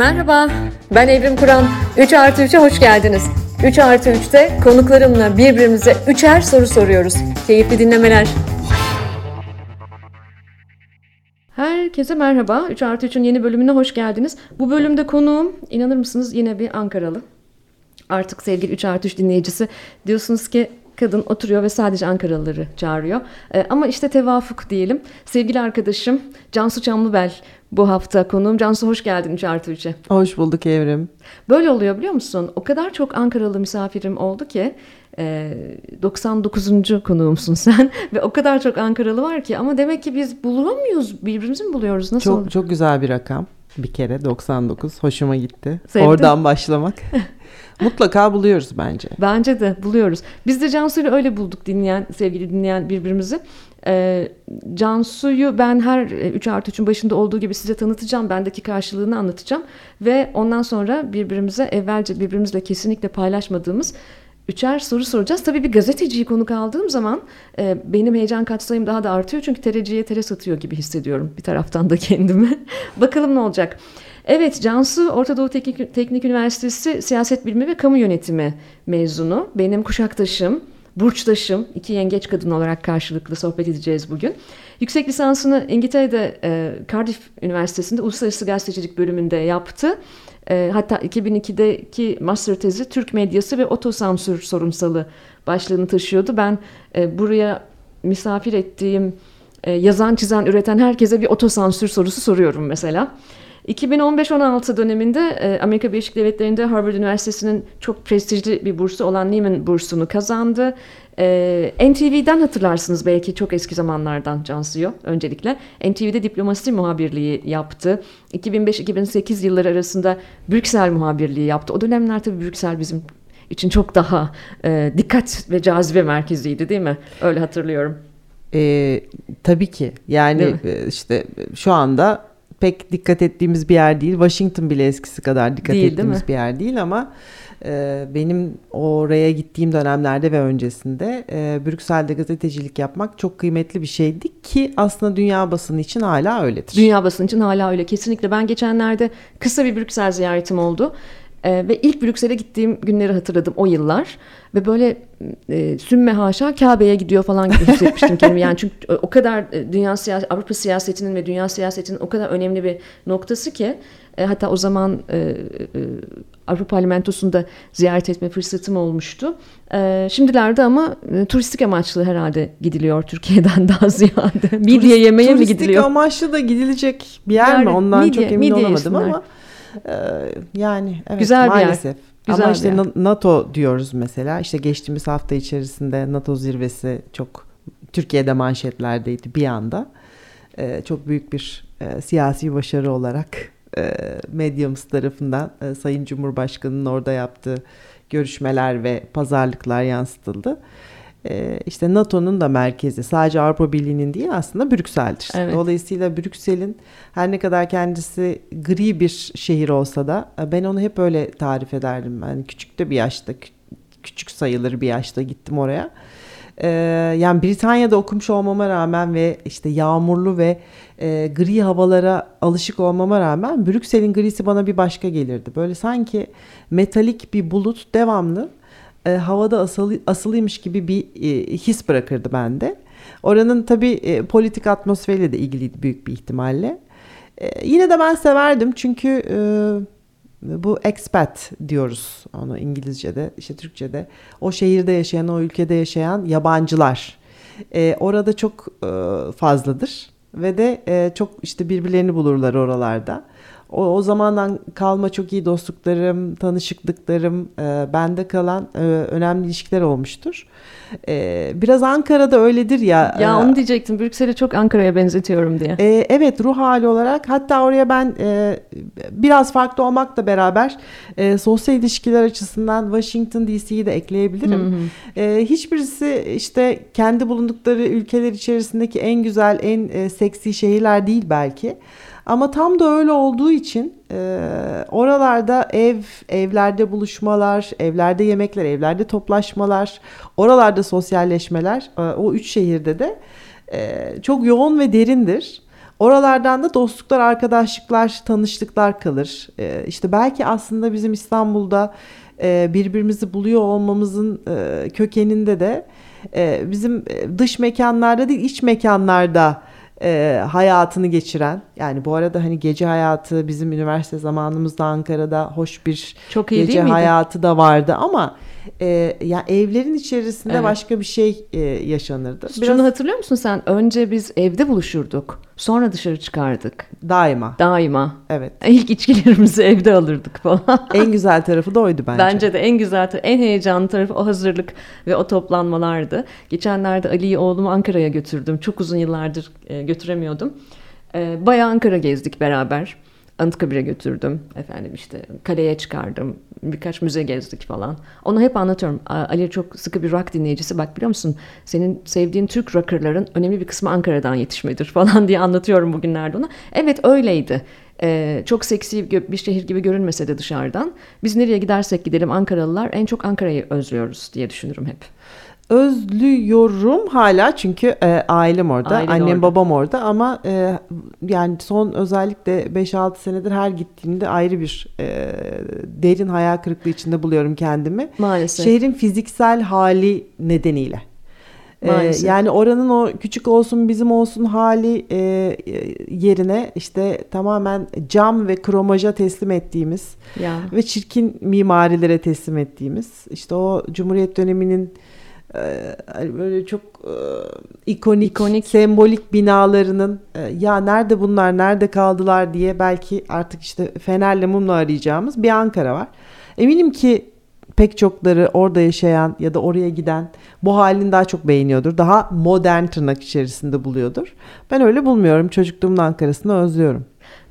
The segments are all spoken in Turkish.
Merhaba, ben Evrim Kur'an. 3 artı 3'e hoş geldiniz. 3 artı 3'te konuklarımla birbirimize üçer soru soruyoruz. Keyifli dinlemeler. Herkese merhaba. 3 artı 3'ün yeni bölümüne hoş geldiniz. Bu bölümde konuğum, inanır mısınız yine bir Ankaralı. Artık sevgili 3 artı 3 dinleyicisi diyorsunuz ki kadın oturuyor ve sadece Ankaralıları çağırıyor. Ee, ama işte tevafuk diyelim. Sevgili arkadaşım Cansu Çamlıbel bu hafta konuğum. Cansu hoş geldin 3 artı 3'e. Hoş bulduk Evrim. Böyle oluyor biliyor musun? O kadar çok Ankaralı misafirim oldu ki e, 99. konuğumsun sen ve o kadar çok Ankaralı var ki ama demek ki biz bulamıyoruz birbirimizi mi buluyoruz nasıl Çok çok güzel bir rakam. Bir kere 99 hoşuma gitti. Sevdim. Oradan başlamak. Mutlaka buluyoruz bence. Bence de buluyoruz. Biz de Cansu'yla öyle bulduk dinleyen, sevgili dinleyen birbirimizi. Ee, Cansu'yu ben her 3 artı 3'ün başında olduğu gibi size tanıtacağım. Bendeki karşılığını anlatacağım. Ve ondan sonra birbirimize evvelce birbirimizle kesinlikle paylaşmadığımız üçer soru soracağız. Tabii bir gazeteciyi konuk aldığım zaman e, benim heyecan katsayım daha da artıyor. Çünkü tereciye tere satıyor gibi hissediyorum bir taraftan da kendimi. Bakalım ne olacak. Evet Cansu Orta Doğu Teknik, Teknik Üniversitesi Siyaset Bilimi ve Kamu Yönetimi mezunu. Benim kuşaktaşım, burçtaşım. iki yengeç kadın olarak karşılıklı sohbet edeceğiz bugün. Yüksek lisansını İngiltere'de e, Cardiff Üniversitesi'nde Uluslararası Gazetecilik bölümünde yaptı. E, hatta 2002'deki master tezi Türk medyası ve otosansür sorunsalı başlığını taşıyordu. Ben e, buraya misafir ettiğim e, yazan, çizen, üreten herkese bir otosansür sorusu soruyorum mesela. 2015-16 döneminde e, Amerika Birleşik Devletleri'nde Harvard Üniversitesi'nin çok prestijli bir bursu olan Neiman bursunu kazandı. E, NTV'den hatırlarsınız belki çok eski zamanlardan Cansu'yu öncelikle. NTV'de diplomasi muhabirliği yaptı. 2005-2008 yılları arasında Brüksel muhabirliği yaptı. O dönemler tabii Brüksel bizim için çok daha e, dikkat ve cazibe merkeziydi değil mi? Öyle hatırlıyorum. Ee, tabii ki. Yani e, işte şu anda pek dikkat ettiğimiz bir yer değil. Washington bile eskisi kadar dikkat Değil, ettiğimiz bir yer değil ama e, benim oraya gittiğim dönemlerde ve öncesinde e, Brüksel'de gazetecilik yapmak çok kıymetli bir şeydi ki aslında dünya basını için hala öyledir. Dünya basını için hala öyle kesinlikle. Ben geçenlerde kısa bir Brüksel ziyaretim oldu. Ee, ve ilk Brüksel'e gittiğim günleri hatırladım o yıllar ve böyle e, sümme haşa Kabe'ye gidiyor falan gibi hissetmiştim kendimi yani çünkü o kadar e, dünya siyaset Avrupa siyasetinin ve dünya siyasetinin o kadar önemli bir noktası ki e, hatta o zaman e, e, Avrupa Parlamentosu'nda ziyaret etme fırsatım olmuştu. E, şimdilerde ama e, turistik amaçlı herhalde gidiliyor Türkiye'den daha ziyade. Midye yemeye mi gidiliyor? Turistik amaçlı da gidilecek bir yer Yani mi ondan midye- çok emin midye olamadım yesinler. ama e, yani evet Güzel bir yer. maalesef. Güzel Ama işte yer. Na- NATO diyoruz mesela. İşte geçtiğimiz hafta içerisinde NATO zirvesi çok Türkiye'de manşetlerdeydi bir anda. E, çok büyük bir e, siyasi başarı olarak e, medyamız tarafından e, Sayın Cumhurbaşkanı'nın orada yaptığı görüşmeler ve pazarlıklar yansıtıldı. E, işte NATO'nun da merkezi sadece Avrupa Birliği'nin değil aslında Brüksel'dir. Evet. Dolayısıyla Brüksel'in her ne kadar kendisi gri bir şehir olsa da e, ben onu hep öyle tarif ederdim. Yani küçük de bir yaşta kü- küçük sayılır bir yaşta gittim oraya. Ee, yani Britanya'da okumuş olmama rağmen ve işte yağmurlu ve e, gri havalara alışık olmama rağmen Brüksel'in grisi bana bir başka gelirdi. Böyle sanki metalik bir bulut devamlı e, havada asılı, asılıymış gibi bir e, his bırakırdı bende. Oranın tabii e, politik atmosferiyle de ilgiliydi büyük bir ihtimalle. E, yine de ben severdim çünkü e, bu expat diyoruz onu İngilizce'de, işte Türkçe'de. O şehirde yaşayan, o ülkede yaşayan yabancılar. E, orada çok e, fazladır ve de e, çok işte birbirlerini bulurlar oralarda. O, o zamandan kalma çok iyi dostluklarım, tanışıklıklarım, e, bende kalan e, önemli ilişkiler olmuştur. E, biraz Ankara'da öyledir ya. Ya e, onu diyecektim. Brüksel'i çok Ankara'ya benzetiyorum diye. e, evet ruh hali olarak hatta oraya ben e, biraz farklı olmakla beraber e, sosyal ilişkiler açısından Washington DC'yi de ekleyebilirim. E, hiçbirisi işte kendi bulundukları ülkeler içerisindeki en güzel, en e, seksi şehirler değil belki. Ama tam da öyle olduğu için e, oralarda ev, evlerde buluşmalar, evlerde yemekler, evlerde toplaşmalar, oralarda sosyalleşmeler e, o üç şehirde de e, çok yoğun ve derindir. Oralardan da dostluklar, arkadaşlıklar, tanıştıklar kalır. E, işte belki aslında bizim İstanbul'da e, birbirimizi buluyor olmamızın e, kökeninde de e, bizim dış mekanlarda değil iç mekanlarda e, hayatını geçiren yani bu arada hani gece hayatı bizim üniversite zamanımızda Ankara'da hoş bir Çok iyi gece hayatı da vardı ama e, yani evlerin içerisinde evet. başka bir şey e, yaşanırdı. Biraz... Şunu hatırlıyor musun sen? Önce biz evde buluşurduk. Sonra dışarı çıkardık. Daima. Daima. Evet. İlk içkilerimizi evde alırdık falan. en güzel tarafı da oydu bence. Bence de en güzel tarafı, en heyecanlı tarafı o hazırlık ve o toplanmalardı. Geçenlerde Ali'yi oğlumu Ankara'ya götürdüm. Çok uzun yıllardır e, götüremiyordum. E, bayağı Ankara gezdik beraber. Anıtkabir'e götürdüm. Efendim işte kaleye çıkardım. Birkaç müze gezdik falan. Onu hep anlatıyorum. Ali çok sıkı bir rock dinleyicisi. Bak biliyor musun? Senin sevdiğin Türk rockerların önemli bir kısmı Ankara'dan yetişmedir falan diye anlatıyorum bugünlerde ona. Evet öyleydi. Ee, çok seksi bir şehir gibi görünmese de dışarıdan. Biz nereye gidersek gidelim Ankaralılar en çok Ankara'yı özlüyoruz diye düşünürüm hep özlüyorum hala çünkü e, ailem orada. Ailen Annem orada. babam orada ama e, yani son özellikle 5-6 senedir her gittiğimde ayrı bir e, derin hayal kırıklığı içinde buluyorum kendimi. Maalesef. Şehrin fiziksel hali nedeniyle. E, Maalesef. Ee, yani oranın o küçük olsun bizim olsun hali e, yerine işte tamamen cam ve kromaja teslim ettiğimiz ya. ve çirkin mimarilere teslim ettiğimiz işte o Cumhuriyet döneminin hani böyle çok e, ikonik, ikonik, sembolik binalarının e, ya nerede bunlar, nerede kaldılar diye belki artık işte fenerle mumla arayacağımız bir Ankara var. Eminim ki pek çokları orada yaşayan ya da oraya giden bu halini daha çok beğeniyordur. Daha modern tırnak içerisinde buluyordur. Ben öyle bulmuyorum. Çocukluğumun Ankara'sını özlüyorum.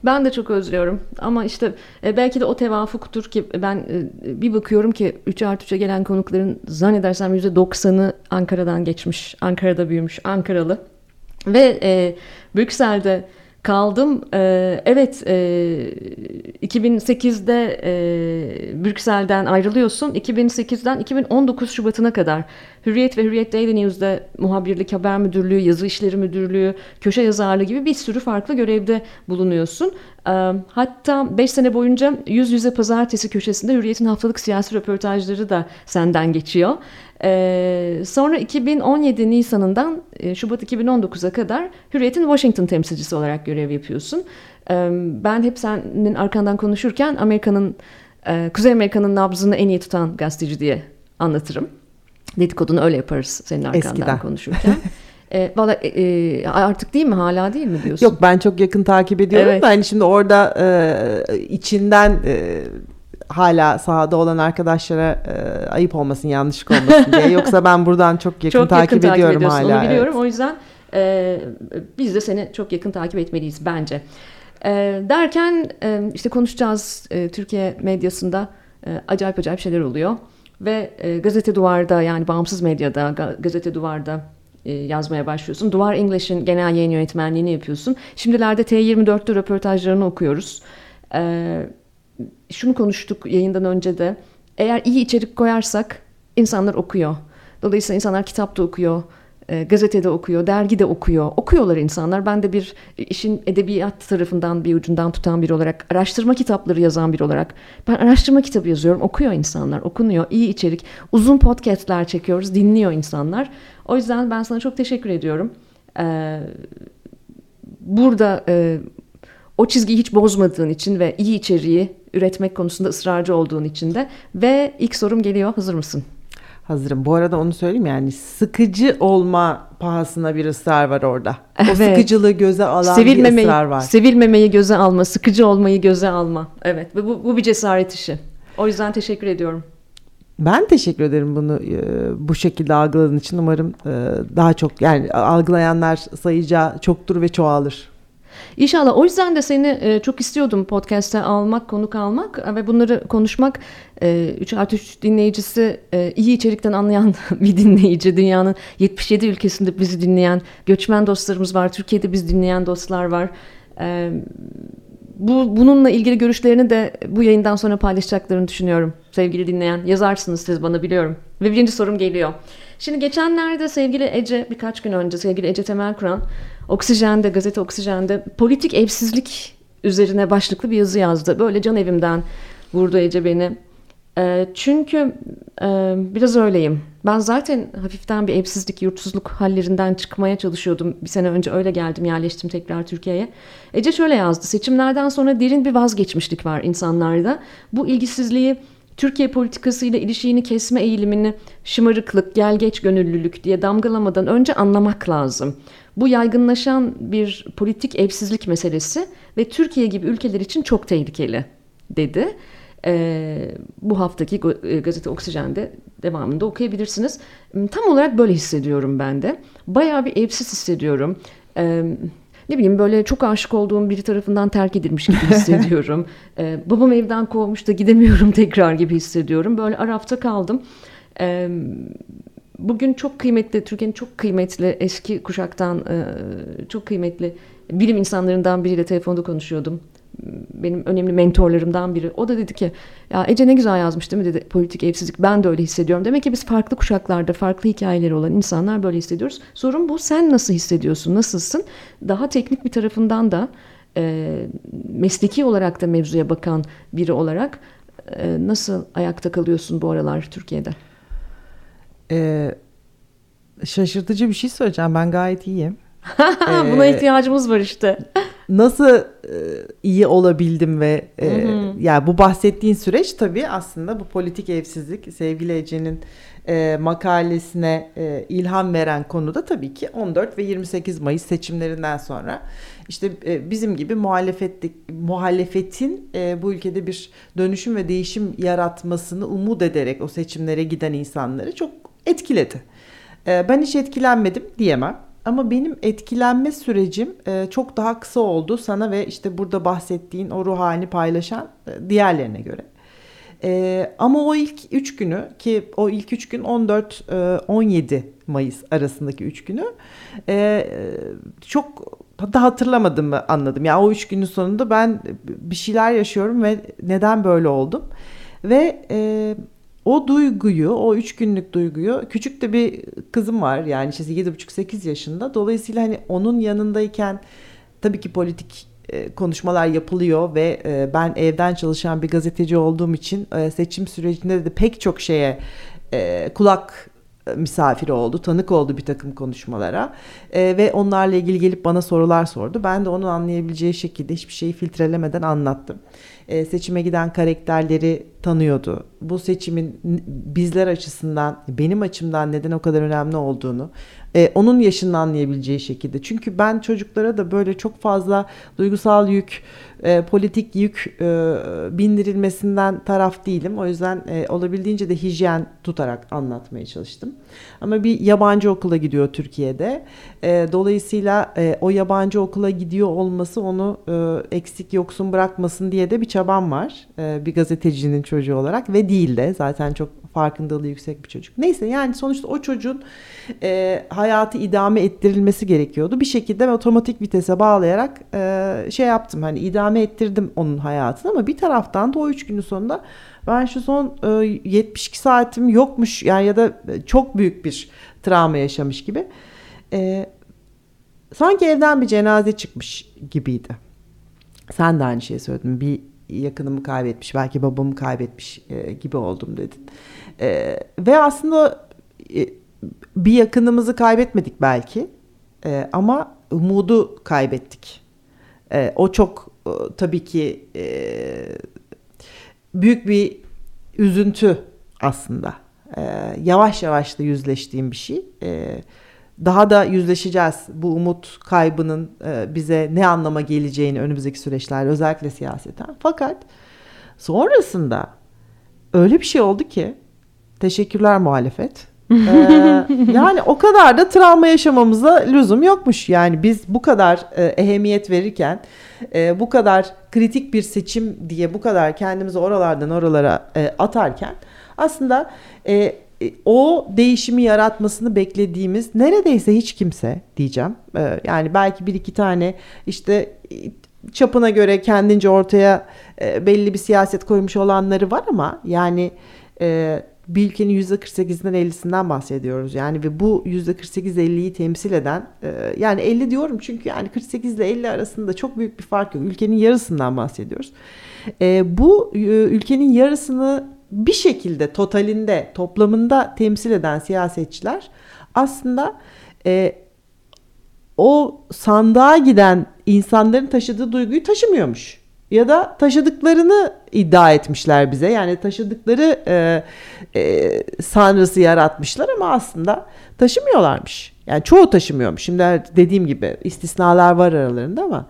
Ben de çok özlüyorum ama işte e, belki de o tevafuktur ki ben e, bir bakıyorum ki 3 artı 3'e gelen konukların zannedersem %90'ı Ankara'dan geçmiş, Ankara'da büyümüş, Ankaralı. Ve e, Brüksel'de kaldım. Ee, evet e, 2008'de e, Brüksel'den ayrılıyorsun. 2008'den 2019 Şubat'ına kadar Hürriyet ve Hürriyet Daily News'da muhabirlik, haber müdürlüğü, yazı işleri müdürlüğü, köşe yazarlığı gibi bir sürü farklı görevde bulunuyorsun. Ee, hatta 5 sene boyunca yüz yüze pazartesi köşesinde Hürriyet'in haftalık siyasi röportajları da senden geçiyor. Ee, sonra 2017 Nisan'ından e, Şubat 2019'a kadar Hürriyet'in Washington temsilcisi olarak görev yapıyorsun. Ee, ben hep senin arkandan konuşurken Amerika'nın e, Kuzey Amerika'nın nabzını en iyi tutan gazeteci diye anlatırım. Dedikodunu öyle yaparız senin arkandan Eskiden. konuşurken. E, Valla e, e, artık değil mi hala değil mi diyorsun? Yok ben çok yakın takip ediyorum evet. da hani şimdi orada e, içinden e, hala sahada olan arkadaşlara e, ayıp olmasın yanlışlık olmasın diye. Yoksa ben buradan çok yakın çok takip yakın ediyorum takip hala. Onu biliyorum evet. o yüzden e, biz de seni çok yakın takip etmeliyiz bence. E, derken e, işte konuşacağız e, Türkiye medyasında e, acayip acayip şeyler oluyor. Ve e, gazete duvarda yani bağımsız medyada gazete duvarda e, yazmaya başlıyorsun. Duvar English'in genel yayın yönetmenliğini yapıyorsun. Şimdilerde T24'te röportajlarını okuyoruz. E, şunu konuştuk yayından önce de. Eğer iyi içerik koyarsak insanlar okuyor. Dolayısıyla insanlar kitapta okuyor, e, gazetede okuyor, dergide okuyor. Okuyorlar insanlar. Ben de bir işin edebiyat tarafından bir ucundan tutan biri olarak, araştırma kitapları yazan biri olarak ben araştırma kitabı yazıyorum. Okuyor insanlar, okunuyor. iyi içerik. Uzun podcastler çekiyoruz, dinliyor insanlar. O yüzden ben sana çok teşekkür ediyorum. Ee, burada e, o çizgiyi hiç bozmadığın için ve iyi içeriği üretmek konusunda ısrarcı olduğun için de. Ve ilk sorum geliyor. Hazır mısın? Hazırım. Bu arada onu söyleyeyim yani sıkıcı olma pahasına bir ısrar var orada. Evet. O sıkıcılığı göze alan sevilmemeyi, bir ısrar var. Sevilmemeyi göze alma, sıkıcı olmayı göze alma. Evet bu, bu bir cesaret işi. O yüzden teşekkür ediyorum. Ben teşekkür ederim bunu e, bu şekilde algıladığın için. Umarım e, daha çok yani algılayanlar sayıca çoktur ve çoğalır. İnşallah o yüzden de seni e, çok istiyordum podcast'te almak, konuk almak ve bunları konuşmak. E, 3 artı 3 dinleyicisi e, iyi içerikten anlayan bir dinleyici. Dünyanın 77 ülkesinde bizi dinleyen göçmen dostlarımız var. Türkiye'de biz dinleyen dostlar var. E, bu bununla ilgili görüşlerini de bu yayından sonra paylaşacaklarını düşünüyorum. Sevgili dinleyen yazarsınız siz bana biliyorum. Ve birinci sorum geliyor. Şimdi geçenlerde sevgili Ece birkaç gün önce sevgili Ece Temel Kur'an Oksijen'de, gazete Oksijen'de politik evsizlik üzerine başlıklı bir yazı yazdı. Böyle can evimden vurdu Ece beni. E, çünkü e, biraz öyleyim. Ben zaten hafiften bir evsizlik, yurtsuzluk hallerinden çıkmaya çalışıyordum. Bir sene önce öyle geldim, yerleştim tekrar Türkiye'ye. Ece şöyle yazdı. Seçimlerden sonra derin bir vazgeçmişlik var insanlarda. Bu ilgisizliği Türkiye politikasıyla ilişiğini kesme eğilimini şımarıklık, gelgeç gönüllülük diye damgalamadan önce anlamak lazım. Bu yaygınlaşan bir politik evsizlik meselesi ve Türkiye gibi ülkeler için çok tehlikeli dedi. Ee, bu haftaki e, gazete Oksijen'de devamında okuyabilirsiniz. Hmm, tam olarak böyle hissediyorum ben de. Bayağı bir evsiz hissediyorum. Ee, ne bileyim böyle çok aşık olduğum biri tarafından terk edilmiş gibi hissediyorum. ee, babam evden kovmuş da gidemiyorum tekrar gibi hissediyorum. Böyle arafta kaldım. Ee, bugün çok kıymetli, Türkiye'nin çok kıymetli eski kuşaktan e, çok kıymetli bilim insanlarından biriyle telefonda konuşuyordum benim önemli mentorlarımdan biri. O da dedi ki ya Ece ne güzel yazmış değil mi dedi politik evsizlik. Ben de öyle hissediyorum. Demek ki biz farklı kuşaklarda farklı hikayeleri olan insanlar böyle hissediyoruz. Sorun bu. Sen nasıl hissediyorsun? Nasılsın? Daha teknik bir tarafından da e, mesleki olarak da mevzuya bakan biri olarak e, nasıl ayakta kalıyorsun bu aralar Türkiye'de? Ee, şaşırtıcı bir şey söyleyeceğim. Ben gayet iyiyim. Buna ee, ihtiyacımız var işte nasıl e, iyi olabildim ve e, hı hı. yani bu bahsettiğin süreç tabii aslında bu politik evsizlik sevgili Ece'nin e, makalesine e, ilham veren konu da tabii ki 14 ve 28 Mayıs seçimlerinden sonra işte e, bizim gibi muhalefetlik muhalefetin e, bu ülkede bir dönüşüm ve değişim yaratmasını umut ederek o seçimlere giden insanları çok etkiledi. E, ben hiç etkilenmedim diyemem. Ama benim etkilenme sürecim e, çok daha kısa oldu sana ve işte burada bahsettiğin o ruh halini paylaşan e, diğerlerine göre. E, ama o ilk 3 günü ki o ilk 3 gün 14-17 e, Mayıs arasındaki 3 günü çok da hatırlamadım mı anladım. Yani o 3 günün sonunda ben bir şeyler yaşıyorum ve neden böyle oldum. Ve o duyguyu, o üç günlük duyguyu küçük de bir kızım var yani işte yedi buçuk sekiz yaşında. Dolayısıyla hani onun yanındayken tabii ki politik e, konuşmalar yapılıyor ve e, ben evden çalışan bir gazeteci olduğum için e, seçim sürecinde de pek çok şeye kulak misafiri oldu, tanık oldu bir takım konuşmalara ve onlarla ilgili gelip bana sorular sordu. Ben de onu anlayabileceği şekilde hiçbir şeyi filtrelemeden anlattım. E, seçime giden karakterleri tanıyordu. Bu seçimin bizler açısından, benim açımdan neden o kadar önemli olduğunu, e, onun yaşını anlayabileceği şekilde. Çünkü ben çocuklara da böyle çok fazla duygusal yük, e, politik yük e, bindirilmesinden taraf değilim. O yüzden e, olabildiğince de hijyen tutarak anlatmaya çalıştım. Ama bir yabancı okula gidiyor Türkiye'de. E, dolayısıyla e, o yabancı okula gidiyor olması onu e, eksik yoksun bırakmasın diye de bir çabam var. E, bir gazetecinin çocuğu olarak ve değil de zaten çok farkındalığı yüksek bir çocuk. Neyse yani sonuçta o çocuğun e, hayatı idame ettirilmesi gerekiyordu. Bir şekilde otomatik vitese bağlayarak e, şey yaptım hani idame ettirdim onun hayatını ama bir taraftan da o üç günün sonunda ben şu son e, 72 saatim yokmuş yani ya da çok büyük bir travma yaşamış gibi. Sanki evden bir cenaze çıkmış gibiydi. Sen de aynı şeyi söyledin. Bir yakınımı kaybetmiş, belki babamı kaybetmiş e, gibi oldum dedin. E, ve aslında e, bir yakınımızı kaybetmedik belki ama umudu kaybettik. O çok tabii ki büyük bir üzüntü aslında. Yavaş yavaş da yüzleştiğim bir şey. E, daha da yüzleşeceğiz bu umut kaybının e, bize ne anlama geleceğini önümüzdeki süreçlerde özellikle siyaseten. Fakat sonrasında öyle bir şey oldu ki teşekkürler muhalefet. ee, yani o kadar da travma yaşamamıza lüzum yokmuş. Yani biz bu kadar e, ehemmiyet verirken, e, bu kadar kritik bir seçim diye bu kadar kendimizi oralardan oralara e, atarken aslında e, o değişimi yaratmasını beklediğimiz neredeyse hiç kimse diyeceğim. E, yani belki bir iki tane işte e, çapına göre kendince ortaya belli bir siyaset koymuş olanları var ama yani bir ülkenin %48'inden 50'sinden bahsediyoruz. Yani ve bu %48-50'yi temsil eden e, yani 50 diyorum çünkü yani 48 ile 50 arasında çok büyük bir fark yok. Ülkenin yarısından bahsediyoruz. E, bu e, ülkenin yarısını bir şekilde totalinde toplamında temsil eden siyasetçiler aslında e, o sandığa giden insanların taşıdığı duyguyu taşımıyormuş. Ya da taşıdıklarını iddia etmişler bize. Yani taşıdıkları e, e, sanrısı yaratmışlar ama aslında taşımıyorlarmış. Yani çoğu taşımıyormuş. Şimdi dediğim gibi istisnalar var aralarında ama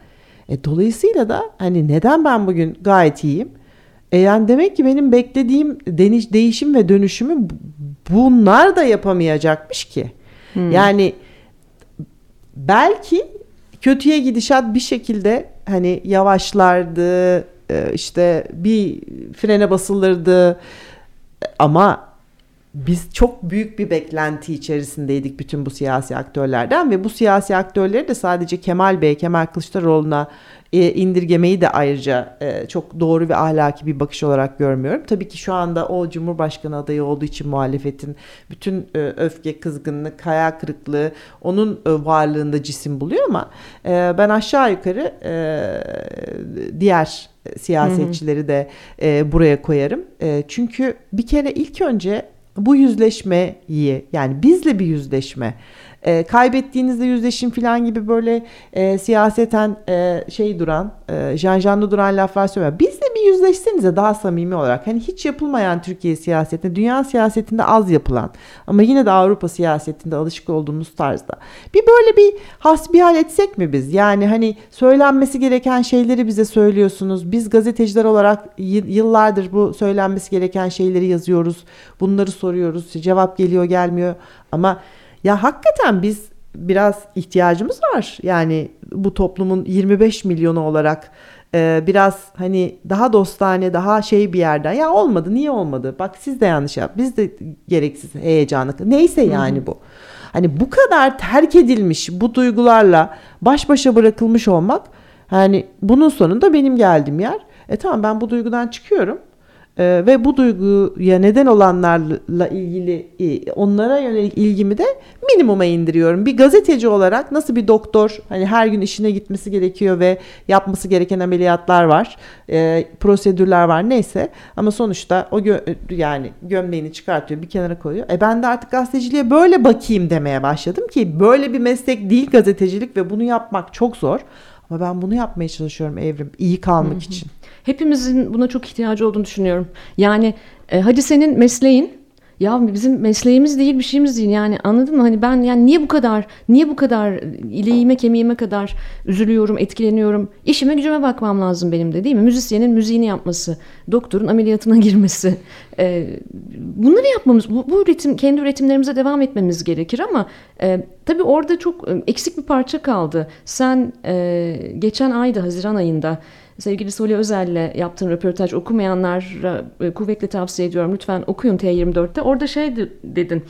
e, dolayısıyla da hani neden ben bugün gayet iyiyim? E yani demek ki benim beklediğim deniş, değişim ve dönüşümü bunlar da yapamayacakmış ki. Hmm. Yani belki kötüye gidişat bir şekilde hani yavaşlardı e, işte bir frene basılırdı ama biz çok büyük bir beklenti içerisindeydik bütün bu siyasi aktörlerden ve bu siyasi aktörleri de sadece Kemal Bey, Kemal Kılıçdaroğlu'na e, indirgemeyi de ayrıca e, çok doğru ve ahlaki bir bakış olarak görmüyorum. Tabii ki şu anda o Cumhurbaşkanı adayı olduğu için muhalefetin bütün e, öfke, kızgınlık, hayal kırıklığı onun varlığında cisim buluyor ama ben aşağı yukarı diğer siyasetçileri de buraya koyarım. Çünkü bir kere ilk önce bu yüzleşmeyi yani bizle bir yüzleşme e, kaybettiğinizde yüzleşin falan gibi böyle e, siyaseten e, şey duran, e, janjanlı duran laflar söylüyor. Biz de bir yüzleşsenize daha samimi olarak. Hani hiç yapılmayan Türkiye siyasetinde, dünya siyasetinde az yapılan ama yine de Avrupa siyasetinde alışık olduğumuz tarzda. Bir böyle bir hasbihal etsek mi biz? Yani hani söylenmesi gereken şeyleri bize söylüyorsunuz. Biz gazeteciler olarak yıllardır bu söylenmesi gereken şeyleri yazıyoruz. Bunları soruyoruz. Cevap geliyor gelmiyor ama ya hakikaten biz biraz ihtiyacımız var. Yani bu toplumun 25 milyonu olarak e, biraz hani daha dostane, daha şey bir yerden. Ya olmadı, niye olmadı? Bak siz de yanlış yap. Biz de gereksiz heyecanlı. Neyse yani bu. Hani bu kadar terk edilmiş bu duygularla baş başa bırakılmış olmak hani bunun sonunda benim geldiğim yer. E tamam ben bu duygudan çıkıyorum. Ee, ve bu duyguya neden olanlarla ilgili e, onlara yönelik ilgimi de minimuma indiriyorum. Bir gazeteci olarak nasıl bir doktor hani her gün işine gitmesi gerekiyor ve yapması gereken ameliyatlar var, e, prosedürler var neyse ama sonuçta o gö- yani gömleğini çıkartıyor bir kenara koyuyor. E ben de artık gazeteciliğe böyle bakayım demeye başladım ki böyle bir meslek değil gazetecilik ve bunu yapmak çok zor. Ama ben bunu yapmaya çalışıyorum Evrim iyi kalmak Hı-hı. için. Hepimizin buna çok ihtiyacı olduğunu düşünüyorum. Yani e, hadi senin mesleğin ya bizim mesleğimiz değil bir şeyimiz değil yani anladın mı? Hani ben yani niye bu kadar niye bu kadar ileğime kemiğime kadar üzülüyorum, etkileniyorum. İşime gücüme bakmam lazım benim de değil mi? Müzisyenin müziğini yapması, doktorun ameliyatına girmesi. E, bunları yapmamız, bu, bu üretim kendi üretimlerimize devam etmemiz gerekir ama e, tabii orada çok e, eksik bir parça kaldı. Sen e, geçen ayda Haziran ayında sevgili Soli Özel'le yaptığın röportaj okumayanlara e, kuvvetle tavsiye ediyorum. Lütfen okuyun T24'te. Orada şey dedin.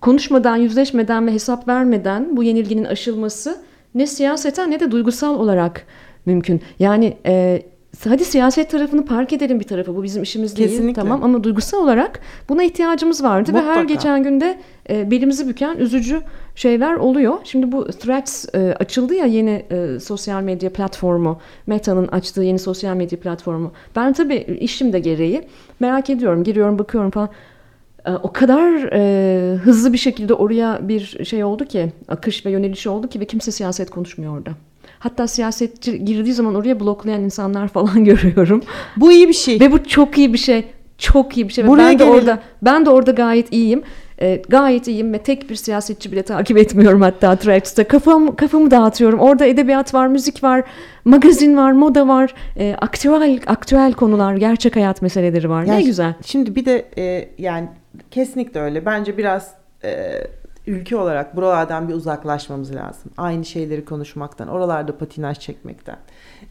Konuşmadan, yüzleşmeden ve hesap vermeden bu yenilginin aşılması ne siyaseten ne de duygusal olarak mümkün. Yani e, hadi siyaset tarafını park edelim bir tarafa. Bu bizim işimiz değil. Kesinlikle. Tamam ama duygusal olarak buna ihtiyacımız vardı Mutlaka. ve her geçen günde e, belimizi büken üzücü şeyler oluyor. Şimdi bu Threads e, açıldı ya yeni e, sosyal medya platformu. Meta'nın açtığı yeni sosyal medya platformu. Ben tabii işim de gereği merak ediyorum. Giriyorum bakıyorum falan. E, o kadar e, hızlı bir şekilde oraya bir şey oldu ki akış ve yöneliş oldu ki ve kimse siyaset konuşmuyor orada. Hatta siyasetçi girdiği zaman oraya bloklayan insanlar falan görüyorum. Bu iyi bir şey. Ve bu çok iyi bir şey. Çok iyi bir şey. Buraya ben de orada ben de orada gayet iyiyim. E, gayet iyiyim ve tek bir siyasetçi bile takip etmiyorum hatta Threads'te. Kafam, kafamı dağıtıyorum. Orada edebiyat var, müzik var, magazin var, moda var. E, aktüel, aktüel konular, gerçek hayat meseleleri var. Yani, ne güzel. Şimdi bir de e, yani kesinlikle öyle. Bence biraz e, ülke olarak buralardan bir uzaklaşmamız lazım. Aynı şeyleri konuşmaktan, oralarda patinaj çekmekten.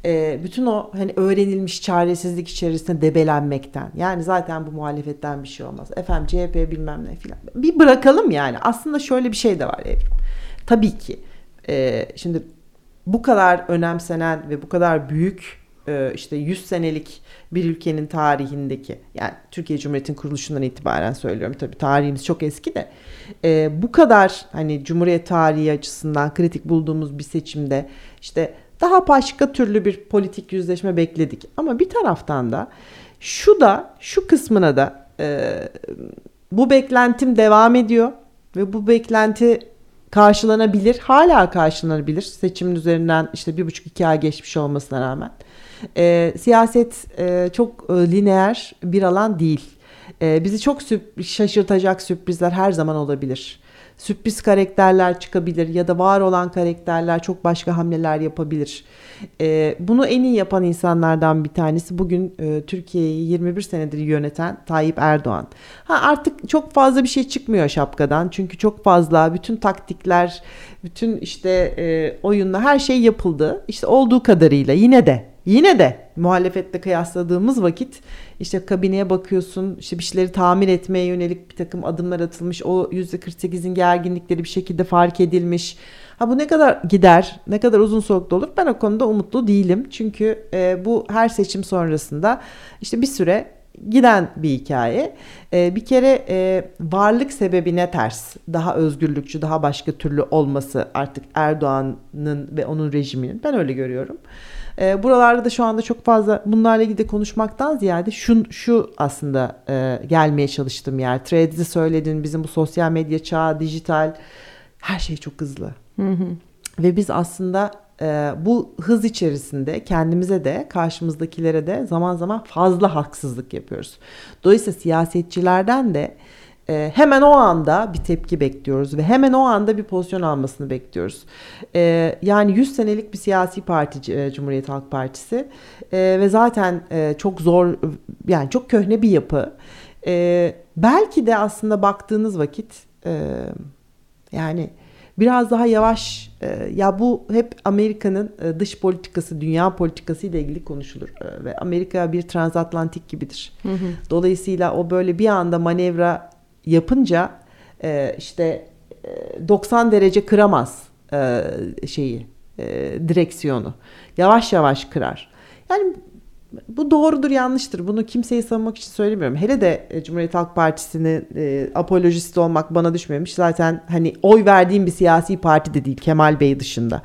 E, bütün o hani öğrenilmiş çaresizlik içerisinde debelenmekten. Yani zaten bu muhalefetten bir şey olmaz. Efendim CHP bilmem ne filan. Bir bırakalım yani. Aslında şöyle bir şey de var Evrim. Tabii ki e, şimdi bu kadar önemsenen ve bu kadar büyük işte 100 senelik bir ülkenin tarihindeki yani Türkiye Cumhuriyeti'nin kuruluşundan itibaren söylüyorum tabii tarihimiz çok eski de e, bu kadar hani Cumhuriyet tarihi açısından kritik bulduğumuz bir seçimde işte daha başka türlü bir politik yüzleşme bekledik ama bir taraftan da şu da şu kısmına da e, bu beklentim devam ediyor ve bu beklenti karşılanabilir. Hala karşılanabilir. Seçimin üzerinden işte bir buçuk iki ay geçmiş olmasına rağmen. E, siyaset e, çok e, lineer bir alan değil. E, bizi çok sürp- şaşırtacak sürprizler her zaman olabilir sürpriz karakterler çıkabilir ya da var olan karakterler çok başka hamleler yapabilir. E, bunu en iyi yapan insanlardan bir tanesi bugün e, Türkiye'yi 21 senedir yöneten Tayyip Erdoğan. Ha artık çok fazla bir şey çıkmıyor şapkadan çünkü çok fazla bütün taktikler, bütün işte e, oyunla her şey yapıldı. İşte olduğu kadarıyla yine de yine de muhalefetle kıyasladığımız vakit işte kabineye bakıyorsun işte bir şeyleri tamir etmeye yönelik bir takım adımlar atılmış o %48'in gerginlikleri bir şekilde fark edilmiş. Ha bu ne kadar gider, ne kadar uzun soluklu olur ben o konuda umutlu değilim. Çünkü e, bu her seçim sonrasında işte bir süre giden bir hikaye. E, bir kere e, varlık sebebine ters, daha özgürlükçü, daha başka türlü olması artık Erdoğan'ın ve onun rejiminin ben öyle görüyorum. E, buralarda da şu anda çok fazla bunlarla ilgili konuşmaktan ziyade şu, şu aslında e, gelmeye çalıştığım yer. Threads'i söyledin bizim bu sosyal medya çağı, dijital her şey çok hızlı. Hı hı. Ve biz aslında e, bu hız içerisinde kendimize de karşımızdakilere de zaman zaman fazla haksızlık yapıyoruz. Dolayısıyla siyasetçilerden de e, hemen o anda bir tepki bekliyoruz ve hemen o anda bir pozisyon almasını bekliyoruz. E, yani 100 senelik bir siyasi parti e, Cumhuriyet Halk Partisi e, ve zaten e, çok zor yani çok köhne bir yapı. E, belki de aslında baktığınız vakit e, yani biraz daha yavaş e, ya bu hep Amerika'nın e, dış politikası, dünya politikası ile ilgili konuşulur e, ve Amerika bir transatlantik gibidir. Hı hı. Dolayısıyla o böyle bir anda manevra yapınca e, işte e, 90 derece kıramaz e, şeyi e, direksiyonu. Yavaş yavaş kırar. Yani bu doğrudur yanlıştır. Bunu kimseyi savunmak için söylemiyorum. Hele de e, Cumhuriyet Halk Partisi'nin e, apolojist olmak bana düşmemiş. Zaten hani oy verdiğim bir siyasi parti de değil Kemal Bey dışında.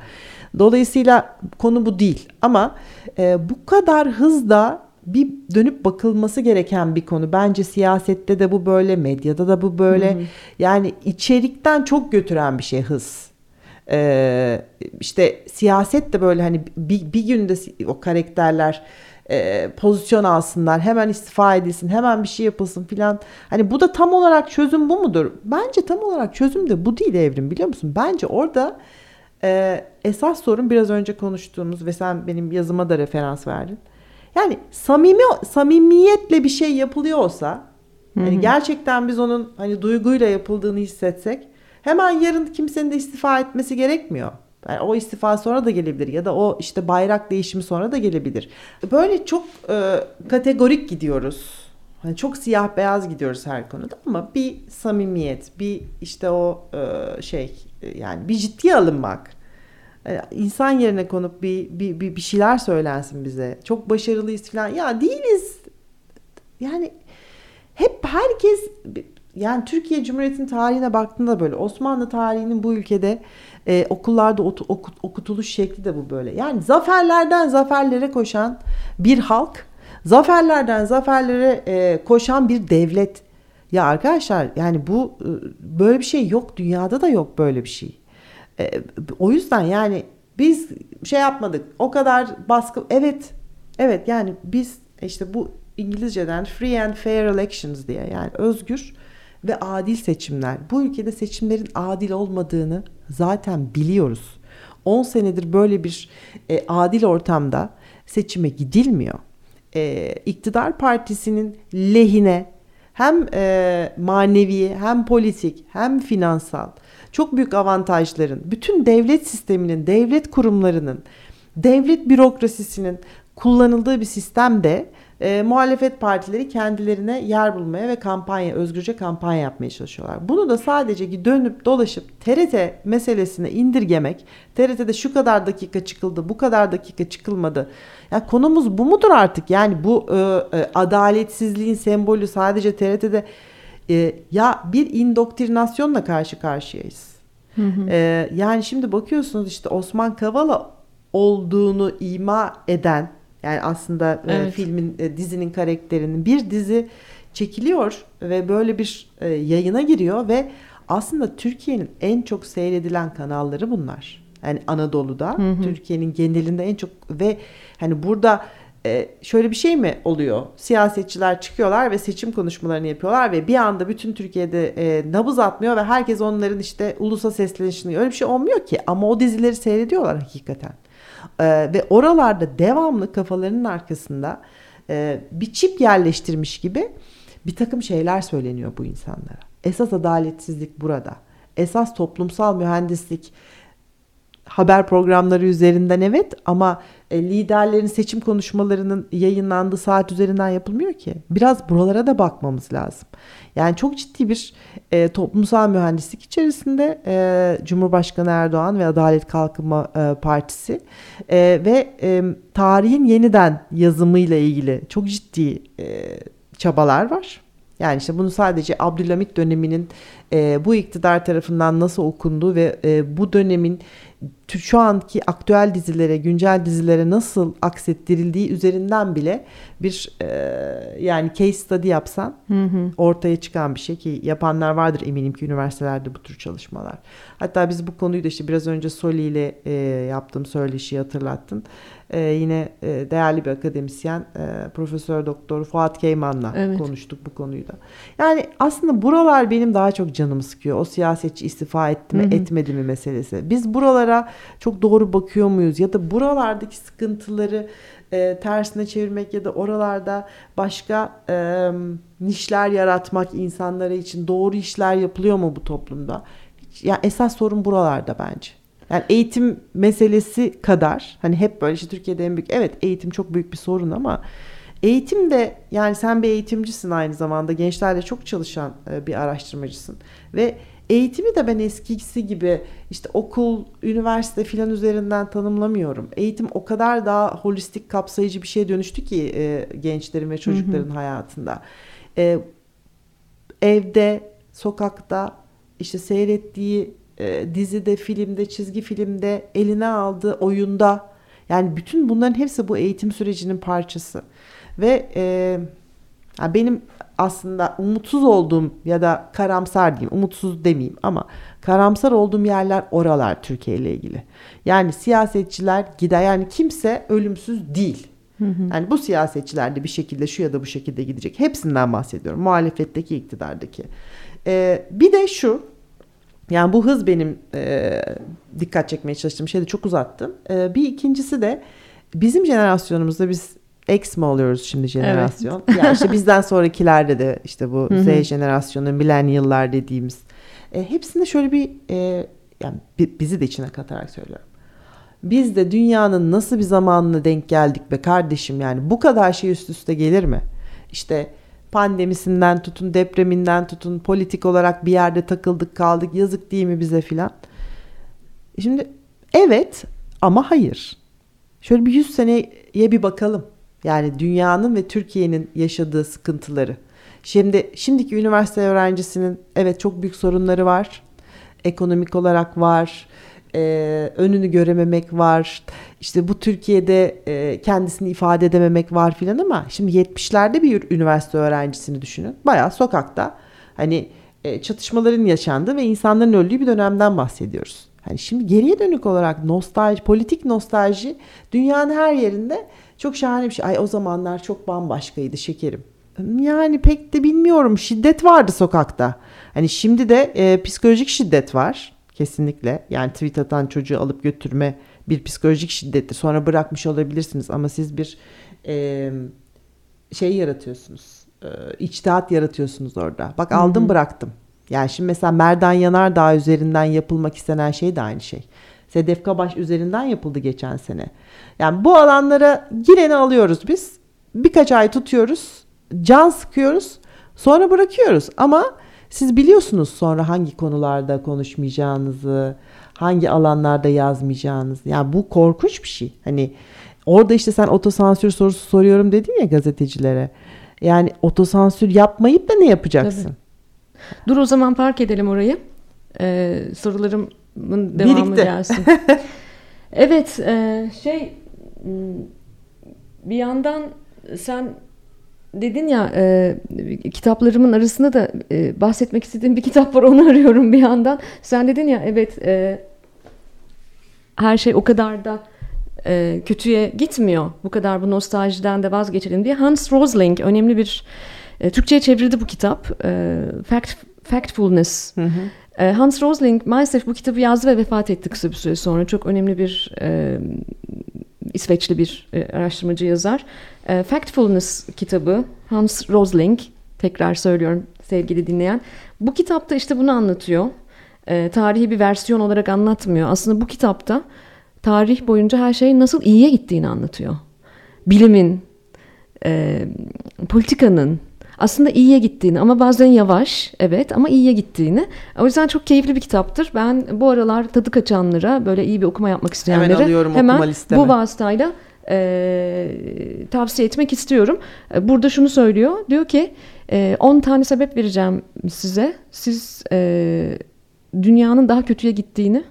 Dolayısıyla konu bu değil. Ama e, bu kadar hızla bir dönüp bakılması gereken bir konu. Bence siyasette de bu böyle, medyada da bu böyle. Hı hı. Yani içerikten çok götüren bir şey hız. Ee, işte siyaset de böyle hani bir, bir günde o karakterler e, pozisyon alsınlar, hemen istifa edilsin, hemen bir şey yapılsın filan. Hani bu da tam olarak çözüm bu mudur? Bence tam olarak çözüm de bu değil evrim biliyor musun? Bence orada e, esas sorun biraz önce konuştuğumuz ve sen benim yazıma da referans verdin yani samimi samimiyetle bir şey yapılıyor olsa yani gerçekten biz onun hani duyguyla yapıldığını hissetsek hemen yarın kimsenin de istifa etmesi gerekmiyor. Yani o istifa sonra da gelebilir ya da o işte bayrak değişimi sonra da gelebilir. Böyle çok e, kategorik gidiyoruz. Hani çok siyah beyaz gidiyoruz her konuda ama bir samimiyet, bir işte o e, şey e, yani bir ciddiye alınmak insan yerine konup bir, bir, bir, bir şeyler söylensin bize. Çok başarılıyız falan. Ya değiliz. Yani hep herkes yani Türkiye Cumhuriyeti'nin tarihine baktığında böyle Osmanlı tarihinin bu ülkede e, okullarda oku, oku, okutuluş şekli de bu böyle. Yani zaferlerden zaferlere koşan bir halk, zaferlerden zaferlere e, koşan bir devlet. Ya arkadaşlar yani bu e, böyle bir şey yok dünyada da yok böyle bir şey. E, o yüzden yani biz şey yapmadık. O kadar baskı evet evet yani biz işte bu İngilizceden free and fair elections diye yani özgür ve adil seçimler. Bu ülkede seçimlerin adil olmadığını zaten biliyoruz. 10 senedir böyle bir e, adil ortamda seçime gidilmiyor. E, iktidar partisinin lehine hem e, manevi hem politik hem finansal çok büyük avantajların, bütün devlet sisteminin, devlet kurumlarının, devlet bürokrasisinin kullanıldığı bir sistemde e, muhalefet partileri kendilerine yer bulmaya ve kampanya, özgürce kampanya yapmaya çalışıyorlar. Bunu da sadece dönüp dolaşıp TRT meselesine indirgemek, TRT'de şu kadar dakika çıkıldı, bu kadar dakika çıkılmadı. Ya konumuz bu mudur artık? Yani bu e, e, adaletsizliğin sembolü sadece TRT'de e, ya bir indoktrinasyonla karşı karşıyayız. Hı hı. E, yani şimdi bakıyorsunuz işte Osman Kavala olduğunu ima eden yani aslında e, evet. e, filmin e, dizinin karakterinin bir dizi çekiliyor ve böyle bir e, yayına giriyor ve aslında Türkiye'nin en çok seyredilen kanalları bunlar. Yani Anadolu'da Türkiye'nin genelinde en çok ve hani burada e, şöyle bir şey mi oluyor? Siyasetçiler çıkıyorlar ve seçim konuşmalarını yapıyorlar ve bir anda bütün Türkiye'de e, nabız atmıyor ve herkes onların işte ulusa seslenişini öyle bir şey olmuyor ki ama o dizileri seyrediyorlar hakikaten. E, ve oralarda devamlı kafalarının arkasında bir çip yerleştirmiş gibi bir takım şeyler söyleniyor bu insanlara. Esas adaletsizlik burada. Esas toplumsal mühendislik haber programları üzerinden evet ama e, liderlerin seçim konuşmalarının yayınlandığı saat üzerinden yapılmıyor ki. Biraz buralara da bakmamız lazım. Yani çok ciddi bir e, toplumsal mühendislik içerisinde e, Cumhurbaşkanı Erdoğan ve Adalet Kalkınma e, Partisi e, ve e, tarihin yeniden yazımıyla ilgili çok ciddi e, çabalar var. Yani işte bunu sadece Abdülhamit döneminin e, bu iktidar tarafından nasıl okunduğu ve e, bu dönemin şu anki aktüel dizilere, güncel dizilere nasıl aksettirildiği üzerinden bile bir e, yani case study yapsan hı hı. ortaya çıkan bir şey ki yapanlar vardır eminim ki üniversitelerde bu tür çalışmalar. Hatta biz bu konuyu da işte biraz önce Soli ile e, yaptığım söyleşiyi hatırlattın. E, yine e, değerli bir akademisyen e, Profesör Doktor Fuat Keyman'la evet. konuştuk bu konuyu da. Yani aslında buralar benim daha çok canımı sıkıyor. O siyasetçi istifa etti mi hı hı. etmedi mi meselesi. Biz buralara çok doğru bakıyor muyuz ya da buralardaki sıkıntıları e, tersine çevirmek ya da oralarda başka e, nişler yaratmak insanlara için doğru işler yapılıyor mu bu toplumda? Ya yani esas sorun buralarda bence. Yani eğitim meselesi kadar hani hep böyle işte Türkiye'de en büyük evet eğitim çok büyük bir sorun ama eğitim de yani sen bir eğitimcisin aynı zamanda gençlerle çok çalışan e, bir araştırmacısın ve Eğitimi de ben eskisi gibi işte okul, üniversite filan üzerinden tanımlamıyorum. Eğitim o kadar daha holistik, kapsayıcı bir şeye dönüştü ki e, gençlerin ve çocukların hı hı. hayatında. E, evde, sokakta, işte seyrettiği e, dizide, filmde, çizgi filmde, eline aldığı oyunda yani bütün bunların hepsi bu eğitim sürecinin parçası. Ve e, benim aslında umutsuz olduğum ya da karamsar diyeyim, umutsuz demeyeyim ama karamsar olduğum yerler oralar Türkiye ile ilgili. Yani siyasetçiler gider yani kimse ölümsüz değil. Yani bu siyasetçiler de bir şekilde şu ya da bu şekilde gidecek. Hepsinden bahsediyorum. Muhalefetteki, iktidardaki. Ee, bir de şu. Yani bu hız benim e, dikkat çekmeye çalıştığım şeyde çok uzattım. E, bir ikincisi de bizim jenerasyonumuzda biz X mi oluyoruz şimdi jenerasyon? Evet. yani işte bizden sonrakilerde de işte bu Z jenerasyonu, millennial'lar dediğimiz. E, hepsinde şöyle bir e, yani bizi de içine katarak söylüyorum. Biz de dünyanın nasıl bir zamanına denk geldik be kardeşim yani bu kadar şey üst üste gelir mi? İşte pandemisinden tutun, depreminden tutun, politik olarak bir yerde takıldık kaldık yazık değil mi bize filan. Şimdi evet ama hayır. Şöyle bir yüz seneye bir bakalım. Yani dünyanın ve Türkiye'nin yaşadığı sıkıntıları. Şimdi şimdiki üniversite öğrencisinin evet çok büyük sorunları var. Ekonomik olarak var. E, önünü görememek var. İşte bu Türkiye'de e, kendisini ifade edememek var filan ama şimdi 70'lerde bir üniversite öğrencisini düşünün. Bayağı sokakta hani e, çatışmaların yaşandığı ve insanların öldüğü bir dönemden bahsediyoruz. Hani şimdi geriye dönük olarak nostalji, politik nostalji dünyanın her yerinde çok şahane bir şey. Ay o zamanlar çok bambaşkaydı şekerim. Yani pek de bilmiyorum. Şiddet vardı sokakta. Hani şimdi de e, psikolojik şiddet var. Kesinlikle. Yani tweet atan çocuğu alıp götürme bir psikolojik şiddetti. Sonra bırakmış olabilirsiniz ama siz bir e, şey yaratıyorsunuz. E, içtihat yaratıyorsunuz orada. Bak aldım Hı-hı. bıraktım. Yani şimdi mesela Merdan Yanardağ üzerinden yapılmak istenen şey de aynı şey. Sedef Kabaş üzerinden yapıldı geçen sene. Yani bu alanlara gireni alıyoruz biz. birkaç ay tutuyoruz, can sıkıyoruz, sonra bırakıyoruz. Ama siz biliyorsunuz sonra hangi konularda konuşmayacağınızı, hangi alanlarda yazmayacağınızı. Yani bu korkunç bir şey. Hani orada işte sen otosansür sorusu soruyorum dedin ya gazetecilere. Yani otosansür yapmayıp da ne yapacaksın? Tabii. Dur o zaman park edelim orayı. Ee, sorularımın devamı Birlikte. gelsin. evet, e, şey bir yandan sen dedin ya e, kitaplarımın arasında da e, bahsetmek istediğim bir kitap var onu arıyorum bir yandan. Sen dedin ya evet e, her şey o kadar da e, kötüye gitmiyor. Bu kadar bu nostaljiden de vazgeçelim diye. Hans Rosling önemli bir e, Türkçe'ye çevrildi bu kitap. E, Fact, Factfulness. Hı hı. E, Hans Rosling maalesef bu kitabı yazdı ve vefat etti kısa bir süre sonra. Çok önemli bir e, İsveçli bir e, araştırmacı yazar. E, Factfulness kitabı Hans Rosling tekrar söylüyorum sevgili dinleyen. Bu kitapta işte bunu anlatıyor. E, tarihi bir versiyon olarak anlatmıyor. Aslında bu kitapta tarih boyunca her şeyin nasıl iyiye gittiğini anlatıyor. Bilimin, e, politikanın, aslında iyiye gittiğini ama bazen yavaş evet ama iyiye gittiğini. O yüzden çok keyifli bir kitaptır. Ben bu aralar tadı kaçanlara böyle iyi bir okuma yapmak isteyenlere hemen, alıyorum, hemen bu vasıtayla e, tavsiye etmek istiyorum. E, burada şunu söylüyor. Diyor ki 10 e, tane sebep vereceğim size. Siz e, dünyanın daha kötüye gittiğini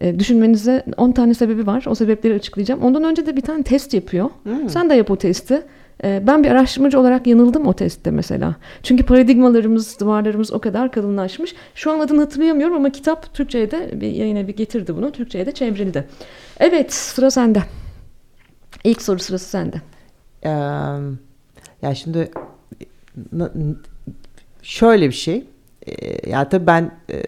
e, düşünmenize 10 tane sebebi var. O sebepleri açıklayacağım. Ondan önce de bir tane test yapıyor. Hmm. Sen de yap o testi. Ee, ben bir araştırmacı olarak yanıldım o testte mesela. Çünkü paradigmalarımız, duvarlarımız o kadar kalınlaşmış. Şu an adını hatırlayamıyorum ama kitap Türkçe'ye de bir yayına bir getirdi bunu. Türkçe'ye de çevrildi. Evet sıra sende. İlk soru sırası sende. Ee, ya şimdi şöyle bir şey. Ee, ya tabii ben e,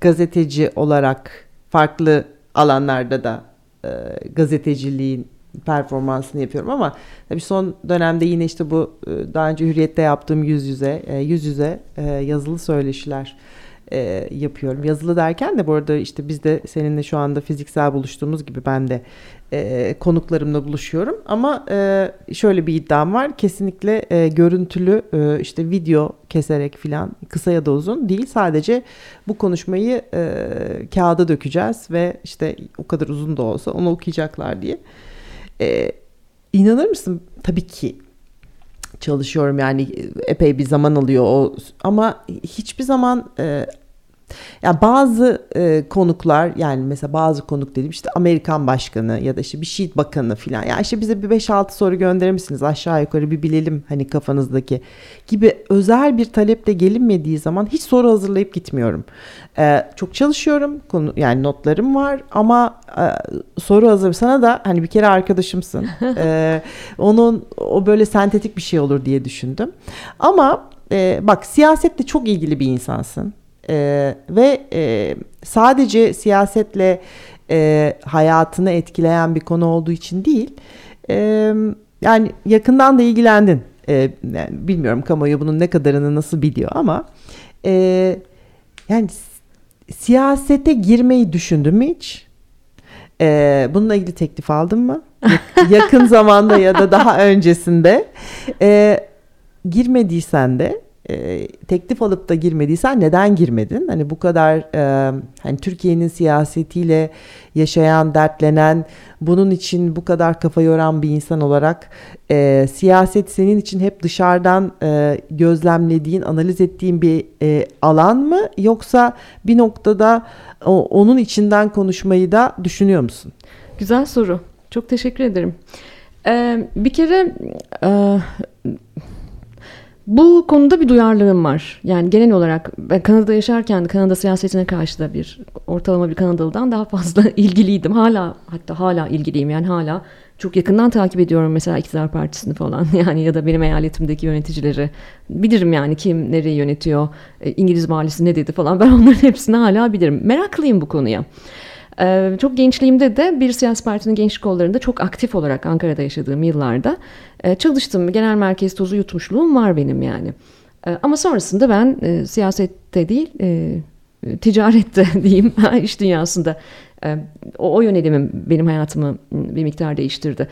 gazeteci olarak farklı alanlarda da e, gazeteciliğin performansını yapıyorum ama tabii son dönemde yine işte bu e, daha önce Hürriyet'te yaptığım yüz yüze e, yüz yüze e, yazılı söyleşiler yapıyorum. Yazılı derken de bu arada işte biz de seninle şu anda fiziksel buluştuğumuz gibi ben de konuklarımla buluşuyorum ama şöyle bir iddiam var kesinlikle görüntülü işte video keserek filan kısa ya da uzun değil sadece bu konuşmayı kağıda dökeceğiz ve işte o kadar uzun da olsa onu okuyacaklar diye. Ee, inanır mısın? Tabii ki çalışıyorum yani epey bir zaman alıyor o ama hiçbir zaman e, ya bazı e, konuklar yani mesela bazı konuk dedim işte Amerikan başkanı ya da işte bir şey bakanı filan. Ya işte bize bir 5-6 soru gönderir misiniz aşağı yukarı bir bilelim hani kafanızdaki gibi özel bir taleple gelinmediği zaman hiç soru hazırlayıp gitmiyorum. Ee, çok çalışıyorum konu yani notlarım var ama e, soru hazır sana da hani bir kere arkadaşımsın. ee, onun o böyle sentetik bir şey olur diye düşündüm. Ama e, bak siyasetle çok ilgili bir insansın. E, ve e, sadece siyasetle e, hayatını etkileyen bir konu olduğu için değil, e, yani yakından da ilgilendin. E, yani bilmiyorum kamuoyu bunun ne kadarını nasıl biliyor ama e, yani siyasete girmeyi düşündün mü hiç? E, bununla ilgili teklif aldın mı? Yakın zamanda ya da daha öncesinde. E, girmediysen de e, teklif alıp da girmediysen neden girmedin? Hani bu kadar e, hani Türkiye'nin siyasetiyle yaşayan, dertlenen, bunun için bu kadar kafa yoran bir insan olarak e, siyaset senin için hep dışarıdan e, gözlemlediğin, analiz ettiğin bir e, alan mı? Yoksa bir noktada o, onun içinden konuşmayı da düşünüyor musun? Güzel soru. Çok teşekkür ederim. Ee, bir kere e, bu konuda bir duyarlılığım var. Yani genel olarak ben Kanada'da yaşarken Kanada siyasetine karşı da bir ortalama bir Kanadalı'dan daha fazla ilgiliydim. Hala hatta hala ilgiliyim yani hala çok yakından takip ediyorum mesela iktidar partisini falan yani ya da benim eyaletimdeki yöneticileri bilirim yani kim nereyi yönetiyor e, İngiliz valisi ne dedi falan ben onların hepsini hala bilirim meraklıyım bu konuya. Ee, çok gençliğimde de bir siyasi partinin gençlik kollarında çok aktif olarak Ankara'da yaşadığım yıllarda e, çalıştım. Genel merkez tozu yutmuşluğum var benim yani. E, ama sonrasında ben e, siyasette değil ticarette diyeyim iş dünyasında o, o yönelimim benim hayatımı bir miktar değiştirdi.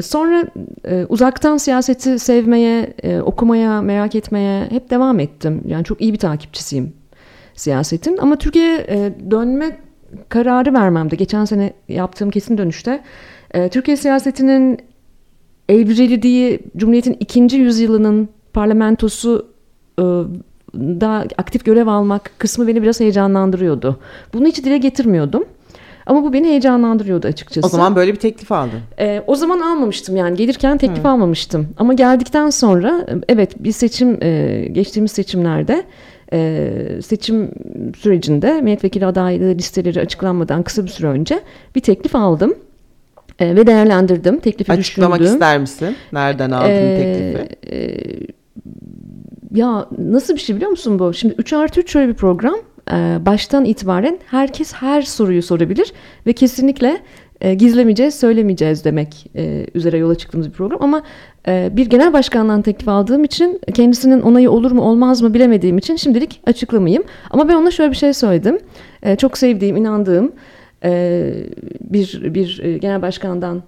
sonra e, uzaktan siyaseti sevmeye, e, okumaya, merak etmeye hep devam ettim. Yani çok iyi bir takipçisiyim siyasetin. Ama Türkiye'ye e, dönme kararı vermemde, geçen sene yaptığım kesin dönüşte, e, Türkiye siyasetinin evrildiği Cumhuriyet'in ikinci yüzyılının parlamentosu e, da aktif görev almak kısmı beni biraz heyecanlandırıyordu. Bunu hiç dile getirmiyordum. Ama bu beni heyecanlandırıyordu açıkçası. O zaman böyle bir teklif aldın. Ee, o zaman almamıştım yani gelirken teklif Hı. almamıştım. Ama geldikten sonra evet bir seçim e, geçtiğimiz seçimlerde e, seçim sürecinde milletvekili adaylığı listeleri açıklanmadan kısa bir süre önce bir teklif aldım. E, ve değerlendirdim. Teklifi Açıklamak düşündüm. ister misin? Nereden aldın e, teklifi? E, ya nasıl bir şey biliyor musun bu? Şimdi 3 artı 3 şöyle bir program. Baştan itibaren herkes her soruyu sorabilir ve kesinlikle e, gizlemeyeceğiz, söylemeyeceğiz demek e, üzere yola çıktığımız bir program. Ama e, bir genel başkandan teklif aldığım için kendisinin onayı olur mu olmaz mı bilemediğim için şimdilik açıklamayayım. Ama ben ona şöyle bir şey söyledim. çok sevdiğim, inandığım bir bir genel başkandan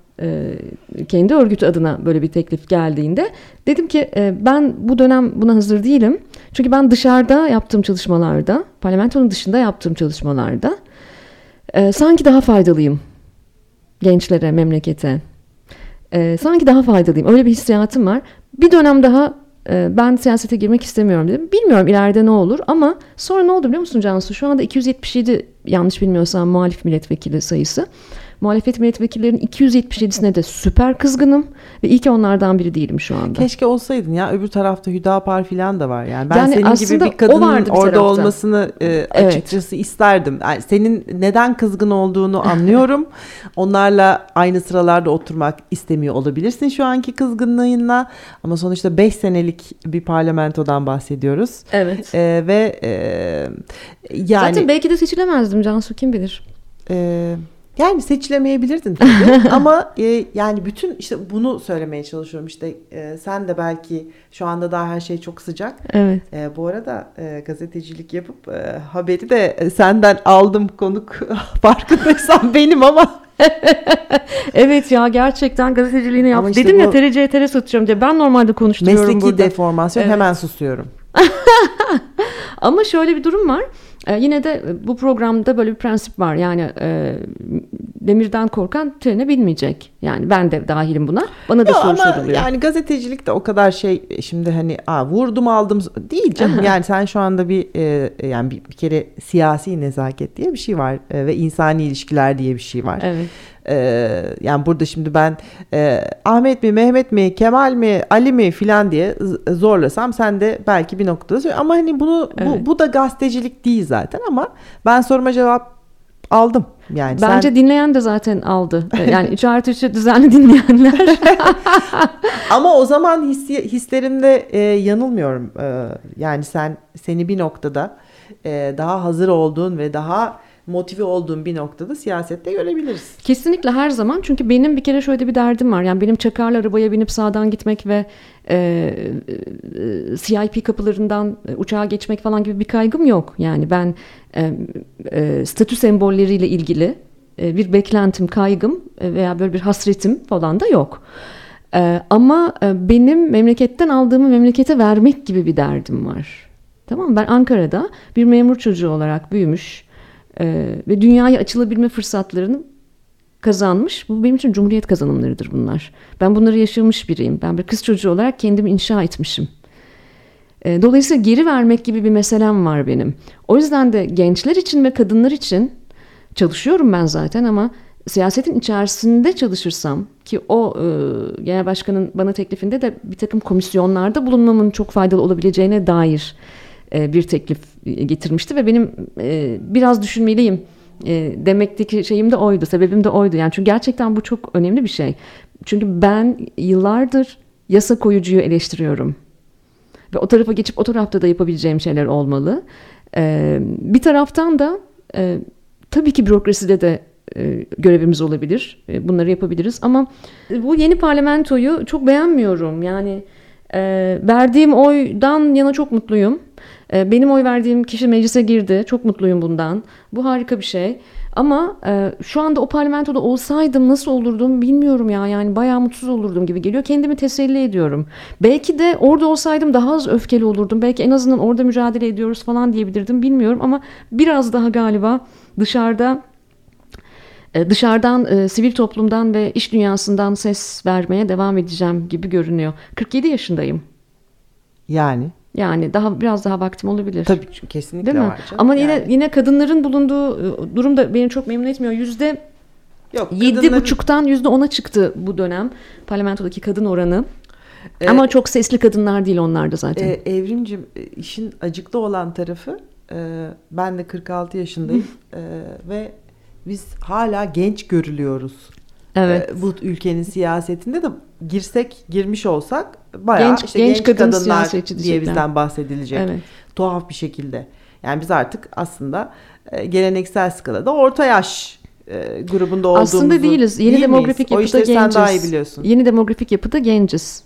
kendi örgütü adına böyle bir teklif geldiğinde dedim ki ben bu dönem buna hazır değilim. Çünkü ben dışarıda yaptığım çalışmalarda, parlamentonun dışında yaptığım çalışmalarda sanki daha faydalıyım gençlere, memlekete. sanki daha faydalıyım. Öyle bir hissiyatım var. Bir dönem daha ben siyasete girmek istemiyorum dedim. Bilmiyorum ileride ne olur ama sonra ne oldu biliyor musun Cansu? Şu anda 277 yanlış bilmiyorsam muhalif milletvekili sayısı. Muhalefet milletvekillerinin 277'sine de süper kızgınım ve iyi ki onlardan biri değilim şu anda. Keşke olsaydın ya öbür tarafta Hüdapar falan da var yani. Ben yani senin gibi bir kadının bir orada tarafta. olmasını e, açıkçası evet. isterdim. Yani senin neden kızgın olduğunu anlıyorum. Onlarla aynı sıralarda oturmak istemiyor olabilirsin şu anki kızgınlığınla ama sonuçta 5 senelik bir parlamentodan bahsediyoruz. Evet. E, ve e, yani Zaten belki de seçilemezdim Cansu kim bilir. Eee yani seçilemeyebilirdin tabii ama e, yani bütün işte bunu söylemeye çalışıyorum işte e, sen de belki şu anda daha her şey çok sıcak. Evet. E, bu arada e, gazetecilik yapıp e, haberi de senden aldım konuk farkındaysan benim ama. evet ya gerçekten gazeteciliğini yaptım. Işte Dedim ya TRC TR satacağım diye ben normalde konuşturuyorum mesleki burada. Mesleki deformasyon evet. hemen susuyorum. ama şöyle bir durum var. E, yine de e, bu programda böyle bir prensip var. Yani e, demirden korkan trene binmeyecek. Yani ben de dahilim buna. Bana da ya soru soruluyor. Yani gazetecilik de o kadar şey şimdi hani Aa, vurdum aldım değil canım. yani sen şu anda bir e, yani bir, bir kere siyasi nezaket diye bir şey var e, ve insani ilişkiler diye bir şey var. Evet. Ee, yani burada şimdi ben e, Ahmet mi, Mehmet mi, Kemal mi, Ali mi filan diye zorlasam sen de belki bir noktada söyle. Ama hani bunu evet. bu, bu da gazetecilik değil zaten ama ben soruma cevap aldım. Yani Bence sen... dinleyen de zaten aldı. Yani 3 artı 3'ü düzenli dinleyenler. Ama o zaman hissi, hislerimde e, yanılmıyorum. E, yani sen seni bir noktada e, daha hazır olduğun ve daha motive olduğum bir noktada siyasette görebiliriz. Kesinlikle her zaman çünkü benim bir kere şöyle bir derdim var. Yani benim çakarlı arabaya binip sağdan gitmek ve e, e, CIP kapılarından uçağa geçmek falan gibi bir kaygım yok. Yani ben e, e, statü sembolleriyle ilgili e, bir beklentim, kaygım veya böyle bir hasretim falan da yok. E, ama e, benim memleketten aldığımı memlekete vermek gibi bir derdim var. Tamam mı? Ben Ankara'da bir memur çocuğu olarak büyümüş, e, ve dünyaya açılabilme fırsatlarını kazanmış. Bu benim için cumhuriyet kazanımlarıdır bunlar. Ben bunları yaşamış biriyim. Ben bir kız çocuğu olarak kendimi inşa etmişim. E, dolayısıyla geri vermek gibi bir meselem var benim. O yüzden de gençler için ve kadınlar için çalışıyorum ben zaten ama siyasetin içerisinde çalışırsam ki o e, genel başkanın bana teklifinde de bir takım komisyonlarda bulunmamın çok faydalı olabileceğine dair e, bir teklif getirmişti ve benim e, biraz düşünmeliyim e, demekteki şeyim de oydu, sebebim de oydu. Yani çünkü gerçekten bu çok önemli bir şey. Çünkü ben yıllardır yasa koyucuyu eleştiriyorum. Ve o tarafa geçip o tarafta da yapabileceğim şeyler olmalı. bir taraftan da tabii ki bürokraside de görevimiz olabilir. bunları yapabiliriz ama bu yeni parlamentoyu çok beğenmiyorum. Yani verdiğim oydan yana çok mutluyum. Ee, benim oy verdiğim kişi meclise girdi. Çok mutluyum bundan. Bu harika bir şey. Ama e, şu anda o parlamentoda olsaydım nasıl olurdum bilmiyorum ya. Yani bayağı mutsuz olurdum gibi geliyor. Kendimi teselli ediyorum. Belki de orada olsaydım daha az öfkeli olurdum. Belki en azından orada mücadele ediyoruz falan diyebilirdim bilmiyorum. Ama biraz daha galiba dışarıda e, dışarıdan e, sivil toplumdan ve iş dünyasından ses vermeye devam edeceğim gibi görünüyor. 47 yaşındayım. Yani Yani daha biraz daha vaktim olabilir. tabii kesinlikle Değil mi? var canım. Ama yine Yani. yine kadınların bulunduğu e, durum da beni çok memnun etmiyor. Yüzde yedi buçuktan yüzde ona çıktı bu dönem parlamentodaki kadın oranı. E, Ama çok sesli kadınlar değil onlar da zaten. E, Evrimcim e, işin acıklı olan tarafı e, ben de 46 yaşındayım e, ve biz hala genç görülüyoruz. Evet. E, bu ülkenin siyasetinde de girsek girmiş olsak bayağı Genç- işte genç genç, kadın kadınlar diye diyecekler. bizden bahsedilecek. Evet. Tuhaf bir şekilde. Yani biz artık aslında e, geleneksel skalada orta yaş e, grubunda olduğumuzu Aslında değiliz. Yeni değil demografik miyiz? Yapıda genciz. sen daha iyi biliyorsun. Yeni demografik yapıda genciz.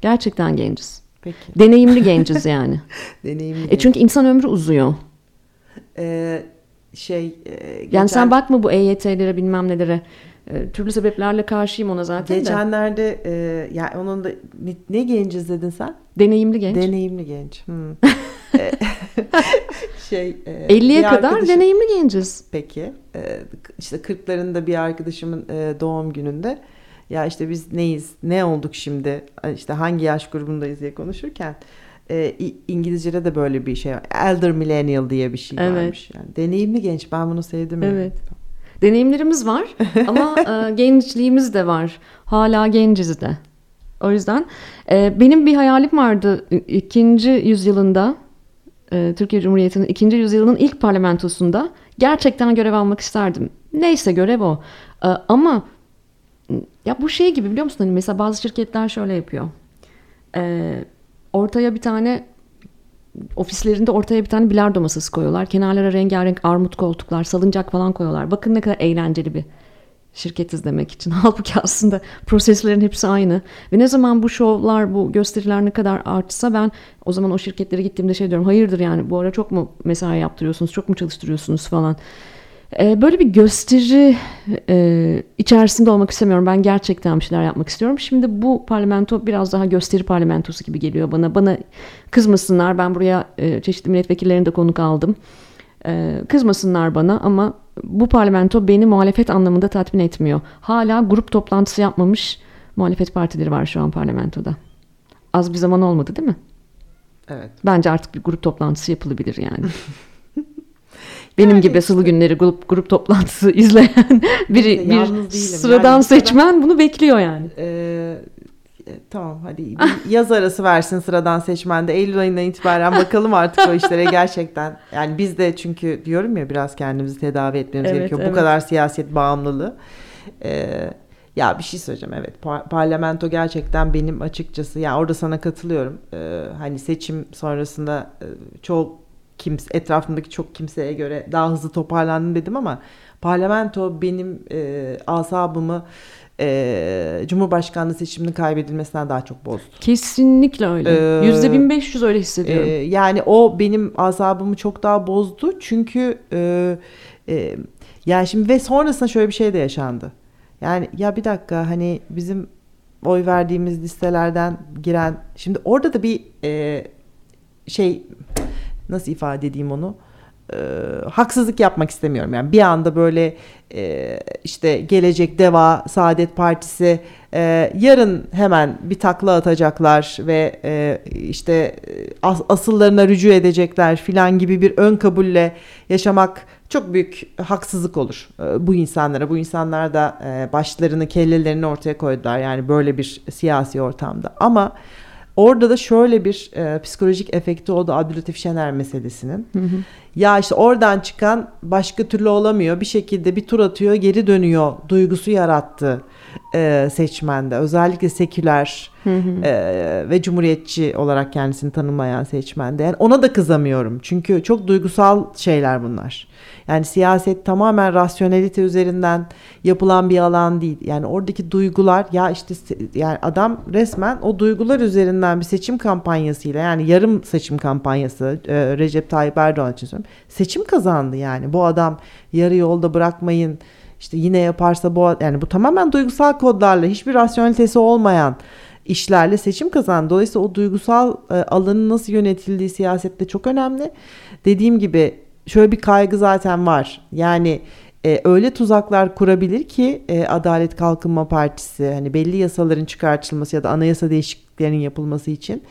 Gerçekten genciz. Peki. Deneyimli genciz yani. Deneyimli. E çünkü insan ömrü uzuyor. E, şey e, Yani geçen- sen bakma bu EYT'lere bilmem nelere. E, türlü sebeplerle karşıyım ona zaten de. Geçenlerde e, yani onun da ne, ne genciz dedin sen? Deneyimli genç. Deneyimli genç. Hmm. E, şey e, 50'ye bir kadar arkadaşım- deneyimli genciz. Peki e, işte 40'larında bir arkadaşımın e, doğum gününde ya işte biz neyiz ne olduk şimdi işte hangi yaş grubundayız diye konuşurken e, İngilizce'de de böyle bir şey var. Elder millennial diye bir şey Evet. varmış. Yani deneyimli genç ben bunu sevdim. yani. Deneyimlerimiz var ama e, gençliğimiz de var. Hala genciz de. O yüzden e, benim bir hayalim vardı ikinci yüzyılında e, Türkiye Cumhuriyeti'nin ikinci yüzyılının ilk parlamentosunda gerçekten görev almak isterdim. Neyse görev o. E, ama ya bu şey gibi biliyor musun? Hani mesela bazı şirketler şöyle yapıyor. E, ortaya bir tane ofislerinde ortaya bir tane bilardo masası koyuyorlar. Kenarlara rengarenk armut koltuklar, salıncak falan koyuyorlar. Bakın ne kadar eğlenceli bir şirket izlemek için. Halbuki aslında proseslerin hepsi aynı. Ve ne zaman bu şovlar, bu gösteriler ne kadar artsa ben o zaman o şirketlere gittiğimde şey diyorum. Hayırdır yani bu ara çok mu mesai yaptırıyorsunuz, çok mu çalıştırıyorsunuz falan. Ee, böyle bir gösteri e, içerisinde olmak istemiyorum. Ben gerçekten bir şeyler yapmak istiyorum. Şimdi bu parlamento biraz daha gösteri parlamentosu gibi geliyor bana. Bana kızmasınlar. Ben buraya e, çeşitli milletvekillerini de konuk aldım. E, kızmasınlar bana ama bu parlamento beni muhalefet anlamında tatmin etmiyor. Hala grup toplantısı yapmamış muhalefet partileri var şu an parlamentoda. Az bir zaman olmadı değil mi? Evet. Bence artık bir grup toplantısı yapılabilir yani. Benim Yani gibi işte. salı günleri grup grup toplantısı izleyen biri yalnız bir sıradan Yani seçmen bunu bekliyor yani. Ee, e, tamam hadi yaz arası versin sıradan seçmende. Eylül ayından itibaren bakalım artık o işlere gerçekten. Yani biz de çünkü diyorum ya biraz kendimizi tedavi etmemiz Evet, gerekiyor. evet. Bu kadar siyaset bağımlılığı. Ee, ya bir şey söyleyeceğim evet par- parlamento gerçekten benim açıkçası yani orada sana katılıyorum. Ee, hani seçim sonrasında e, çok kimse etrafımdaki çok kimseye göre daha hızlı toparlandım dedim ama parlamento benim e, asabımı e, Cumhurbaşkanlığı seçiminin kaybedilmesinden daha çok bozdu. Kesinlikle öyle. Ee, Yüzde 1500 öyle hissediyorum. yani o benim asabımı çok daha bozdu çünkü e, e, yani şimdi ve sonrasında şöyle bir şey de yaşandı. Yani ya bir dakika hani bizim oy verdiğimiz listelerden giren şimdi orada da bir e, şey nasıl ifade edeyim onu e, haksızlık yapmak istemiyorum. Yani bir anda böyle e, işte gelecek Deva Saadet Partisi e, yarın hemen bir takla atacaklar ve e, işte e, as- asıllarına rücu edecekler filan gibi bir ön kabulle yaşamak çok büyük haksızlık olur e, bu insanlara. Bu insanlar da e, başlarını kellelerini ortaya koydular yani böyle bir siyasi ortamda. Ama orada da şöyle bir e, psikolojik efekti oldu Abdülhatif Şener meselesinin. Hı hı. Ya işte oradan çıkan başka türlü olamıyor. Bir şekilde bir tur atıyor, geri dönüyor duygusu yarattı e, seçmende. Özellikle seküler Hı hı. e, ve cumhuriyetçi olarak kendisini tanımlayan seçmende. Yani ona da kızamıyorum. Çünkü çok duygusal şeyler bunlar. Yani siyaset tamamen rasyonelite üzerinden yapılan bir alan değil. Yani oradaki duygular ya işte yani adam resmen o duygular üzerinden bir seçim kampanyasıyla yani yarım seçim kampanyası e, Recep Tayyip Erdoğan için söylüyorum. seçim kazandı yani. Bu adam yarı yolda bırakmayın işte yine yaparsa bu yani bu tamamen duygusal kodlarla hiçbir rasyonelitesi olmayan işlerle seçim kazandı. Dolayısıyla o duygusal e, alanın nasıl yönetildiği siyasette çok önemli. Dediğim gibi şöyle bir kaygı zaten var. Yani e, öyle tuzaklar kurabilir ki e, Adalet Kalkınma Partisi hani belli yasaların çıkartılması ya da anayasa değişikliklerinin yapılması için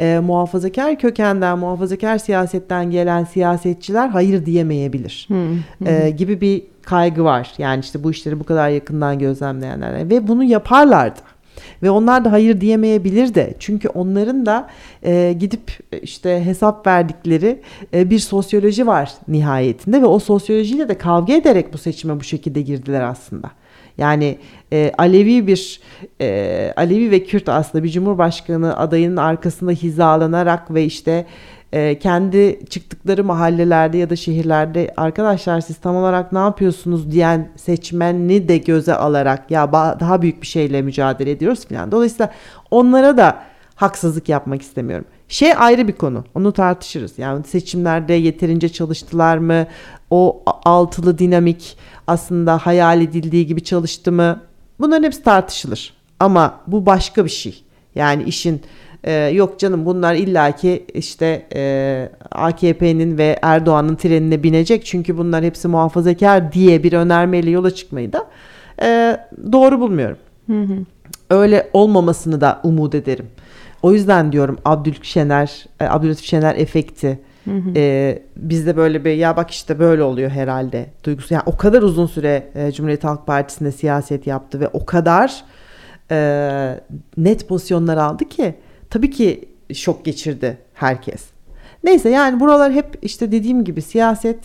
e, muhafazakar kökenden, muhafazakar siyasetten gelen siyasetçiler hayır diyemeyebilir hmm. e, gibi bir kaygı var. Yani işte bu işleri bu kadar yakından gözlemleyenler ve bunu yaparlardı. Ve onlar da hayır diyemeyebilir de. Çünkü onların da e, gidip işte hesap verdikleri e, bir sosyoloji var nihayetinde ve o sosyolojiyle de kavga ederek bu seçime bu şekilde girdiler aslında. Yani e, Alevi bir e, Alevi ve Kürt aslında bir cumhurbaşkanı adayının arkasında hizalanarak ve işte e, kendi çıktıkları mahallelerde ya da şehirlerde arkadaşlar siz tam olarak ne yapıyorsunuz diyen seçmeni de göze alarak ya daha büyük bir şeyle mücadele ediyoruz falan. Dolayısıyla onlara da haksızlık yapmak istemiyorum. Şey ayrı bir konu. Onu tartışırız. Yani seçimlerde yeterince çalıştılar mı? O altılı dinamik aslında hayal edildiği gibi çalıştı mı? Bunların hepsi tartışılır. Ama bu başka bir şey. Yani işin e, yok canım bunlar illaki işte e, AKP'nin ve Erdoğan'ın trenine binecek çünkü bunlar hepsi muhafazakar diye bir önermeyle yola çıkmayı da e, doğru bulmuyorum. Hı hı. Öyle olmamasını da umut ederim. O yüzden diyorum Abdülşener, e, Abdülhatif Şener efekti. Hı hı. E, bizde böyle bir ya bak işte böyle oluyor herhalde duygusu. Yani o kadar uzun süre e, Cumhuriyet Halk Partisi'nde siyaset yaptı ve o kadar e, net pozisyonlar aldı ki tabii ki şok geçirdi herkes. Neyse yani buralar hep işte dediğim gibi siyaset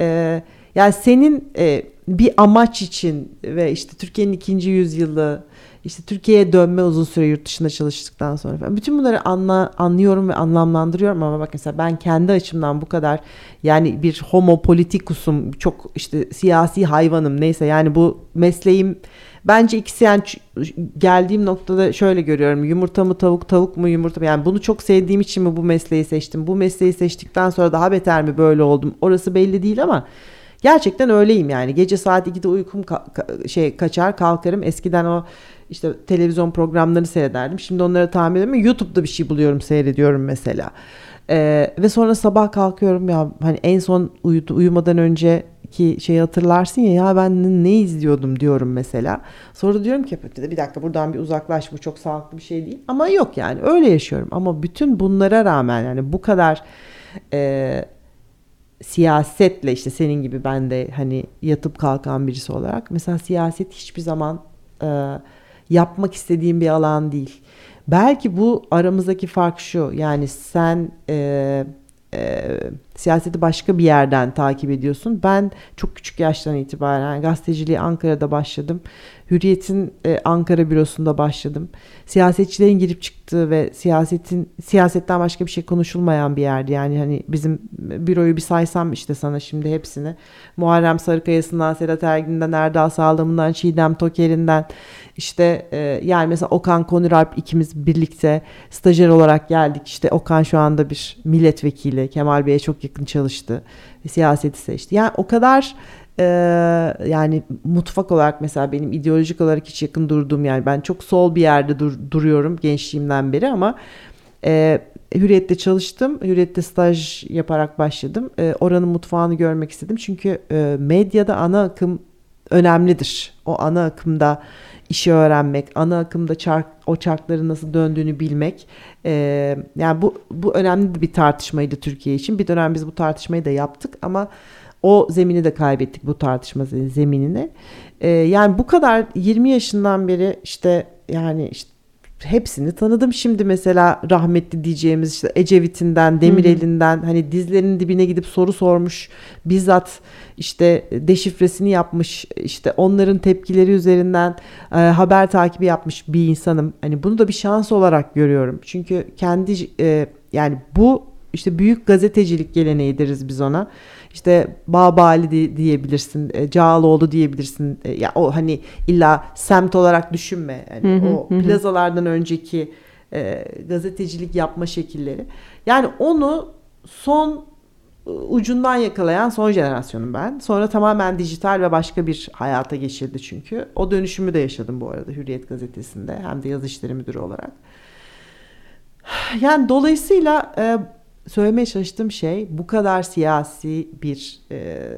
e, yani senin e, bir amaç için ve işte Türkiye'nin ikinci yüzyılı işte Türkiye'ye dönme uzun süre yurt dışında çalıştıktan sonra falan. Bütün bunları anla, anlıyorum ve anlamlandırıyorum ama bak mesela ben kendi açımdan bu kadar yani bir homo politikusum çok işte siyasi hayvanım neyse yani bu mesleğim bence ikisi yani geldiğim noktada şöyle görüyorum yumurta mı tavuk tavuk mu yumurta mı yani bunu çok sevdiğim için mi bu mesleği seçtim bu mesleği seçtikten sonra daha beter mi böyle oldum orası belli değil ama Gerçekten öyleyim yani. Gece saat 2'de uykum ka- ka- şey kaçar kalkarım. Eskiden o işte televizyon programlarını seyrederdim. Şimdi onları tahmin ediyorum. YouTube'da bir şey buluyorum seyrediyorum mesela. Ee, ve sonra sabah kalkıyorum ya hani en son uyudu, uyumadan önce ki şey hatırlarsın ya ya ben ne izliyordum diyorum mesela. Sonra diyorum ki bir dakika buradan bir uzaklaş bu çok sağlıklı bir şey değil. Ama yok yani öyle yaşıyorum. Ama bütün bunlara rağmen yani bu kadar e, siyasetle işte senin gibi ben de hani yatıp kalkan birisi olarak mesela siyaset hiçbir zaman e, yapmak istediğim bir alan değil. Belki bu aramızdaki fark şu yani sen e, e, siyaseti başka bir yerden takip ediyorsun. Ben çok küçük yaştan itibaren gazeteciliği Ankara'da başladım. Hürriyet'in e, Ankara bürosunda başladım. Siyasetçilerin girip çıktığı ve siyasetin siyasetten başka bir şey konuşulmayan bir yerdi. Yani hani bizim büroyu bir saysam işte sana şimdi hepsini. Muharrem Sarıkaya'sından, Sedat Ergin'den, Erdal Sağlam'ından, Çiğdem Toker'inden işte e, yani mesela Okan Konuralp ikimiz birlikte stajyer olarak geldik. İşte Okan şu anda bir milletvekili. Kemal Bey'e çok yakın çalıştı. Siyaseti seçti. Yani o kadar e, yani mutfak olarak mesela benim ideolojik olarak hiç yakın durduğum yani ben çok sol bir yerde dur, duruyorum gençliğimden beri ama e, Hürriyet'te çalıştım. Hürriyet'te staj yaparak başladım. E, oranın mutfağını görmek istedim. Çünkü e, medyada ana akım önemlidir. O ana akımda işi öğrenmek, ana akımda çark, o çarkların nasıl döndüğünü bilmek. E, yani bu bu önemli bir tartışmaydı Türkiye için. Bir dönem biz bu tartışmayı da yaptık ama o zemini de kaybettik bu tartışma zeminini. E, yani bu kadar 20 yaşından beri işte yani işte hepsini tanıdım şimdi mesela rahmetli diyeceğimiz işte Ecevit'inden, Demirel'inden hani dizlerinin dibine gidip soru sormuş bizzat işte deşifresini yapmış işte onların tepkileri üzerinden e, haber takibi yapmış bir insanım. Hani bunu da bir şans olarak görüyorum. Çünkü kendi e, yani bu işte büyük gazetecilik geleneği deriz biz ona işte Babali diyebilirsin, e, Cağaloğlu diyebilirsin. E, ya o hani illa semt olarak düşünme. Yani o plazalardan önceki e, gazetecilik yapma şekilleri. Yani onu son ucundan yakalayan son jenerasyonum ben. Sonra tamamen dijital ve başka bir hayata geçildi çünkü. O dönüşümü de yaşadım bu arada Hürriyet gazetesinde hem de yazı işleri müdürü olarak. Yani dolayısıyla e, söylemeye çalıştığım şey bu kadar siyasi bir e,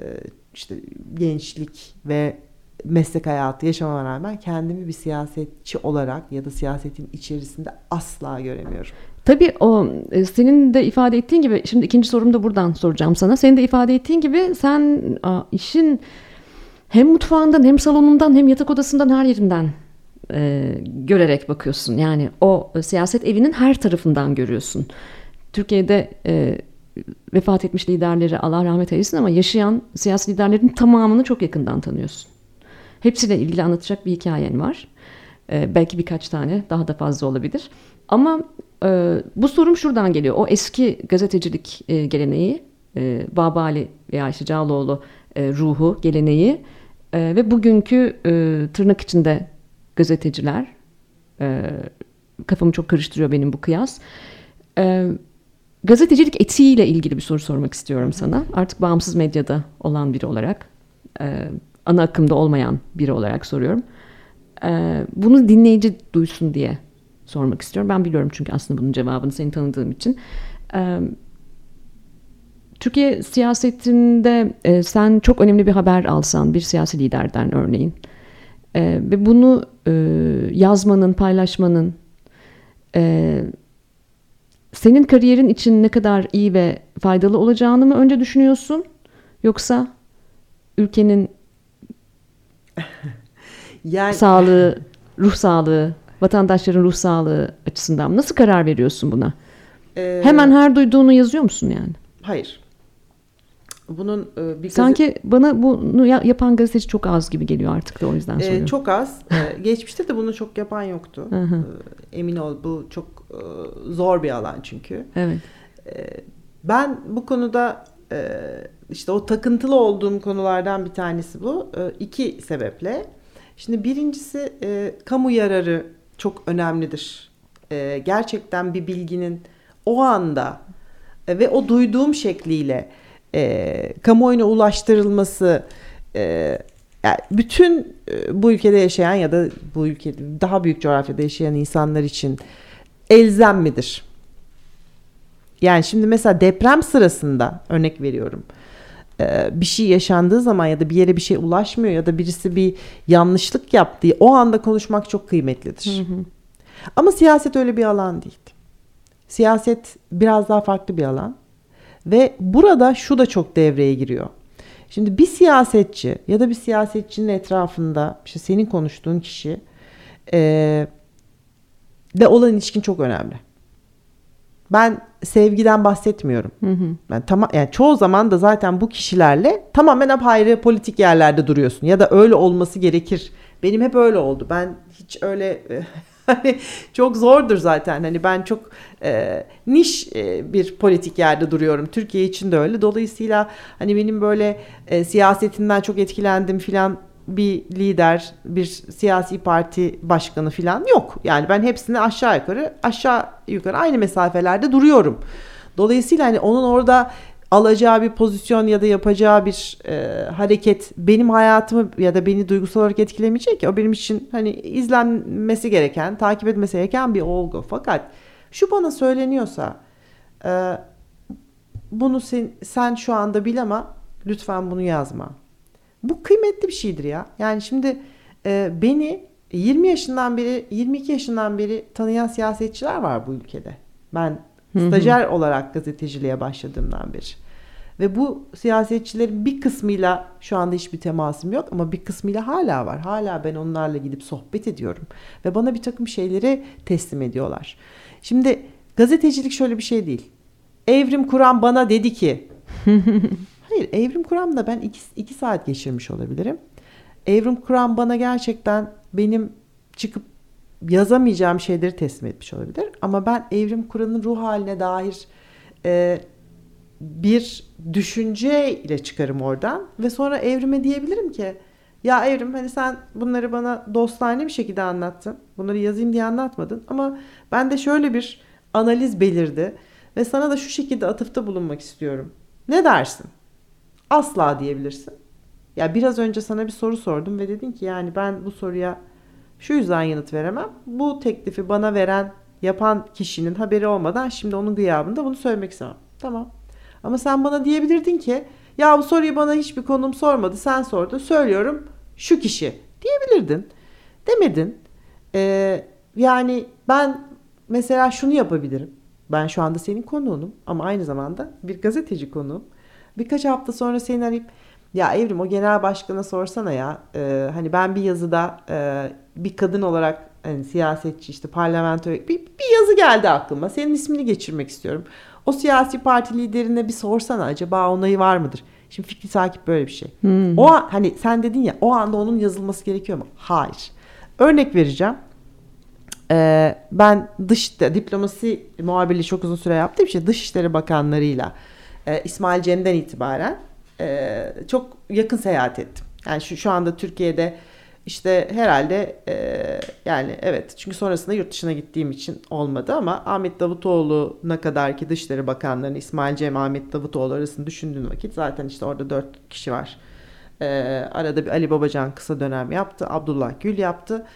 işte gençlik ve meslek hayatı yaşamama rağmen kendimi bir siyasetçi olarak ya da siyasetin içerisinde asla göremiyorum. Tabii o e, senin de ifade ettiğin gibi şimdi ikinci sorumu da buradan soracağım sana. Senin de ifade ettiğin gibi sen işin hem mutfağından hem salonundan hem yatak odasından her yerinden e, görerek bakıyorsun. Yani o siyaset evinin her tarafından görüyorsun. Türkiye'de e, vefat etmiş liderleri Allah rahmet eylesin ama yaşayan siyasi liderlerin tamamını çok yakından tanıyorsun. Hepsiyle ilgili anlatacak bir hikayen var. E, belki birkaç tane daha da fazla olabilir. Ama e, bu sorum şuradan geliyor. O eski gazetecilik e, geleneği, e, Babali veya Ayşe Cağaloğlu e, ruhu, geleneği e, ve bugünkü e, tırnak içinde gazeteciler, e, kafamı çok karıştırıyor benim bu kıyas. E, gazetecilik etiğiyle ilgili bir soru sormak istiyorum sana. Artık bağımsız medyada olan biri olarak, e, ana akımda olmayan biri olarak soruyorum. E, bunu dinleyici duysun diye sormak istiyorum. Ben biliyorum çünkü aslında bunun cevabını seni tanıdığım için. E, Türkiye siyasetinde sen çok önemli bir haber alsan bir siyasi liderden örneğin ve bunu yazmanın, paylaşmanın senin kariyerin için ne kadar iyi ve faydalı olacağını mı önce düşünüyorsun yoksa ülkenin yani sağlığı, ruh sağlığı vatandaşların ruh sağlığı açısından nasıl karar veriyorsun buna? Ee, Hemen her duyduğunu yazıyor musun yani? Hayır. Bunun e, bir sanki gazete... bana bunu yapan gazeteci çok az gibi geliyor artık da o yüzden ee, soruyorum. Ee, çok az. Ee, geçmişte de bunu çok yapan yoktu. emin ol bu çok e, zor bir alan çünkü. Evet. Ben bu konuda e, işte o takıntılı olduğum konulardan bir tanesi bu. E, iki sebeple. Şimdi birincisi e, kamu yararı çok önemlidir. E, gerçekten bir bilginin o anda e, ve o duyduğum şekliyle e, kamuoyuna ulaştırılması e, yani bütün e, bu ülkede yaşayan ya da bu ülkede daha büyük coğrafyada yaşayan insanlar için elzem midir? Yani şimdi mesela deprem sırasında örnek veriyorum e, bir şey yaşandığı zaman ya da bir yere bir şey ulaşmıyor ya da birisi bir yanlışlık yaptığı o anda konuşmak çok kıymetlidir. Hı hı. Ama siyaset öyle bir alan değil. Siyaset biraz daha farklı bir alan. Ve burada şu da çok devreye giriyor. Şimdi bir siyasetçi ya da bir siyasetçinin etrafında işte senin konuştuğun kişi e, de olan ilişkin çok önemli. Ben sevgiden bahsetmiyorum. Hı hı. Ben tamam yani çoğu zaman da zaten bu kişilerle tamamen apayrı politik yerlerde duruyorsun ya da öyle olması gerekir. Benim hep öyle oldu. Ben hiç öyle e, hani çok zordur zaten. Hani ben çok e, niş e, bir politik yerde duruyorum. Türkiye için de öyle. Dolayısıyla hani benim böyle e, siyasetinden çok etkilendim filan bir lider, bir siyasi parti başkanı falan yok. Yani ben hepsini aşağı yukarı aşağı yukarı aynı mesafelerde duruyorum. Dolayısıyla hani onun orada alacağı bir pozisyon ya da yapacağı bir e, hareket benim hayatımı ya da beni duygusal olarak etkilemeyecek ki. O benim için hani izlenmesi gereken, takip etmesi gereken bir olgu. Fakat şu bana söyleniyorsa e, bunu sen, sen şu anda bil ama lütfen bunu yazma. Bu kıymetli bir şeydir ya. Yani şimdi e, beni 20 yaşından beri 22 yaşından beri tanıyan siyasetçiler var bu ülkede. Ben stajyer olarak gazeteciliğe başladığımdan beri. Ve bu siyasetçilerin bir kısmıyla şu anda hiçbir temasım yok ama bir kısmıyla hala var. Hala ben onlarla gidip sohbet ediyorum. Ve bana bir takım şeyleri teslim ediyorlar. Şimdi gazetecilik şöyle bir şey değil. Evrim Kur'an bana dedi ki Hayır Evrim Kur'an'da ben iki, iki saat geçirmiş olabilirim. Evrim Kur'an bana gerçekten benim çıkıp yazamayacağım şeyleri teslim etmiş olabilir. Ama ben Evrim Kur'an'ın ruh haline dair e, bir düşünce ile çıkarım oradan. Ve sonra Evrim'e diyebilirim ki ya Evrim hani sen bunları bana dostane bir şekilde anlattın. Bunları yazayım diye anlatmadın. Ama ben de şöyle bir analiz belirdi. Ve sana da şu şekilde atıfta bulunmak istiyorum Ne dersin? Asla diyebilirsin. Ya biraz önce sana bir soru sordum ve dedin ki yani ben bu soruya şu yüzden yanıt veremem. Bu teklifi bana veren, yapan kişinin haberi olmadan şimdi onun gıyabında bunu söylemek istemem. Tamam. Ama sen bana diyebilirdin ki ya bu soruyu bana hiçbir konum sormadı sen sordu söylüyorum şu kişi diyebilirdin. Demedin. Ee, yani ben mesela şunu yapabilirim. Ben şu anda senin konuğunum ama aynı zamanda bir gazeteci konuğum. Birkaç hafta sonra seni arayıp ya Evrim o genel başkana sorsana ya. Ee, hani ben bir yazıda e, bir kadın olarak hani siyasetçi işte parlamento bir, bir yazı geldi aklıma. Senin ismini geçirmek istiyorum. O siyasi parti liderine bir sorsana acaba onayı var mıdır? Şimdi fikri takip böyle bir şey. Hmm. O an, hani sen dedin ya o anda onun yazılması gerekiyor mu? Hayır. Örnek vereceğim. Ee, ben dış diplomasi muhabirliği çok uzun süre yaptığım için Dışişleri Bakanlarıyla e, İsmail Cem'den itibaren e, çok yakın seyahat ettim. Yani şu, şu anda Türkiye'de işte herhalde e, yani evet çünkü sonrasında yurt dışına gittiğim için olmadı ama Ahmet Davutoğlu'na kadar ki Dışişleri Bakanlarını İsmail Cem Ahmet Davutoğlu arasını düşündüğün vakit zaten işte orada dört kişi var. E, arada bir Ali Babacan kısa dönem yaptı. Abdullah Gül yaptı.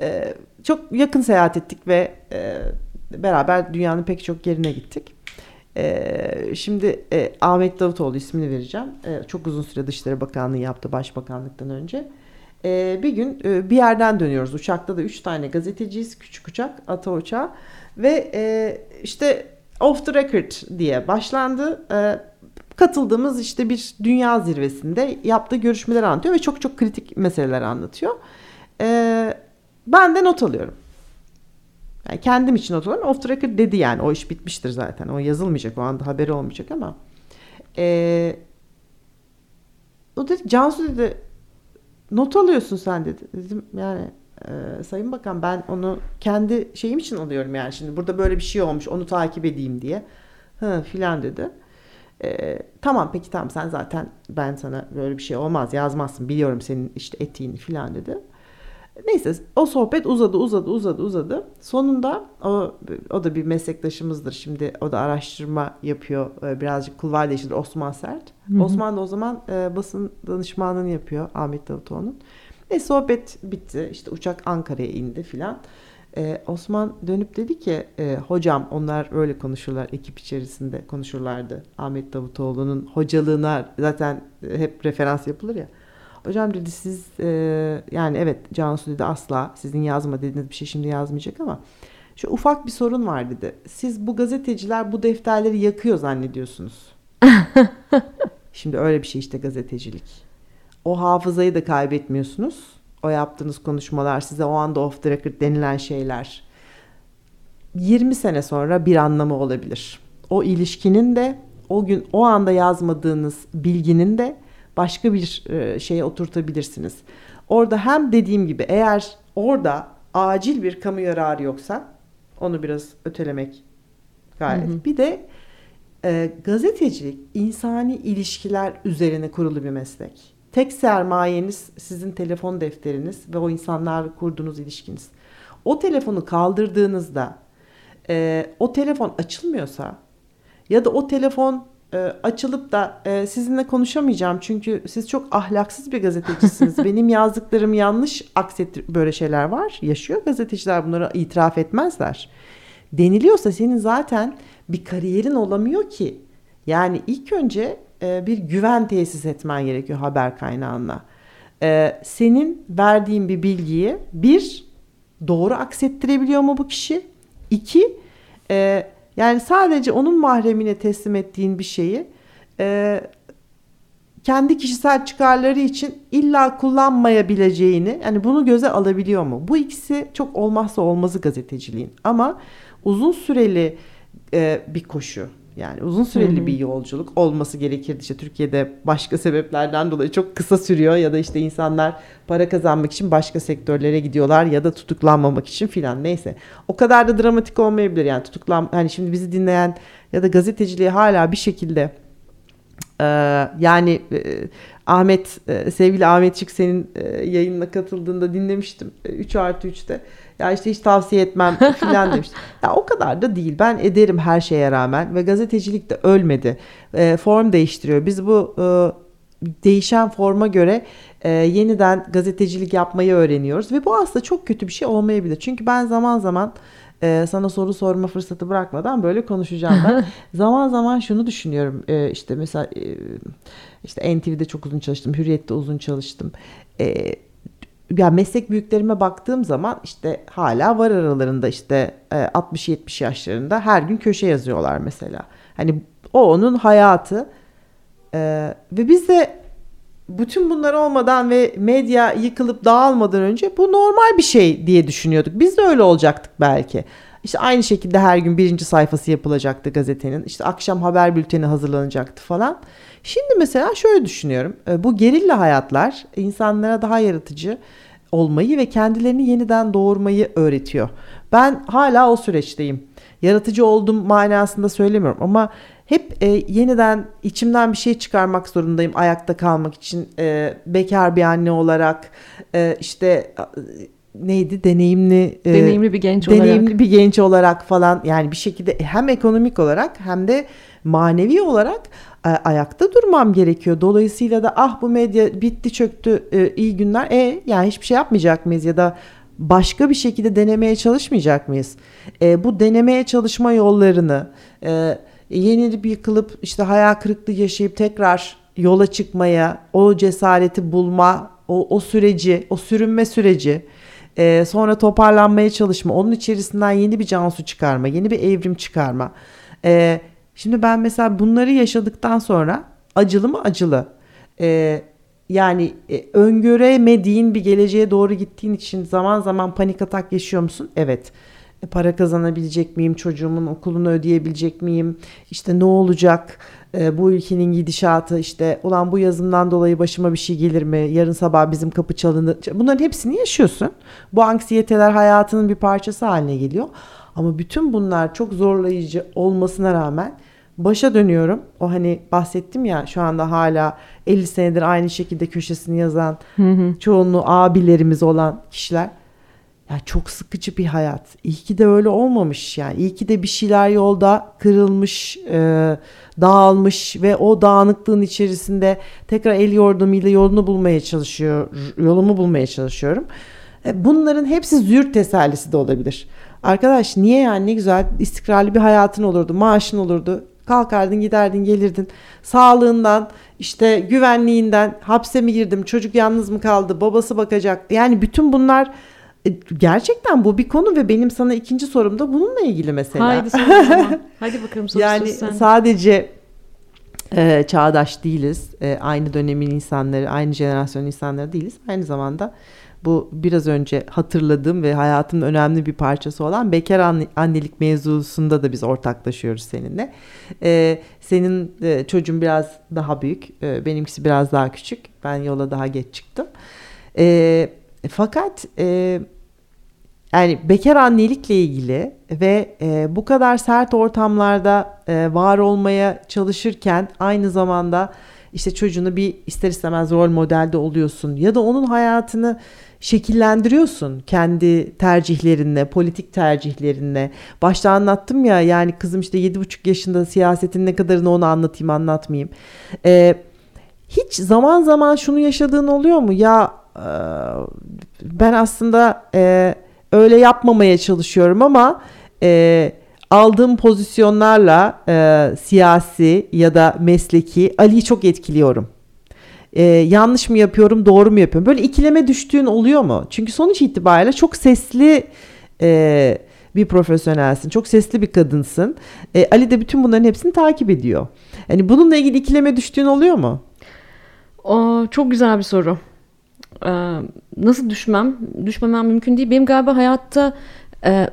E, çok yakın seyahat ettik ve e, beraber dünyanın pek çok yerine gittik. Ee, şimdi e, Ahmet Davutoğlu ismini vereceğim. Ee, çok uzun süre Dışişleri Bakanlığı yaptı başbakanlıktan önce. Ee, bir gün e, bir yerden dönüyoruz. Uçakta da üç tane gazeteciyiz. Küçük uçak, ata uçağı. Ve e, işte off the record diye başlandı. E, katıldığımız işte bir dünya zirvesinde yaptığı görüşmeler anlatıyor ve çok çok kritik meseleler anlatıyor. E, ben de not alıyorum. Yani kendim için not alıyorum. Off the record dedi yani. O iş bitmiştir zaten. O yazılmayacak. O anda haberi olmayacak ama. E, o dedi Cansu dedi not alıyorsun sen dedi. Dedim yani e, Sayın Bakan ben onu kendi şeyim için alıyorum yani şimdi burada böyle bir şey olmuş onu takip edeyim diye. Hı filan dedi. E, tamam peki tamam sen zaten ben sana böyle bir şey olmaz yazmazsın biliyorum senin işte etiğini filan dedi. Neyse o sohbet uzadı uzadı uzadı uzadı. Sonunda o, o da bir meslektaşımızdır. Şimdi o da araştırma yapıyor. E, birazcık kulvar değiştir Osman Sert. Hı hı. Osman da o zaman e, basın danışmanlığını yapıyor Ahmet Davutoğlu'nun. Ve sohbet bitti. İşte uçak Ankara'ya indi filan. Ee, Osman dönüp dedi ki e, hocam onlar öyle konuşurlar ekip içerisinde konuşurlardı. Ahmet Davutoğlu'nun hocalığına zaten hep referans yapılır ya. Hocam dedi siz e, yani evet Cansu dedi asla sizin yazma dediğiniz bir şey şimdi yazmayacak ama şu ufak bir sorun var dedi. Siz bu gazeteciler bu defterleri yakıyor zannediyorsunuz. şimdi öyle bir şey işte gazetecilik. O hafızayı da kaybetmiyorsunuz. O yaptığınız konuşmalar size o anda off the record denilen şeyler 20 sene sonra bir anlamı olabilir. O ilişkinin de o gün o anda yazmadığınız bilginin de başka bir e, şeye oturtabilirsiniz. Orada hem dediğim gibi eğer orada acil bir kamu yararı yoksa onu biraz ötelemek gayet. Hı hı. Bir de e, gazetecilik insani ilişkiler üzerine kurulu bir meslek. Tek sermayeniz sizin telefon defteriniz ve o insanlarla kurduğunuz ilişkiniz. O telefonu kaldırdığınızda e, o telefon açılmıyorsa ya da o telefon açılıp da e, sizinle konuşamayacağım çünkü siz çok ahlaksız bir gazetecisiniz. Benim yazdıklarım yanlış akset böyle şeyler var. Yaşıyor gazeteciler bunları itiraf etmezler. Deniliyorsa senin zaten bir kariyerin olamıyor ki. Yani ilk önce e, bir güven tesis etmen gerekiyor haber kaynağına. E, senin verdiğin bir bilgiyi bir doğru aksettirebiliyor mu bu kişi? İki e, yani sadece onun mahremine teslim ettiğin bir şeyi e, kendi kişisel çıkarları için illa kullanmayabileceğini yani bunu göze alabiliyor mu? Bu ikisi çok olmazsa olmazı gazeteciliğin ama uzun süreli e, bir koşu. Yani uzun süreli Hı-hı. bir yolculuk olması gerekirdi. İşte Türkiye'de başka sebeplerden dolayı çok kısa sürüyor ya da işte insanlar para kazanmak için başka sektörlere gidiyorlar ya da tutuklanmamak için filan neyse. O kadar da dramatik olmayabilir yani tutuklan hani şimdi bizi dinleyen ya da gazeteciliğe hala bir şekilde Ee, yani e, Ahmet, e, sevgili Ahmetçik senin e, yayınına katıldığında dinlemiştim. 3 artı 3'te. Ya işte hiç tavsiye etmem filan demiş. Ya o kadar da değil. Ben ederim her şeye rağmen ve gazetecilik de ölmedi. E, form değiştiriyor. Biz bu e, değişen forma göre e, yeniden gazetecilik yapmayı öğreniyoruz ve bu aslında çok kötü bir şey olmayabilir. Çünkü ben zaman zaman e, sana soru sorma fırsatı bırakmadan böyle konuşacağım ben. zaman zaman şunu düşünüyorum. E, işte mesela e, işte NTV'de çok uzun çalıştım, Hürriyet'te uzun çalıştım. E, ya meslek büyüklerime baktığım zaman işte hala var aralarında işte 60-70 yaşlarında her gün köşe yazıyorlar mesela. Hani o onun hayatı ee, ve biz de bütün bunlar olmadan ve medya yıkılıp dağılmadan önce bu normal bir şey diye düşünüyorduk. Biz de öyle olacaktık belki. İşte aynı şekilde her gün birinci sayfası yapılacaktı gazetenin. İşte akşam haber bülteni hazırlanacaktı falan. Şimdi mesela şöyle düşünüyorum. Ee, bu gerilla hayatlar insanlara daha yaratıcı olmayı ve kendilerini yeniden doğurmayı öğretiyor. Ben hala o süreçteyim. Yaratıcı oldum manasında söylemiyorum ama hep e, yeniden içimden bir şey çıkarmak zorundayım ayakta kalmak için. E, bekar bir anne olarak e, işte neydi deneyimli e, deneyimli bir genç deneyimli olarak. bir genç olarak falan yani bir şekilde hem ekonomik olarak hem de manevi olarak e, ayakta durmam gerekiyor. Dolayısıyla da ah bu medya bitti çöktü e, iyi günler. E yani hiçbir şey yapmayacak mıyız ya da başka bir şekilde denemeye çalışmayacak mıyız? E, bu denemeye çalışma yollarını e, yenilip yıkılıp işte hayal kırıklığı yaşayıp tekrar yola çıkmaya, o cesareti bulma, o, o süreci, o sürünme süreci, e, sonra toparlanmaya çalışma, onun içerisinden yeni bir Cansu çıkarma, yeni bir evrim çıkarma. E, şimdi ben mesela bunları yaşadıktan sonra acılı mı acılı? E, yani e, öngöremediğin bir geleceğe doğru gittiğin için zaman zaman panik atak yaşıyor musun? Evet. E, para kazanabilecek miyim? Çocuğumun okulunu ödeyebilecek miyim? İşte ne olacak? E, bu ülkenin gidişatı işte ulan bu yazımdan dolayı başıma bir şey gelir mi? Yarın sabah bizim kapı çalınır. Bunların hepsini yaşıyorsun. Bu anksiyeteler hayatının bir parçası haline geliyor. Ama bütün bunlar çok zorlayıcı olmasına rağmen başa dönüyorum. O hani bahsettim ya şu anda hala 50 senedir aynı şekilde köşesini yazan hı hı. çoğunluğu abilerimiz olan kişiler ya çok sıkıcı bir hayat. İyi ki de öyle olmamış yani. İyi ki de bir şeyler yolda kırılmış, e, dağılmış ve o dağınıklığın içerisinde tekrar el yordamıyla yolunu bulmaya çalışıyor, yolumu bulmaya çalışıyorum. E, bunların hepsi züğürt tesellisi de olabilir. Arkadaş niye yani ne güzel istikrarlı bir hayatın olurdu, maaşın olurdu. Kalkardın, giderdin, gelirdin. Sağlığından, işte güvenliğinden, hapse mi girdim, çocuk yalnız mı kaldı, babası bakacak. Yani bütün bunlar e, gerçekten bu bir konu ve benim sana ikinci sorum da bununla ilgili mesela. Haydi Hadi bakalım sorusu Yani sen. sadece e, çağdaş değiliz. E, aynı dönemin insanları, aynı jenerasyon insanları değiliz. Aynı zamanda bu biraz önce hatırladığım ve hayatımın önemli bir parçası olan bekar annelik mevzusunda da biz ortaklaşıyoruz seninle. Ee, senin e, çocuğun biraz daha büyük, e, benimkisi biraz daha küçük. Ben yola daha geç çıktım. E, fakat e, yani bekar annelikle ilgili ve e, bu kadar sert ortamlarda e, var olmaya çalışırken aynı zamanda işte çocuğunu bir ister istemez rol modelde oluyorsun ya da onun hayatını şekillendiriyorsun kendi tercihlerinle, politik tercihlerinle. Başta anlattım ya yani kızım işte yedi buçuk yaşında siyasetin ne kadarını onu anlatayım anlatmayayım. Ee, hiç zaman zaman şunu yaşadığın oluyor mu? Ya e, ben aslında e, öyle yapmamaya çalışıyorum ama e, aldığım pozisyonlarla e, siyasi ya da mesleki Ali'yi çok etkiliyorum. E, yanlış mı yapıyorum, doğru mu yapıyorum? Böyle ikileme düştüğün oluyor mu? Çünkü sonuç itibariyle çok sesli e, bir profesyonelsin, çok sesli bir kadınsın. E, Ali de bütün bunların hepsini takip ediyor. Yani bununla ilgili ikileme düştüğün oluyor mu? O, çok güzel bir soru. Ee, nasıl düşmem? Düşmemem mümkün değil. Benim galiba hayatta e,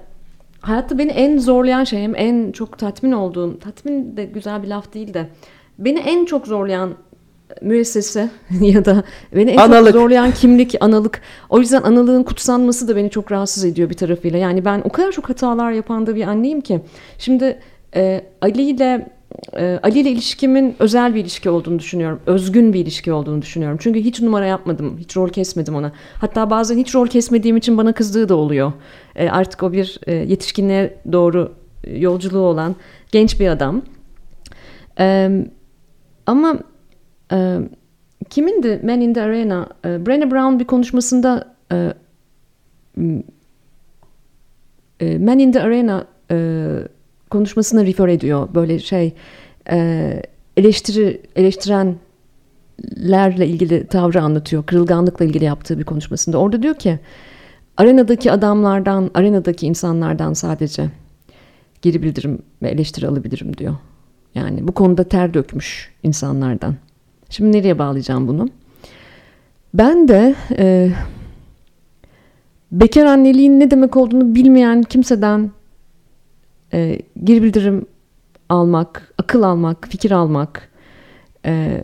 hayatta beni en zorlayan şey hem en çok tatmin olduğum, tatmin de güzel bir laf değil de beni en çok zorlayan müessese ya da beni en analık. çok zorlayan kimlik, analık. O yüzden analığın kutsanması da beni çok rahatsız ediyor bir tarafıyla. Yani ben o kadar çok hatalar yapan da bir anneyim ki. Şimdi e, Ali ile e, Ali ile ilişkimin özel bir ilişki olduğunu düşünüyorum. Özgün bir ilişki olduğunu düşünüyorum. Çünkü hiç numara yapmadım. Hiç rol kesmedim ona. Hatta bazen hiç rol kesmediğim için bana kızdığı da oluyor. E, artık o bir e, yetişkinliğe doğru yolculuğu olan genç bir adam. E, ama e, kimindi Man in the Arena? E, Brené Brown bir konuşmasında e, e, Man in the Arena e, konuşmasına refer ediyor. Böyle şey e, eleştiri eleştirenlerle ilgili tavrı anlatıyor. Kırılganlıkla ilgili yaptığı bir konuşmasında. Orada diyor ki arenadaki adamlardan, arenadaki insanlardan sadece geri bildirim ve eleştiri alabilirim diyor. Yani bu konuda ter dökmüş insanlardan. Şimdi nereye bağlayacağım bunu? Ben de e, bekar anneliğin ne demek olduğunu bilmeyen kimseden e, geri bildirim almak, akıl almak, fikir almak e,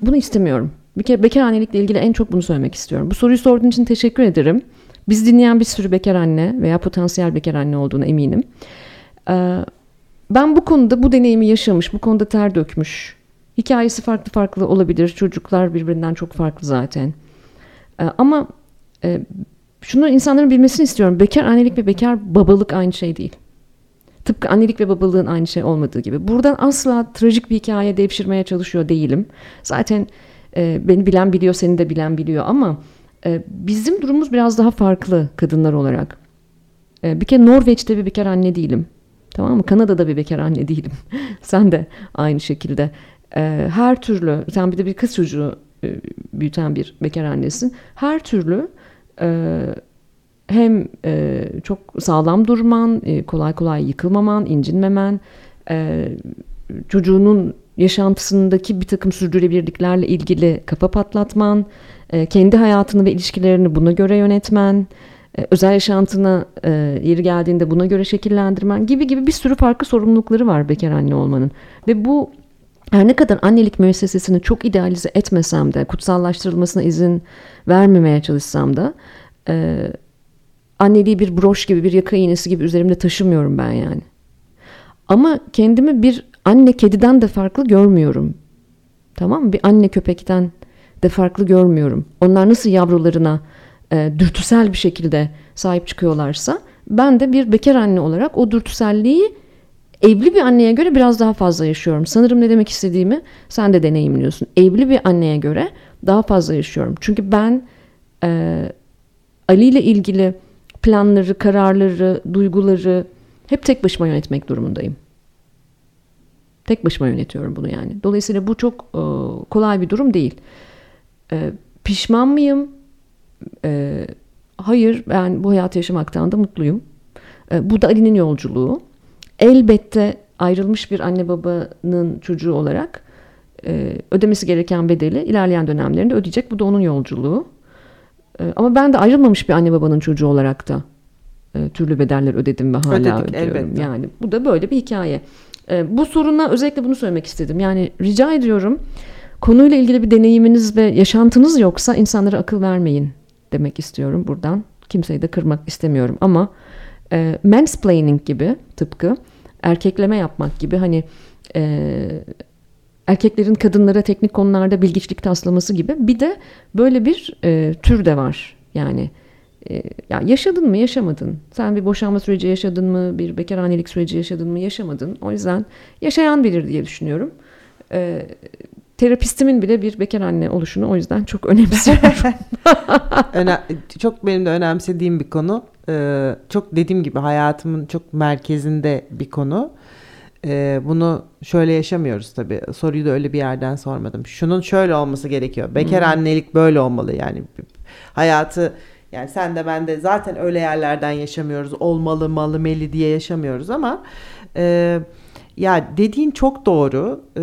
bunu istemiyorum. Bir kere bekar annelikle ilgili en çok bunu söylemek istiyorum. Bu soruyu sorduğun için teşekkür ederim. Biz dinleyen bir sürü bekar anne veya potansiyel bekar anne olduğuna eminim. E, ben bu konuda bu deneyimi yaşamış, bu konuda ter dökmüş. Hikayesi farklı farklı olabilir. Çocuklar birbirinden çok farklı zaten. E, ama e, şunu insanların bilmesini istiyorum. Bekar annelik ve bekar babalık aynı şey değil. Tıpkı annelik ve babalığın aynı şey olmadığı gibi. Buradan asla trajik bir hikaye devşirmeye çalışıyor değilim. Zaten e, beni bilen biliyor, seni de bilen biliyor ama e, bizim durumumuz biraz daha farklı kadınlar olarak. Bir kere Norveç'te bir bekar anne değilim. Tamam mı? Kanada'da bir bekar anne değilim. sen de aynı şekilde. E, her türlü, sen bir de bir kız çocuğu e, büyüten bir bekar annesin. Her türlü e, hem e, çok sağlam durman, e, kolay kolay yıkılmaman, incinmemen, e, çocuğunun yaşantısındaki bir takım sürdürülebilirliklerle ilgili kafa patlatman, e, kendi hayatını ve ilişkilerini buna göre yönetmen, e, özel yaşantını e, yeri geldiğinde buna göre şekillendirmen gibi gibi bir sürü farklı sorumlulukları var bekar anne olmanın. Ve bu her ne kadar annelik müessesesini çok idealize etmesem de, kutsallaştırılmasına izin vermemeye çalışsam da e, anneliği bir broş gibi bir yaka iğnesi gibi üzerimde taşımıyorum ben yani. Ama kendimi bir anne kediden de farklı görmüyorum. Tamam mı? Bir anne köpekten de farklı görmüyorum. Onlar nasıl yavrularına e, dürtüsel bir şekilde sahip çıkıyorlarsa ben de bir bekar anne olarak o dürtüselliği evli bir anneye göre biraz daha fazla yaşıyorum. Sanırım ne demek istediğimi sen de deneyimliyorsun. Evli bir anneye göre daha fazla yaşıyorum. Çünkü ben e, Ali ile ilgili planları, kararları, duyguları hep tek başıma yönetmek durumundayım. Tek başıma yönetiyorum bunu yani. Dolayısıyla bu çok e, kolay bir durum değil. E, pişman mıyım? E, hayır, ben bu hayatı yaşamaktan da mutluyum. E, bu da Ali'nin yolculuğu. Elbette ayrılmış bir anne babanın çocuğu olarak e, ödemesi gereken bedeli ilerleyen dönemlerinde ödeyecek. Bu da onun yolculuğu. Ee, ama ben de ayrılmamış bir anne babanın çocuğu olarak da e, türlü bedeller ödedim ve hala Ödedik, ödüyorum. Elbette. Yani bu da böyle bir hikaye. E, bu soruna özellikle bunu söylemek istedim. Yani rica ediyorum konuyla ilgili bir deneyiminiz ve yaşantınız yoksa insanlara akıl vermeyin demek istiyorum buradan. Kimseyi de kırmak istemiyorum ama e, mansplaining gibi tıpkı erkekleme yapmak gibi hani e, erkeklerin kadınlara teknik konularda bilgiçlik taslaması gibi bir de böyle bir e, tür de var. Yani e, ya yaşadın mı yaşamadın. Sen bir boşanma süreci yaşadın mı? Bir bekar annelik süreci yaşadın mı? Yaşamadın. O yüzden yaşayan bilir diye düşünüyorum. E, terapistimin bile bir bekar anne oluşunu o yüzden çok önemsiyorum. Öne çok benim de önemsediğim bir konu. Ee, çok dediğim gibi hayatımın çok merkezinde bir konu. Ee, bunu şöyle yaşamıyoruz tabii. Soruyu da öyle bir yerden sormadım. Şunun şöyle olması gerekiyor. Bekar hmm. annelik böyle olmalı yani. Hayatı yani sen de ben de zaten öyle yerlerden yaşamıyoruz. Olmalı, malı, meli diye yaşamıyoruz ama e, ya dediğin çok doğru. E,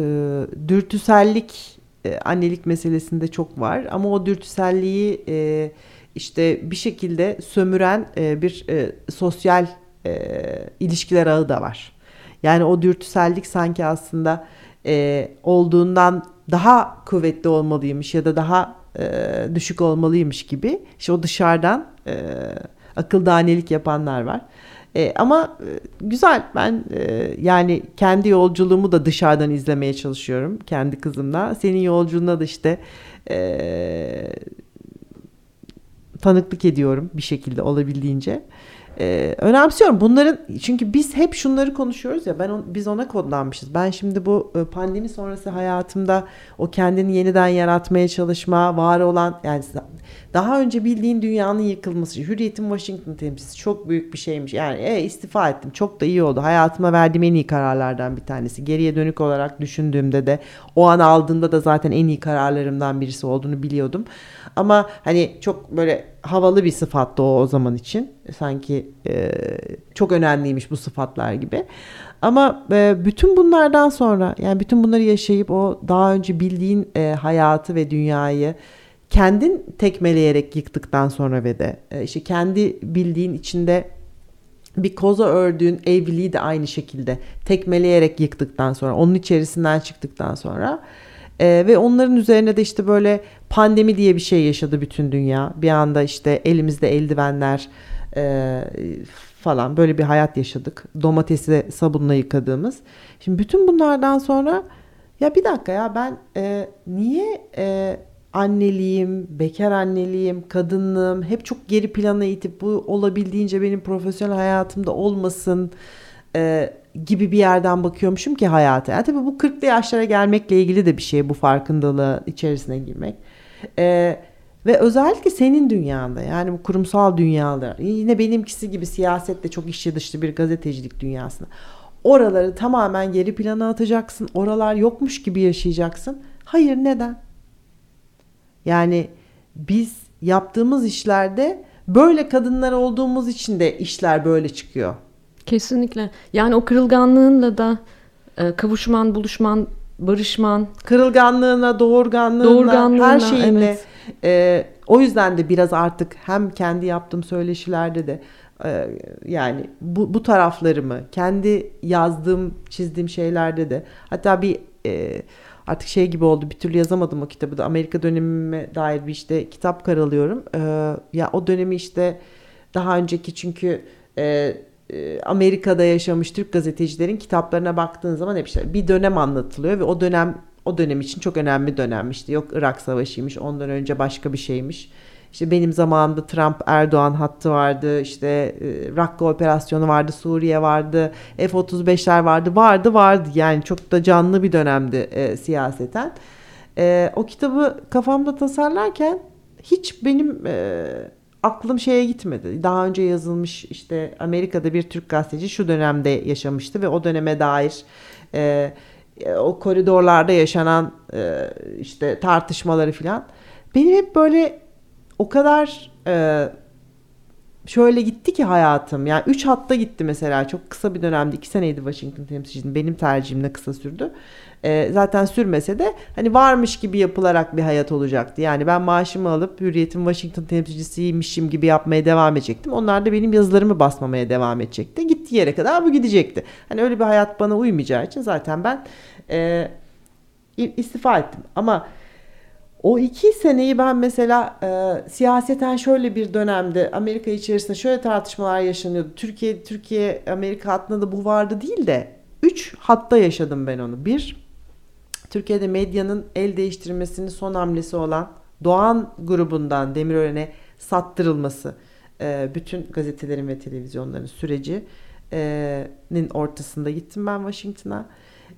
dürtüsellik e, annelik meselesinde çok var ama o dürtüselliği e, işte bir şekilde sömüren e, bir e, sosyal e, ilişkiler ağı da var. Yani o dürtüsellik sanki aslında e, olduğundan daha kuvvetli olmalıymış ya da daha e, düşük olmalıymış gibi. İşte o dışarıdan e, akıl danelik yapanlar var. E, ama e, güzel ben e, yani kendi yolculuğumu da dışarıdan izlemeye çalışıyorum kendi kızımla. Senin yolculuğuna da işte e, tanıklık ediyorum bir şekilde olabildiğince. Ee, önemsiyorum bunların çünkü biz hep şunları konuşuyoruz ya ben on, biz ona kodlanmışız. Ben şimdi bu e, pandemi sonrası hayatımda o kendini yeniden yaratmaya çalışma, var olan yani daha önce bildiğin dünyanın yıkılması, Hürriyet'in Washington temsilcisi çok büyük bir şeymiş. Yani e, istifa ettim. Çok da iyi oldu. Hayatıma verdiğim en iyi kararlardan bir tanesi. Geriye dönük olarak düşündüğümde de o an aldığımda da zaten en iyi kararlarımdan birisi olduğunu biliyordum. Ama hani çok böyle havalı bir sıfattı o o zaman için. Sanki e, çok önemliymiş bu sıfatlar gibi. Ama e, bütün bunlardan sonra yani bütün bunları yaşayıp o daha önce bildiğin e, hayatı ve dünyayı kendin tekmeleyerek yıktıktan sonra ve de e, işte kendi bildiğin içinde bir koza ördüğün evliliği de aynı şekilde tekmeleyerek yıktıktan sonra onun içerisinden çıktıktan sonra ee, ve onların üzerine de işte böyle pandemi diye bir şey yaşadı bütün dünya. Bir anda işte elimizde eldivenler e, falan böyle bir hayat yaşadık. Domatesi sabunla yıkadığımız. Şimdi bütün bunlardan sonra ya bir dakika ya ben e, niye e, anneliğim, bekar anneliğim, kadınlığım hep çok geri plana itip bu olabildiğince benim profesyonel hayatımda olmasın e, gibi bir yerden bakıyormuşum ki hayata. Yani tabii bu 40'lı yaşlara gelmekle ilgili de bir şey bu farkındalığı içerisine girmek. E, ve özellikle senin dünyanda yani bu kurumsal dünyada yine benimkisi gibi siyasette çok işçi dışlı bir gazetecilik dünyasında oraları tamamen geri plana atacaksın. Oralar yokmuş gibi yaşayacaksın. Hayır neden? Yani biz yaptığımız işlerde böyle kadınlar olduğumuz için de işler böyle çıkıyor. Kesinlikle. Yani o kırılganlığınla da e, kavuşman, buluşman, barışman. Kırılganlığına, doğurganlığına, doğurganlığına her şeyinle. Evet. E, o yüzden de biraz artık hem kendi yaptığım söyleşilerde de e, yani bu, bu taraflarımı kendi yazdığım, çizdiğim şeylerde de hatta bir e, artık şey gibi oldu bir türlü yazamadım o kitabı da Amerika dönemime dair bir işte kitap karalıyorum. E, ya o dönemi işte daha önceki çünkü e, Amerika'da yaşamış Türk gazetecilerin kitaplarına baktığın zaman hep işte bir dönem anlatılıyor ve o dönem o dönem için çok önemli dönemmişti. Yok Irak Savaşı'ymış, ondan önce başka bir şeymiş. İşte benim zamanımda Trump Erdoğan hattı vardı. İşte e, Rakka operasyonu vardı, Suriye vardı, F-35'ler vardı, vardı, vardı. Yani çok da canlı bir dönemdi e, siyaseten. E, o kitabı kafamda tasarlarken hiç benim e, aklım şeye gitmedi. Daha önce yazılmış işte Amerika'da bir Türk gazeteci şu dönemde yaşamıştı ve o döneme dair e, o koridorlarda yaşanan e, işte tartışmaları filan. Benim hep böyle o kadar e, şöyle gitti ki hayatım. Yani 3 hatta gitti mesela. Çok kısa bir dönemde 2 seneydi Washington temsilciliğinin. Benim tercihimle kısa sürdü. E, zaten sürmese de hani varmış gibi yapılarak bir hayat olacaktı. Yani ben maaşımı alıp Hürriyet'in Washington temsilcisiymişim gibi yapmaya devam edecektim. Onlar da benim yazılarımı basmamaya devam edecekti. Gittiği yere kadar bu gidecekti. Hani öyle bir hayat bana uymayacağı için zaten ben e, istifa ettim. Ama o iki seneyi ben mesela e, siyaseten şöyle bir dönemde Amerika içerisinde şöyle tartışmalar yaşanıyordu. Türkiye Türkiye Amerika hattında da bu vardı değil de üç hatta yaşadım ben onu. Bir Türkiye'de medyanın el değiştirmesinin son hamlesi olan Doğan grubundan Demirören'e sattırılması e, bütün gazetelerin ve televizyonların sürecinin ortasında gittim ben Washington'a.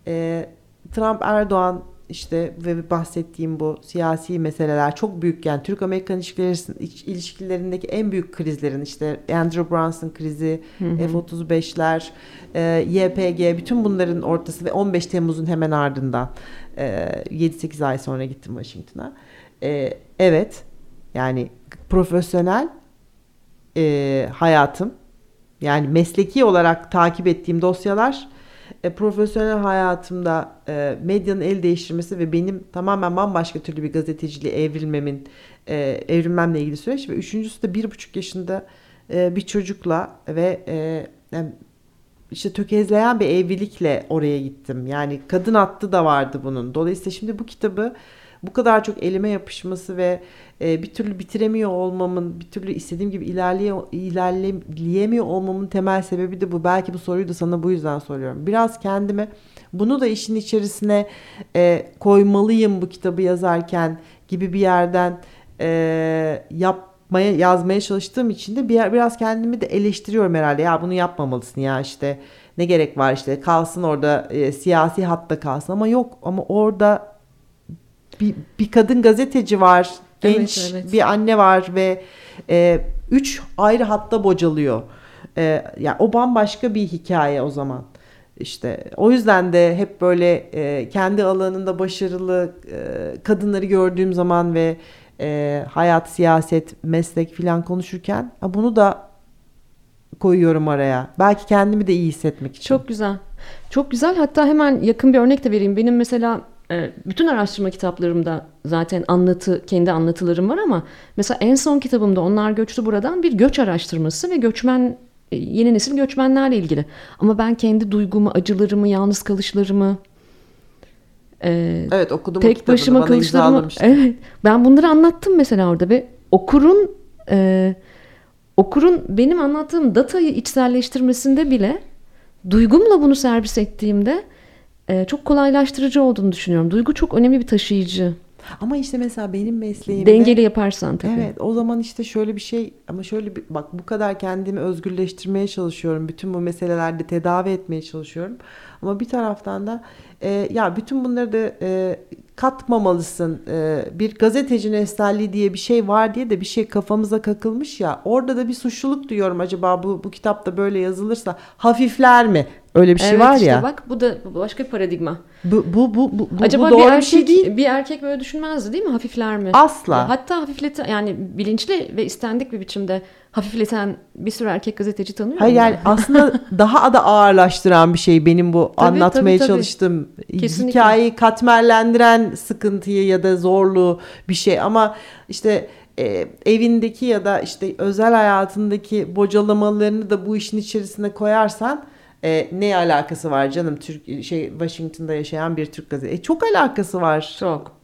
E, Trump Erdoğan işte ve bahsettiğim bu siyasi meseleler çok büyük yani Türk-Amerikan ilişkilerindeki en büyük krizlerin işte Andrew Brunson krizi, F-35'ler, e, YPG bütün bunların ortası ve 15 Temmuz'un hemen ardından e, 7-8 ay sonra gittim Washington'a. E, evet yani profesyonel e, hayatım yani mesleki olarak takip ettiğim dosyalar e, profesyonel hayatımda e, medyanın el değiştirmesi ve benim tamamen bambaşka türlü bir gazeteciliğe evrilmemin e, evrilmemle ilgili süreç ve üçüncüsü de bir buçuk yaşında e, bir çocukla ve e, yani işte tökezleyen bir evlilikle oraya gittim. Yani kadın attı da vardı bunun. Dolayısıyla şimdi bu kitabı bu kadar çok elime yapışması ve e, bir türlü bitiremiyor olmamın, bir türlü istediğim gibi ilerleye, ilerleyemiyor olmamın temel sebebi de bu. Belki bu soruyu da sana bu yüzden soruyorum. Biraz kendime bunu da işin içerisine e, koymalıyım bu kitabı yazarken gibi bir yerden e, yapmaya yazmaya çalıştığım için de bir, biraz kendimi de eleştiriyorum herhalde. Ya bunu yapmamalısın ya işte ne gerek var işte kalsın orada e, siyasi hatta kalsın ama yok ama orada bir, bir kadın gazeteci var genç evet, evet. bir anne var ve e, üç ayrı hatta bocalıyor. E, yani o bambaşka bir hikaye o zaman. İşte o yüzden de hep böyle e, kendi alanında başarılı e, kadınları gördüğüm zaman ve e, hayat, siyaset, meslek filan konuşurken bunu da koyuyorum araya. Belki kendimi de iyi hissetmek için. Çok güzel. Çok güzel. Hatta hemen yakın bir örnek de vereyim. Benim mesela bütün araştırma kitaplarımda zaten anlatı, kendi anlatılarım var ama mesela en son kitabımda Onlar Göçtü Buradan bir göç araştırması ve göçmen e, yeni nesil göçmenlerle ilgili. Ama ben kendi duygumu, acılarımı, yalnız kalışlarımı e, evet okudum tek başıma kalışlarımı evet ben bunları anlattım mesela orada ve okurun e, okurun benim anlattığım datayı içselleştirmesinde bile duygumla bunu servis ettiğimde e, çok kolaylaştırıcı olduğunu düşünüyorum. Duygu çok önemli bir taşıyıcı. Ama işte mesela benim mesleğimde dengeli yaparsan tabii. Evet, o zaman işte şöyle bir şey ama şöyle bir bak bu kadar kendimi özgürleştirmeye çalışıyorum. Bütün bu meselelerde tedavi etmeye çalışıyorum. Ama bir taraftan da e, ya bütün bunları da e, katmamalısın. E, bir gazeteci nesnelliği diye bir şey var diye de bir şey kafamıza kakılmış ya. Orada da bir suçluluk duyuyorum acaba bu bu kitapta böyle yazılırsa hafifler mi? Öyle bir şey evet, var işte ya. bak bu da başka bir paradigma. Bu bu bu bu Acaba bu doğru bir erkek, bir şey değil. Bir erkek böyle düşünmezdi değil mi? Hafifler mi? Asla. Hatta hafifleten yani bilinçli ve istendik bir biçimde hafifleten bir sürü erkek gazeteci tanıyorum. Hayır yani aslında daha da ağırlaştıran bir şey benim bu tabii, anlatmaya tabii, tabii. çalıştığım Kesinlikle. hikayeyi katmerlendiren sıkıntıyı ya da zorluğu bir şey ama işte e, evindeki ya da işte özel hayatındaki bocalamalarını da bu işin içerisine koyarsan e, ne alakası var canım Türk şey Washington'da yaşayan bir Türk gazetesi. E, çok alakası var. Çok.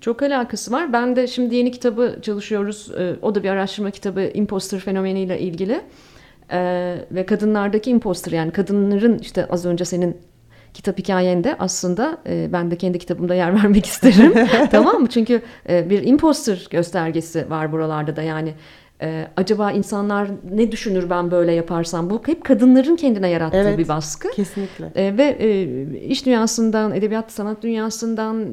Çok alakası var. Ben de şimdi yeni kitabı çalışıyoruz. E, o da bir araştırma kitabı imposter fenomeniyle ilgili. E, ve kadınlardaki imposter yani kadınların işte az önce senin kitap hikayende aslında e, ben de kendi kitabımda yer vermek isterim. tamam mı? Çünkü e, bir imposter göstergesi var buralarda da yani ee, acaba insanlar ne düşünür ben böyle yaparsam? Bu hep kadınların kendine yarattığı evet, bir baskı. Kesinlikle. Ee, ve e, iş dünyasından, edebiyat sanat dünyasından, e,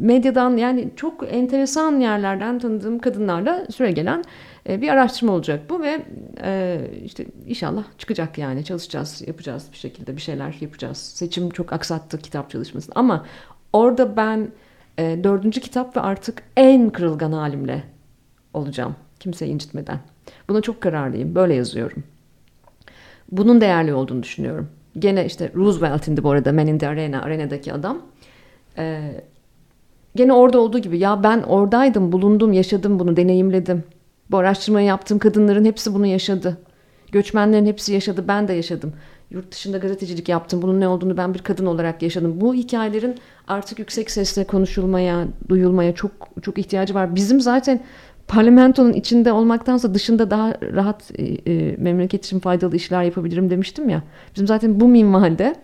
medyadan yani çok enteresan yerlerden tanıdığım kadınlarla süre gelen e, bir araştırma olacak bu ve e, işte inşallah çıkacak yani çalışacağız, yapacağız bir şekilde bir şeyler yapacağız. Seçim çok aksattı kitap çalışmasını ama orada ben e, dördüncü kitap ve artık en kırılgan halimle olacağım. Kimseyi incitmeden. Buna çok kararlıyım. Böyle yazıyorum. Bunun değerli olduğunu düşünüyorum. Gene işte Roosevelt'indi bu arada Men in the Arena, arenadaki adam. Ee, gene orada olduğu gibi ya ben oradaydım, bulundum, yaşadım bunu, deneyimledim. Bu araştırmayı yaptığım kadınların hepsi bunu yaşadı. Göçmenlerin hepsi yaşadı, ben de yaşadım. Yurt dışında gazetecilik yaptım. Bunun ne olduğunu ben bir kadın olarak yaşadım. Bu hikayelerin artık yüksek sesle konuşulmaya, duyulmaya çok çok ihtiyacı var. Bizim zaten parlamentonun içinde olmaktansa dışında daha rahat e, e, memleket için faydalı işler yapabilirim demiştim ya. Bizim zaten bu minvalde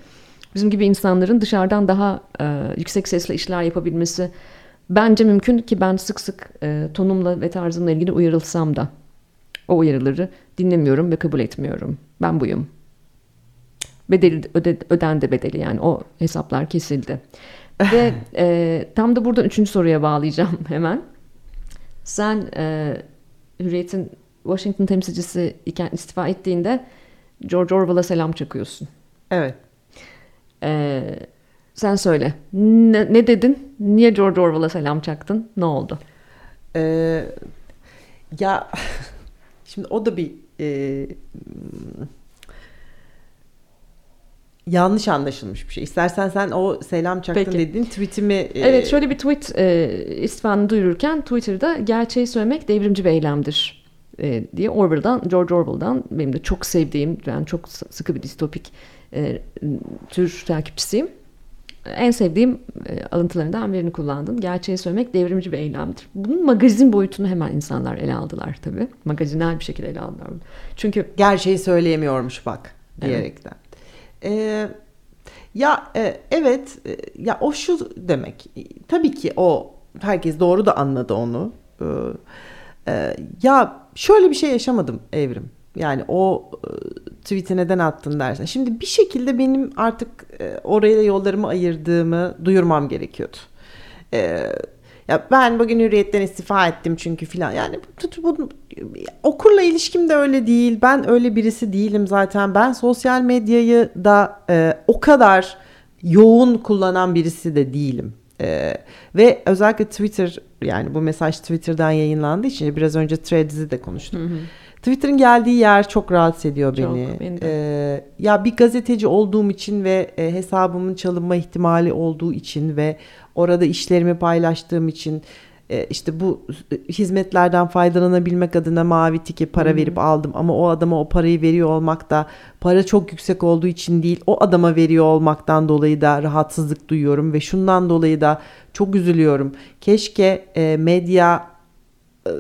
bizim gibi insanların dışarıdan daha e, yüksek sesle işler yapabilmesi bence mümkün ki ben sık sık e, tonumla ve tarzımla ilgili uyarılsam da o uyarıları dinlemiyorum ve kabul etmiyorum. Ben buyum. Bedeli öde, ödendi bedeli yani o hesaplar kesildi. ve e, tam da buradan üçüncü soruya bağlayacağım hemen. Sen e, Hürriyet'in Washington temsilcisi iken istifa ettiğinde George Orwell'a selam çakıyorsun. Evet. E, sen söyle. Ne, ne dedin? Niye George Orwell'a selam çaktın? Ne oldu? Ee, ya şimdi o da bir e, yanlış anlaşılmış bir şey. İstersen sen o selam çaktın Peki. dediğin tweetimi... E... Evet şöyle bir tweet e, istifanı duyururken Twitter'da gerçeği söylemek devrimci bir eylemdir e, diye Orwell'dan, George Orwell'dan benim de çok sevdiğim, ben çok sıkı bir distopik e, tür takipçisiyim. en sevdiğim e, alıntılarından birini kullandın. Gerçeği söylemek devrimci bir eylemdir. Bunun magazin boyutunu hemen insanlar ele aldılar tabii. Magazinel bir şekilde ele aldılar. Çünkü gerçeği söyleyemiyormuş bak diyerekten. Evet. Ee, ya e, evet e, ya o şu demek. Tabii ki o herkes doğru da anladı onu. Ee, e, ya şöyle bir şey yaşamadım Evrim. Yani o e, tweet'i neden attın dersen. Şimdi bir şekilde benim artık e, oraya yollarımı ayırdığımı duyurmam gerekiyordu. E, ya ben bugün hürriyetten istifa ettim çünkü filan. Yani bu, bu, okurla ilişkim de öyle değil. Ben öyle birisi değilim zaten. Ben sosyal medyayı da e, o kadar yoğun kullanan birisi de değilim. Ee, ve özellikle Twitter yani bu mesaj Twitter'dan yayınlandığı için biraz önce Threads'i de konuştuk. Hı hı. Twitter'ın geldiği yer çok rahatsız ediyor beni. Çok, beni ee, ya bir gazeteci olduğum için ve e, hesabımın çalınma ihtimali olduğu için ve orada işlerimi paylaştığım için e, işte bu hizmetlerden faydalanabilmek adına mavi tiki para hmm. verip aldım ama o adama o parayı veriyor olmak da para çok yüksek olduğu için değil o adama veriyor olmaktan dolayı da rahatsızlık duyuyorum ve şundan dolayı da çok üzülüyorum. Keşke e, medya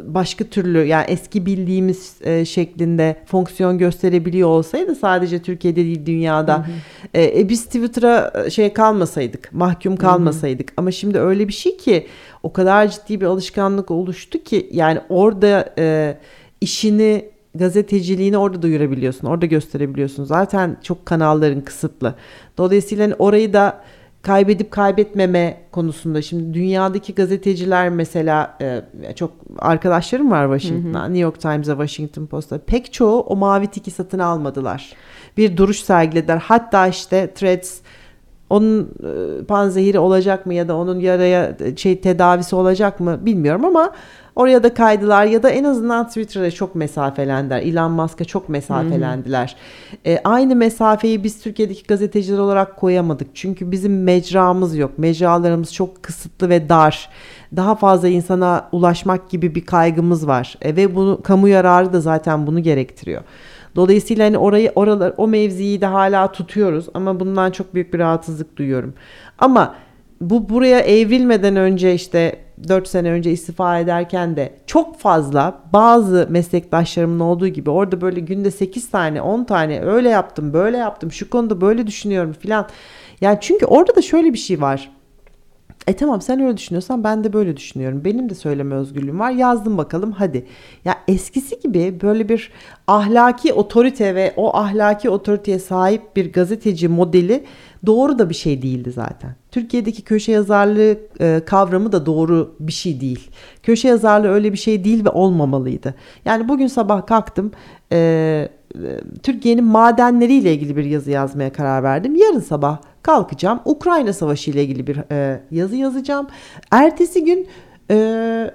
başka türlü yani eski bildiğimiz e, şeklinde fonksiyon gösterebiliyor olsaydı sadece Türkiye'de değil dünyada hı hı. E, e biz Twitter'a e, şey kalmasaydık mahkum kalmasaydık hı hı. ama şimdi öyle bir şey ki o kadar ciddi bir alışkanlık oluştu ki yani orada e, işini gazeteciliğini orada duyurabiliyorsun orada gösterebiliyorsun zaten çok kanalların kısıtlı dolayısıyla hani orayı da kaybedip kaybetmeme konusunda şimdi dünyadaki gazeteciler mesela e, çok arkadaşlarım var Washington'da New York Times'a Washington Post'a pek çoğu o mavi tiki satın almadılar. Bir duruş sergilediler. Hatta işte Threads onun e, panzehiri olacak mı ya da onun yaraya e, şey tedavisi olacak mı bilmiyorum ama Oraya da kaydılar ya da en azından Twitter'a çok mesafelendiler. Elon Musk'a çok mesafelendiler. E, aynı mesafeyi biz Türkiye'deki gazeteciler olarak koyamadık. Çünkü bizim mecramız yok. Mecralarımız çok kısıtlı ve dar. Daha fazla insana ulaşmak gibi bir kaygımız var. E, ve bunu kamu yararı da zaten bunu gerektiriyor. Dolayısıyla hani orayı oralar o mevziyi de hala tutuyoruz ama bundan çok büyük bir rahatsızlık duyuyorum. Ama bu buraya evrilmeden önce işte 4 sene önce istifa ederken de çok fazla bazı meslektaşlarımın olduğu gibi orada böyle günde 8 tane 10 tane öyle yaptım böyle yaptım şu konuda böyle düşünüyorum filan. Yani çünkü orada da şöyle bir şey var. E tamam sen öyle düşünüyorsan ben de böyle düşünüyorum. Benim de söyleme özgürlüğüm var. Yazdım bakalım hadi. Ya eskisi gibi böyle bir ahlaki otorite ve o ahlaki otoriteye sahip bir gazeteci modeli doğru da bir şey değildi zaten. Türkiye'deki köşe yazarlığı e, kavramı da doğru bir şey değil. Köşe yazarlığı öyle bir şey değil ve olmamalıydı. Yani bugün sabah kalktım e, e, Türkiye'nin madenleriyle ilgili bir yazı yazmaya karar verdim. Yarın sabah kalkacağım Ukrayna Savaşı ile ilgili bir e, yazı yazacağım. Ertesi gün e,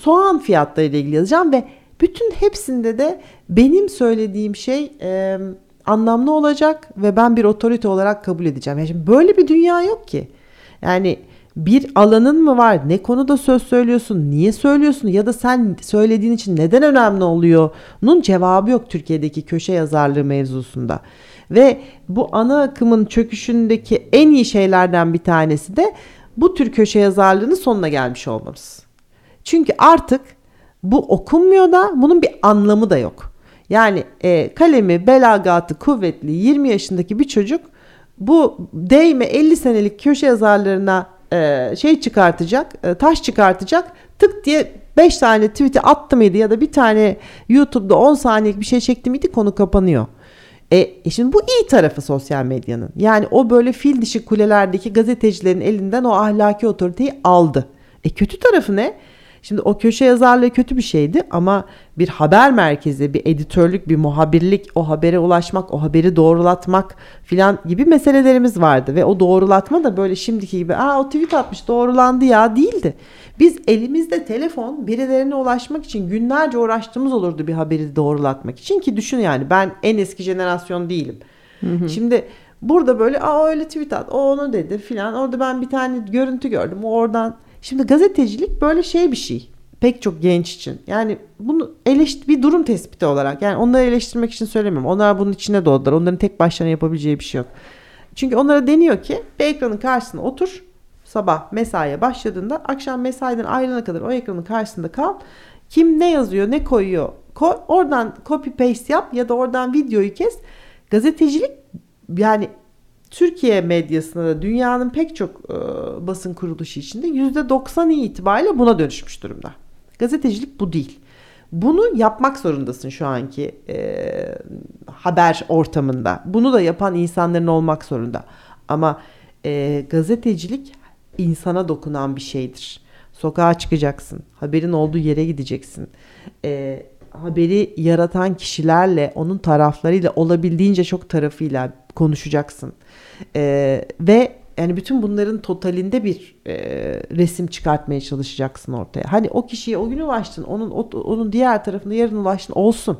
soğan fiyatları ile ilgili yazacağım ve bütün hepsinde de benim söylediğim şey... E, anlamlı olacak ve ben bir otorite olarak kabul edeceğim. Yani şimdi böyle bir dünya yok ki. Yani bir alanın mı var? Ne konuda söz söylüyorsun? Niye söylüyorsun? Ya da sen söylediğin için neden önemli oluyor? Bunun cevabı yok Türkiye'deki köşe yazarlığı mevzusunda. Ve bu ana akımın çöküşündeki en iyi şeylerden bir tanesi de bu tür köşe yazarlığının sonuna gelmiş olmamız. Çünkü artık bu okunmuyor da bunun bir anlamı da yok. Yani e, kalemi belagatı kuvvetli 20 yaşındaki bir çocuk bu değme 50 senelik köşe yazarlarına e, şey çıkartacak, e, taş çıkartacak. Tık diye 5 tane tweet'i attı mıydı ya da bir tane YouTube'da 10 saniyelik bir şey çekti miydi konu kapanıyor. E, e şimdi bu iyi tarafı sosyal medyanın. Yani o böyle fil dişi kulelerdeki gazetecilerin elinden o ahlaki otoriteyi aldı. E kötü tarafı ne? Şimdi o köşe yazarlığı kötü bir şeydi ama bir haber merkezi, bir editörlük, bir muhabirlik, o habere ulaşmak, o haberi doğrulatmak filan gibi meselelerimiz vardı. Ve o doğrulatma da böyle şimdiki gibi aa o tweet atmış doğrulandı ya değildi. Biz elimizde telefon birilerine ulaşmak için günlerce uğraştığımız olurdu bir haberi doğrulatmak için ki düşün yani ben en eski jenerasyon değilim. Hı hı. Şimdi burada böyle aa öyle tweet at o onu dedi filan orada ben bir tane görüntü gördüm oradan Şimdi gazetecilik böyle şey bir şey. Pek çok genç için. Yani bunu eleştir bir durum tespiti olarak. Yani onları eleştirmek için söylemiyorum. Onlar bunun içine doğdular. Onların tek başlarına yapabileceği bir şey yok. Çünkü onlara deniyor ki bir ekranın karşısına otur. Sabah mesaiye başladığında akşam mesaiden ayrılana kadar o ekranın karşısında kal. Kim ne yazıyor ne koyuyor koy. Oradan copy paste yap ya da oradan videoyu kes. Gazetecilik yani Türkiye medyasında da dünyanın pek çok e, basın kuruluşu içinde %90 itibariyle buna dönüşmüş durumda. Gazetecilik bu değil. Bunu yapmak zorundasın şu anki e, haber ortamında. Bunu da yapan insanların olmak zorunda. Ama e, gazetecilik insana dokunan bir şeydir. Sokağa çıkacaksın. Haberin olduğu yere gideceksin. E, haberi yaratan kişilerle, onun taraflarıyla olabildiğince çok tarafıyla konuşacaksın. E, ve yani bütün bunların totalinde bir e, resim çıkartmaya çalışacaksın ortaya. Hani o kişiye o gün ulaştın, onun o, onun diğer tarafında yarın ulaştın olsun.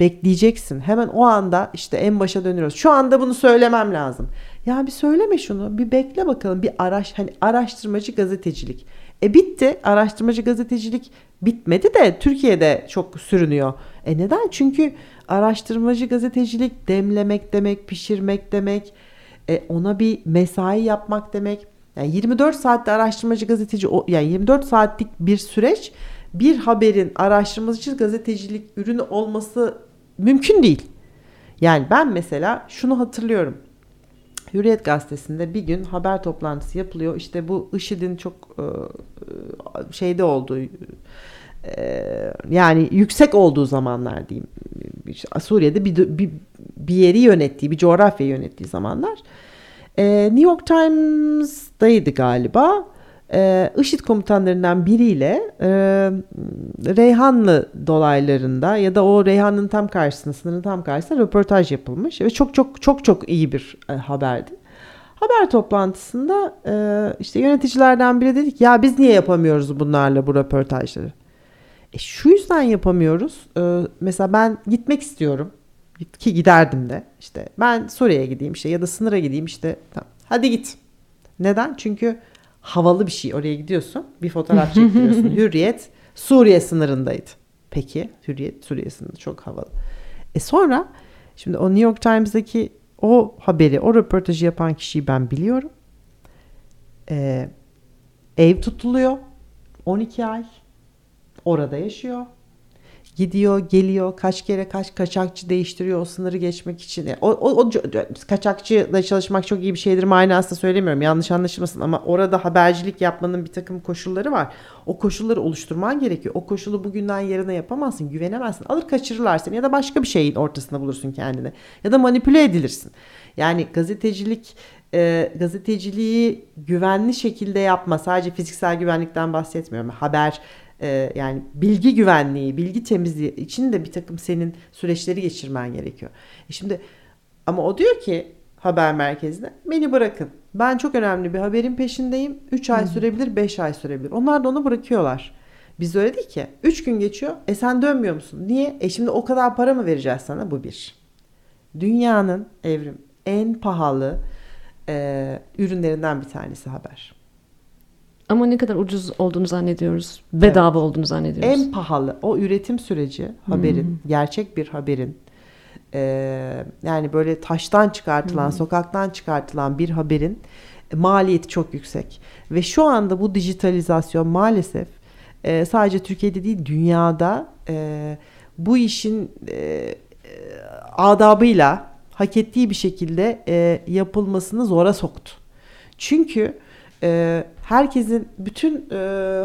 Bekleyeceksin. Hemen o anda işte en başa dönüyoruz. Şu anda bunu söylemem lazım. Ya bir söyleme şunu. Bir bekle bakalım. Bir araş hani araştırmacı gazetecilik. E bitti. Araştırmacı gazetecilik bitmedi de Türkiye'de çok sürünüyor. E neden? Çünkü araştırmacı gazetecilik demlemek demek, pişirmek demek, e ona bir mesai yapmak demek. Yani 24 saatte araştırmacı gazeteci yani 24 saatlik bir süreç bir haberin araştırmacı gazetecilik ürünü olması mümkün değil. Yani ben mesela şunu hatırlıyorum. Hürriyet gazetesinde bir gün haber toplantısı yapılıyor. İşte bu IŞİD'in çok e, şeyde olduğu e, yani yüksek olduğu zamanlar diyeyim. Suriye'de bir, bir, bir yeri yönettiği, bir coğrafyayı yönettiği zamanlar. E, New York Times'daydı galiba. E, IŞİD komutanlarından biriyle e, Reyhanlı dolaylarında ya da o Reyhan'ın tam karşısında, sınırın tam karşısında röportaj yapılmış ve çok çok çok çok iyi bir e, haberdi. Haber toplantısında e, işte yöneticilerden biri dedik ya biz niye yapamıyoruz bunlarla bu röportajları? E, şu yüzden yapamıyoruz. E, mesela ben gitmek istiyorum ki giderdim de işte ben Suriye'ye gideyim işte ya da sınıra gideyim işte tamam. hadi git. Neden? Çünkü havalı bir şey. Oraya gidiyorsun. Bir fotoğraf çektiriyorsun. Hürriyet Suriye sınırındaydı. Peki Hürriyet Suriye sınırında çok havalı. E sonra şimdi o New York Times'daki o haberi, o röportajı yapan kişiyi ben biliyorum. Ee, ev tutuluyor. 12 ay. Orada yaşıyor. Gidiyor, geliyor, kaç kere kaç kaçakçı değiştiriyor o sınırı geçmek için. O, o, o kaçakçıyla çalışmak çok iyi bir şeydir manasında söylemiyorum. Yanlış anlaşılmasın ama orada habercilik yapmanın bir takım koşulları var. O koşulları oluşturman gerekiyor. O koşulu bugünden yarına yapamazsın, güvenemezsin. Alır kaçırırlar seni ya da başka bir şeyin ortasında bulursun kendini. Ya da manipüle edilirsin. Yani gazetecilik e, gazeteciliği güvenli şekilde yapma. Sadece fiziksel güvenlikten bahsetmiyorum. Haber e, yani bilgi güvenliği, bilgi temizliği için de bir takım senin süreçleri geçirmen gerekiyor. E şimdi ama o diyor ki haber merkezine beni bırakın. Ben çok önemli bir haberin peşindeyim. 3 ay sürebilir, 5 ay sürebilir. Onlar da onu bırakıyorlar. Biz öyle değil ki. 3 gün geçiyor. E sen dönmüyor musun? Niye? E şimdi o kadar para mı vereceğiz sana? Bu bir. Dünyanın evrim en pahalı e, ürünlerinden bir tanesi haber. Ama ne kadar ucuz olduğunu zannediyoruz. Bedava evet. olduğunu zannediyoruz. En pahalı o üretim süreci haberin, hmm. gerçek bir haberin. Ee, yani böyle taştan çıkartılan, hmm. sokaktan çıkartılan bir haberin maliyeti çok yüksek. Ve şu anda bu dijitalizasyon maalesef e, sadece Türkiye'de değil dünyada e, bu işin e, adabıyla hak ettiği bir şekilde e, yapılmasını zora soktu. Çünkü e, herkesin bütün e,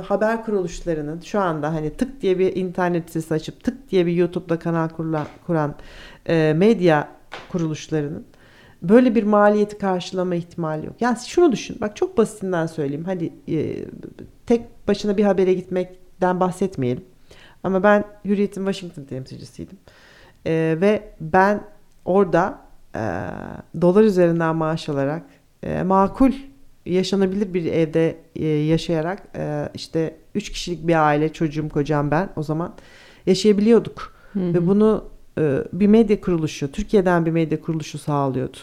haber kuruluşlarının şu anda hani tık diye bir internet sitesi açıp tık diye bir YouTube'da kanal kurulan, kuran e, medya kuruluşlarının böyle bir maliyeti karşılama ihtimali yok. Yani şunu düşün. Bak çok basitinden söyleyeyim. Hadi e, tek başına bir habere gitmekten bahsetmeyelim. Ama ben Hürriyet'in Washington temsilcisiydim. E, ve ben orada e, dolar üzerinden maaş alarak e, makul yaşanabilir bir evde e, yaşayarak e, işte üç kişilik bir aile çocuğum kocam ben o zaman yaşayabiliyorduk. Hı hı. Ve bunu e, bir medya kuruluşu Türkiye'den bir medya kuruluşu sağlıyordu.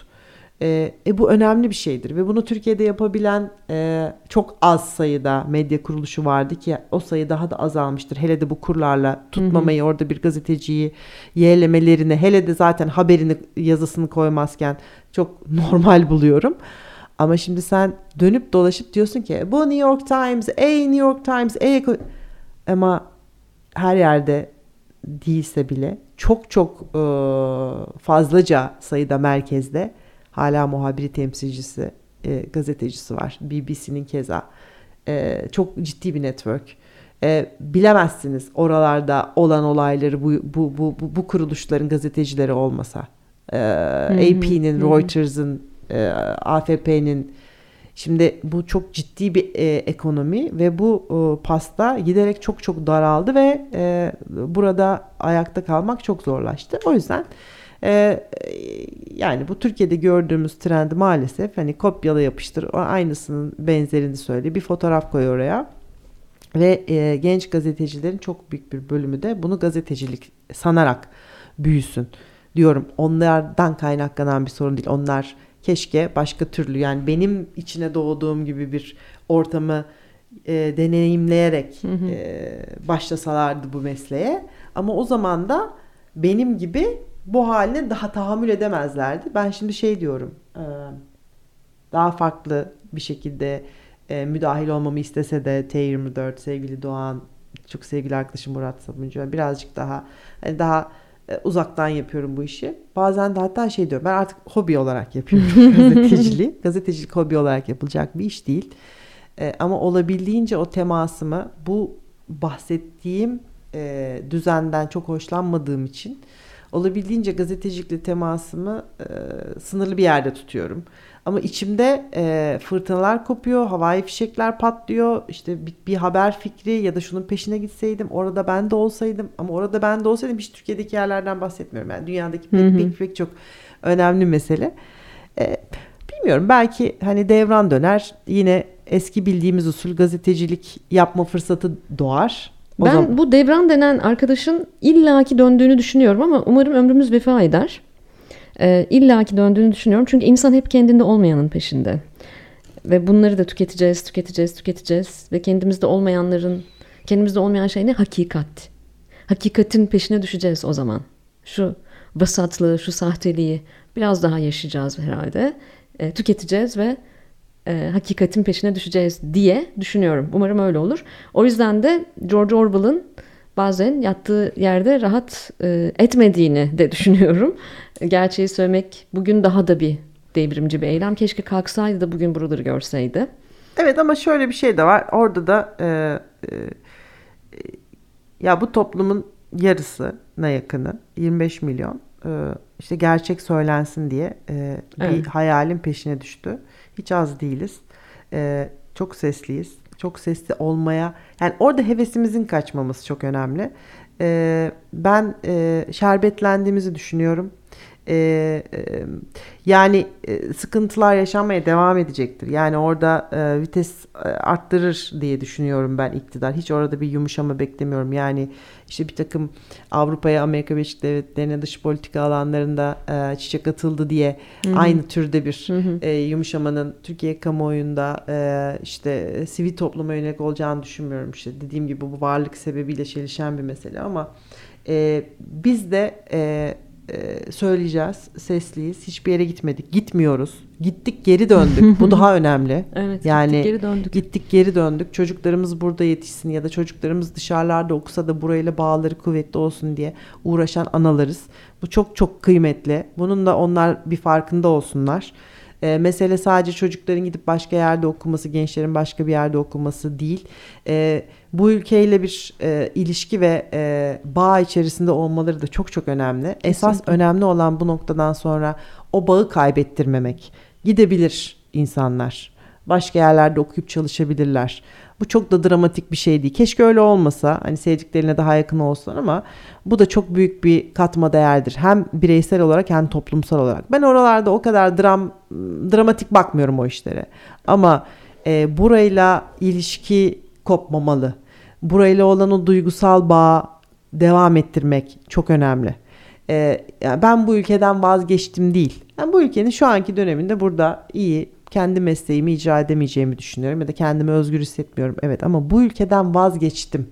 E, e, bu önemli bir şeydir ve bunu Türkiye'de yapabilen e, çok az sayıda medya kuruluşu vardı ki o sayı daha da azalmıştır. Hele de bu kurlarla tutmamayı hı hı. orada bir gazeteciyi yeğlemelerine hele de zaten haberini yazısını koymazken çok normal buluyorum. Ama şimdi sen dönüp dolaşıp diyorsun ki bu New York Times, ey New York Times, ey ama her yerde değilse bile çok çok e, fazlaca sayıda merkezde hala muhabiri temsilcisi, e, gazetecisi var. BBC'nin keza. E, çok ciddi bir network. E, bilemezsiniz oralarda olan olayları bu, bu, bu, bu, bu kuruluşların gazetecileri olmasa. E, AP'nin, Reuters'ın, e, AFP'nin Şimdi bu çok ciddi bir e, ekonomi ve bu e, pasta giderek çok çok daraldı ve e, burada ayakta kalmak çok zorlaştı. O yüzden e, yani bu Türkiye'de gördüğümüz trend maalesef hani kopyala yapıştır aynısının benzerini söyle bir fotoğraf koy oraya ve e, genç gazetecilerin çok büyük bir bölümü de bunu gazetecilik sanarak büyüsün diyorum. Onlardan kaynaklanan bir sorun değil. Onlar keşke başka türlü yani benim içine doğduğum gibi bir ortamı e, deneyimleyerek hı hı. E, başlasalardı bu mesleğe. Ama o zaman da benim gibi bu haline daha tahammül edemezlerdi. Ben şimdi şey diyorum e, daha farklı bir şekilde e, müdahil olmamı istese de T24 sevgili Doğan çok sevgili arkadaşım Murat Sabuncu birazcık daha hani daha uzaktan yapıyorum bu işi. Bazen de hatta şey diyorum ben artık hobi olarak yapıyorum gazeteciliği. Gazetecilik hobi olarak yapılacak bir iş değil. E, ama olabildiğince o temasımı bu bahsettiğim e, düzenden çok hoşlanmadığım için olabildiğince gazetecilikle temasımı e, sınırlı bir yerde tutuyorum. Ama içimde e, fırtınalar kopuyor, havai fişekler patlıyor. İşte bir, bir haber fikri ya da şunun peşine gitseydim, orada ben de olsaydım. Ama orada ben de olsaydım hiç Türkiye'deki yerlerden bahsetmiyorum. Yani dünyadaki pek pek pek çok önemli mesele. E, bilmiyorum belki hani devran döner yine eski bildiğimiz usul gazetecilik yapma fırsatı doğar. O ben zaman... bu devran denen arkadaşın illaki döndüğünü düşünüyorum ama umarım ömrümüz vefa eder. Ee, illaki döndüğünü düşünüyorum. Çünkü insan hep kendinde olmayanın peşinde. Ve bunları da tüketeceğiz, tüketeceğiz, tüketeceğiz. Ve kendimizde olmayanların, kendimizde olmayan şey ne? Hakikat. Hakikatin peşine düşeceğiz o zaman. Şu vasatlığı, şu sahteliği biraz daha yaşayacağız herhalde. E, tüketeceğiz ve e, hakikatin peşine düşeceğiz diye düşünüyorum. Umarım öyle olur. O yüzden de George Orwell'ın bazen yattığı yerde rahat e, etmediğini de düşünüyorum. Gerçeği söylemek bugün daha da bir devrimci bir eylem. Keşke kalksaydı da bugün buraları görseydi. Evet ama şöyle bir şey de var. Orada da e, e, ya bu toplumun yarısına yakını 25 milyon e, işte gerçek söylensin diye e, bir evet. hayalin peşine düştü. Hiç az değiliz. E, çok sesliyiz. Çok sesli olmaya yani orada hevesimizin kaçmaması çok önemli. E, ben e, şerbetlendiğimizi düşünüyorum. Ee, e, yani e, sıkıntılar yaşanmaya devam edecektir. Yani orada e, vites e, arttırır diye düşünüyorum ben iktidar. Hiç orada bir yumuşama beklemiyorum. Yani işte bir takım Avrupa'ya, Amerika Birleşik Devletleri'ne dış politika alanlarında e, çiçek atıldı diye Hı-hı. aynı türde bir Hı-hı. e, yumuşamanın Türkiye kamuoyunda e, işte sivil topluma yönelik olacağını düşünmüyorum. İşte dediğim gibi bu varlık sebebiyle çelişen bir mesele ama e, biz de e, e, söyleyeceğiz. Sesliyiz. Hiçbir yere gitmedik. Gitmiyoruz. Gittik geri döndük. Bu daha önemli. evet. Yani gittik geri döndük. Gittik geri döndük. Çocuklarımız burada yetişsin ya da çocuklarımız dışarılarda okusa da burayla bağları kuvvetli olsun diye uğraşan analarız. Bu çok çok kıymetli. Bunun da onlar bir farkında olsunlar. E, mesele sadece çocukların gidip başka yerde okuması, gençlerin başka bir yerde okuması değil. E, bu ülkeyle bir e, ilişki ve e, bağ içerisinde olmaları da çok çok önemli. Kesinlikle. Esas önemli olan bu noktadan sonra o bağı kaybettirmemek. Gidebilir insanlar. Başka yerlerde okuyup çalışabilirler. Bu çok da dramatik bir şey değil. Keşke öyle olmasa. Hani sevdiklerine daha yakın olsun ama bu da çok büyük bir katma değerdir. Hem bireysel olarak hem toplumsal olarak. Ben oralarda o kadar dram dramatik bakmıyorum o işlere. Ama e, burayla ilişki kopmamalı. Burayla olan o duygusal bağ devam ettirmek çok önemli. e, yani ben bu ülkeden vazgeçtim değil. Ben bu ülkenin şu anki döneminde burada iyi kendi mesleğimi icra edemeyeceğimi düşünüyorum ya da kendimi özgür hissetmiyorum. Evet ama bu ülkeden vazgeçtim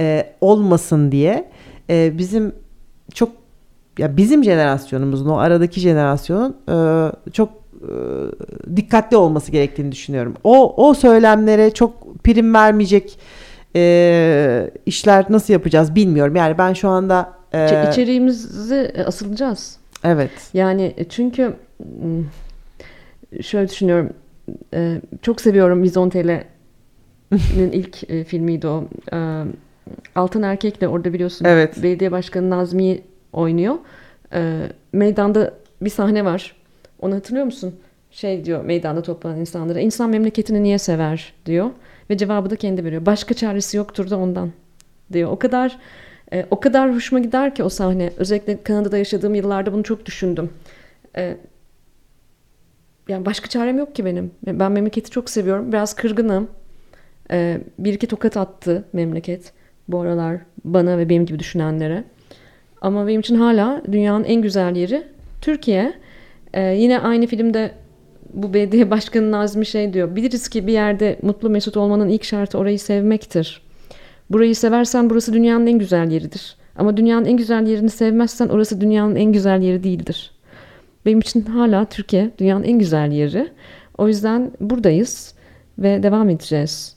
e, olmasın diye e, bizim çok ya bizim jenerasyonumuzun o aradaki jenerasyonun e, çok e, dikkatli olması gerektiğini düşünüyorum. O o söylemlere çok prim vermeyecek e, işler nasıl yapacağız bilmiyorum. Yani ben şu anda e, içeriğimizi asılacağız. Evet. Yani çünkü şöyle düşünüyorum. E, çok seviyorum Vizontele'nin ilk e, filmiydi o. E, Altın Erkek'le orada biliyorsun. Evet. Belediye Başkanı Nazmi oynuyor. E, meydanda bir sahne var. Onu hatırlıyor musun? Şey diyor meydanda toplanan insanlara. İnsan memleketini niye sever diyor. Ve cevabı da kendi veriyor. Başka çaresi yoktur da ondan diyor. O kadar e, o kadar hoşuma gider ki o sahne. Özellikle Kanada'da yaşadığım yıllarda bunu çok düşündüm. E, yani başka çarem yok ki benim. Ben memleketi çok seviyorum. Biraz kırgınım. E, bir iki tokat attı memleket bu aralar bana ve benim gibi düşünenlere. Ama benim için hala dünyanın en güzel yeri Türkiye. E, yine aynı filmde bu belediye başkanı Nazmi şey diyor. Biliriz ki bir yerde mutlu mesut olmanın ilk şartı orayı sevmektir. Burayı seversen burası dünyanın en güzel yeridir. Ama dünyanın en güzel yerini sevmezsen orası dünyanın en güzel yeri değildir. Benim için hala Türkiye dünyanın en güzel yeri. O yüzden buradayız ve devam edeceğiz.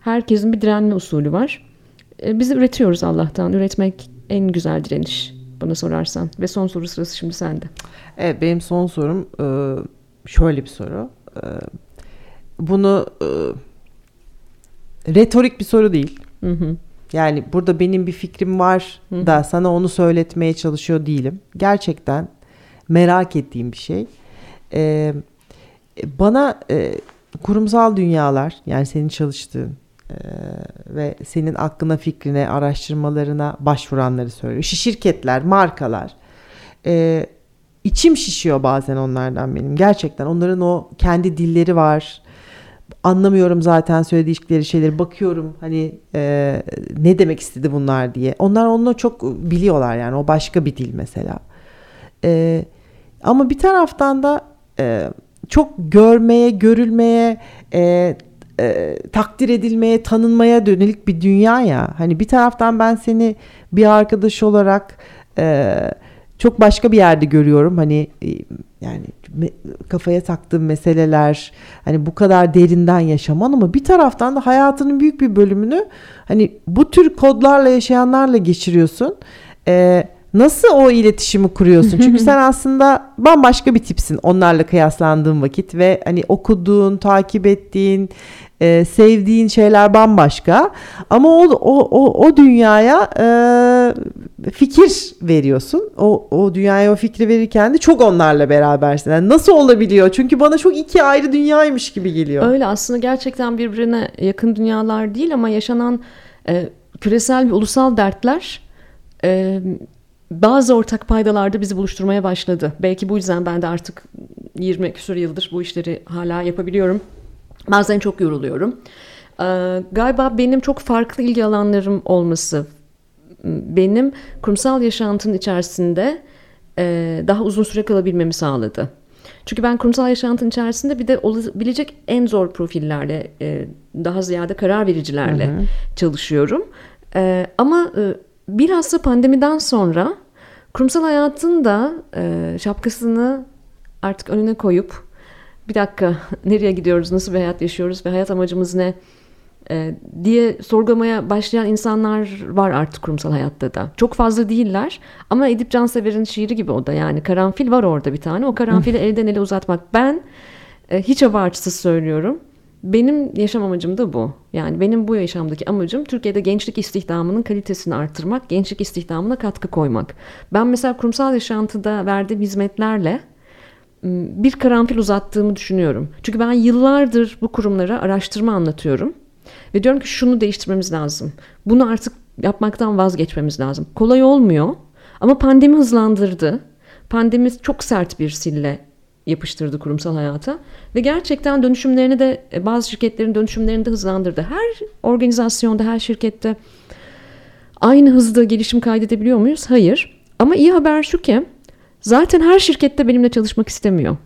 Herkesin bir direnme usulü var. E, biz üretiyoruz Allah'tan. Üretmek en güzel direniş bana sorarsan. Ve son soru sırası şimdi sende. Evet benim son sorum e, şöyle bir soru. Bunu retorik bir soru değil. Hı hı. Yani burada benim bir fikrim var hı. da sana onu söyletmeye çalışıyor değilim. Gerçekten merak ettiğim bir şey. Ee, bana e, kurumsal dünyalar yani senin çalıştığın e, ve senin aklına fikrine araştırmalarına başvuranları söylüyor. İşte şirketler, markalar. E, içim şişiyor bazen onlardan benim. Gerçekten onların o kendi dilleri var. Anlamıyorum zaten söyledikleri şeyleri. Bakıyorum hani e, ne demek istedi bunlar diye. Onlar onu çok biliyorlar yani o başka bir dil mesela. E, ama bir taraftan da e, çok görmeye, görülmeye, e, e, takdir edilmeye, tanınmaya dönelik bir dünya ya. Hani bir taraftan ben seni bir arkadaş olarak e, çok başka bir yerde görüyorum. Hani e, yani kafaya taktığım meseleler, hani bu kadar derinden yaşaman ama bir taraftan da hayatının büyük bir bölümünü hani bu tür kodlarla yaşayanlarla geçiriyorsun. Eee Nasıl o iletişimi kuruyorsun? Çünkü sen aslında bambaşka bir tipsin onlarla kıyaslandığın vakit ve hani okuduğun, takip ettiğin, e, sevdiğin şeyler bambaşka. Ama o o o, o dünyaya e, fikir veriyorsun. O o dünyaya o fikri verirken de çok onlarla berabersin. Yani nasıl olabiliyor? Çünkü bana çok iki ayrı dünyaymış gibi geliyor. Öyle aslında gerçekten birbirine yakın dünyalar değil ama yaşanan e, küresel ve ulusal dertler e, bazı ortak paydalarda bizi buluşturmaya başladı. Belki bu yüzden ben de artık 20 küsur yıldır bu işleri hala yapabiliyorum. Bazen çok yoruluyorum. Ee, galiba benim çok farklı ilgi alanlarım olması benim kurumsal yaşantının içerisinde e, daha uzun süre kalabilmemi sağladı. Çünkü ben kurumsal yaşantının içerisinde bir de olabilecek en zor profillerle, e, daha ziyade karar vericilerle hı hı. çalışıyorum. E, ama e, bilhassa pandemiden sonra kurumsal hayatın da e, şapkasını artık önüne koyup bir dakika nereye gidiyoruz, nasıl bir hayat yaşıyoruz ve hayat amacımız ne e, diye sorgulamaya başlayan insanlar var artık kurumsal hayatta da. Çok fazla değiller ama Edip Cansever'in şiiri gibi o da yani karanfil var orada bir tane. O karanfili elden ele uzatmak. Ben e, hiç abartısız söylüyorum. Benim yaşam amacım da bu. Yani benim bu yaşamdaki amacım Türkiye'de gençlik istihdamının kalitesini arttırmak, gençlik istihdamına katkı koymak. Ben mesela kurumsal yaşantıda verdiğim hizmetlerle bir karanfil uzattığımı düşünüyorum. Çünkü ben yıllardır bu kurumlara araştırma anlatıyorum. Ve diyorum ki şunu değiştirmemiz lazım. Bunu artık yapmaktan vazgeçmemiz lazım. Kolay olmuyor ama pandemi hızlandırdı. Pandemi çok sert bir sille yapıştırdı kurumsal hayata ve gerçekten dönüşümlerini de e, bazı şirketlerin dönüşümlerini de hızlandırdı. Her organizasyonda, her şirkette aynı hızda gelişim kaydedebiliyor muyuz? Hayır. Ama iyi haber şu ki zaten her şirkette benimle çalışmak istemiyor.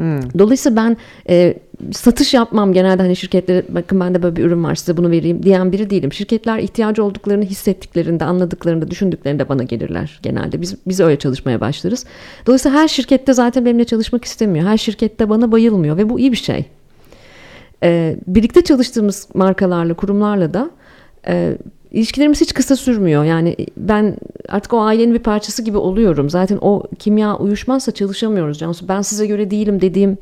Hmm. Dolayısıyla ben e, satış yapmam genelde hani şirketlere bakın bende böyle bir ürün var size bunu vereyim diyen biri değilim. Şirketler ihtiyacı olduklarını hissettiklerinde, anladıklarında, düşündüklerinde bana gelirler genelde. Biz biz öyle çalışmaya başlarız. Dolayısıyla her şirkette zaten benimle çalışmak istemiyor. Her şirkette bana bayılmıyor ve bu iyi bir şey. E, birlikte çalıştığımız markalarla, kurumlarla da e, ilişkilerimiz hiç kısa sürmüyor. Yani ben artık o ailenin bir parçası gibi oluyorum. Zaten o kimya uyuşmazsa çalışamıyoruz Cansu. Ben size göre değilim dediğim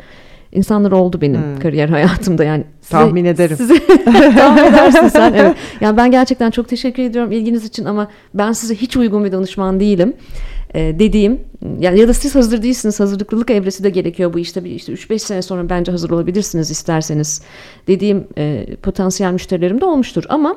insanlar oldu benim hmm. kariyer hayatımda yani size, tahmin ederim. Size tahmin edersin sen. Evet. Yani ben gerçekten çok teşekkür ediyorum ilginiz için ama ben size hiç uygun bir danışman değilim. Ee, dediğim yani ya da siz hazır değilsiniz hazırlıklılık evresi de gerekiyor bu işte bir işte 3-5 sene sonra bence hazır olabilirsiniz isterseniz dediğim e, potansiyel müşterilerim de olmuştur ama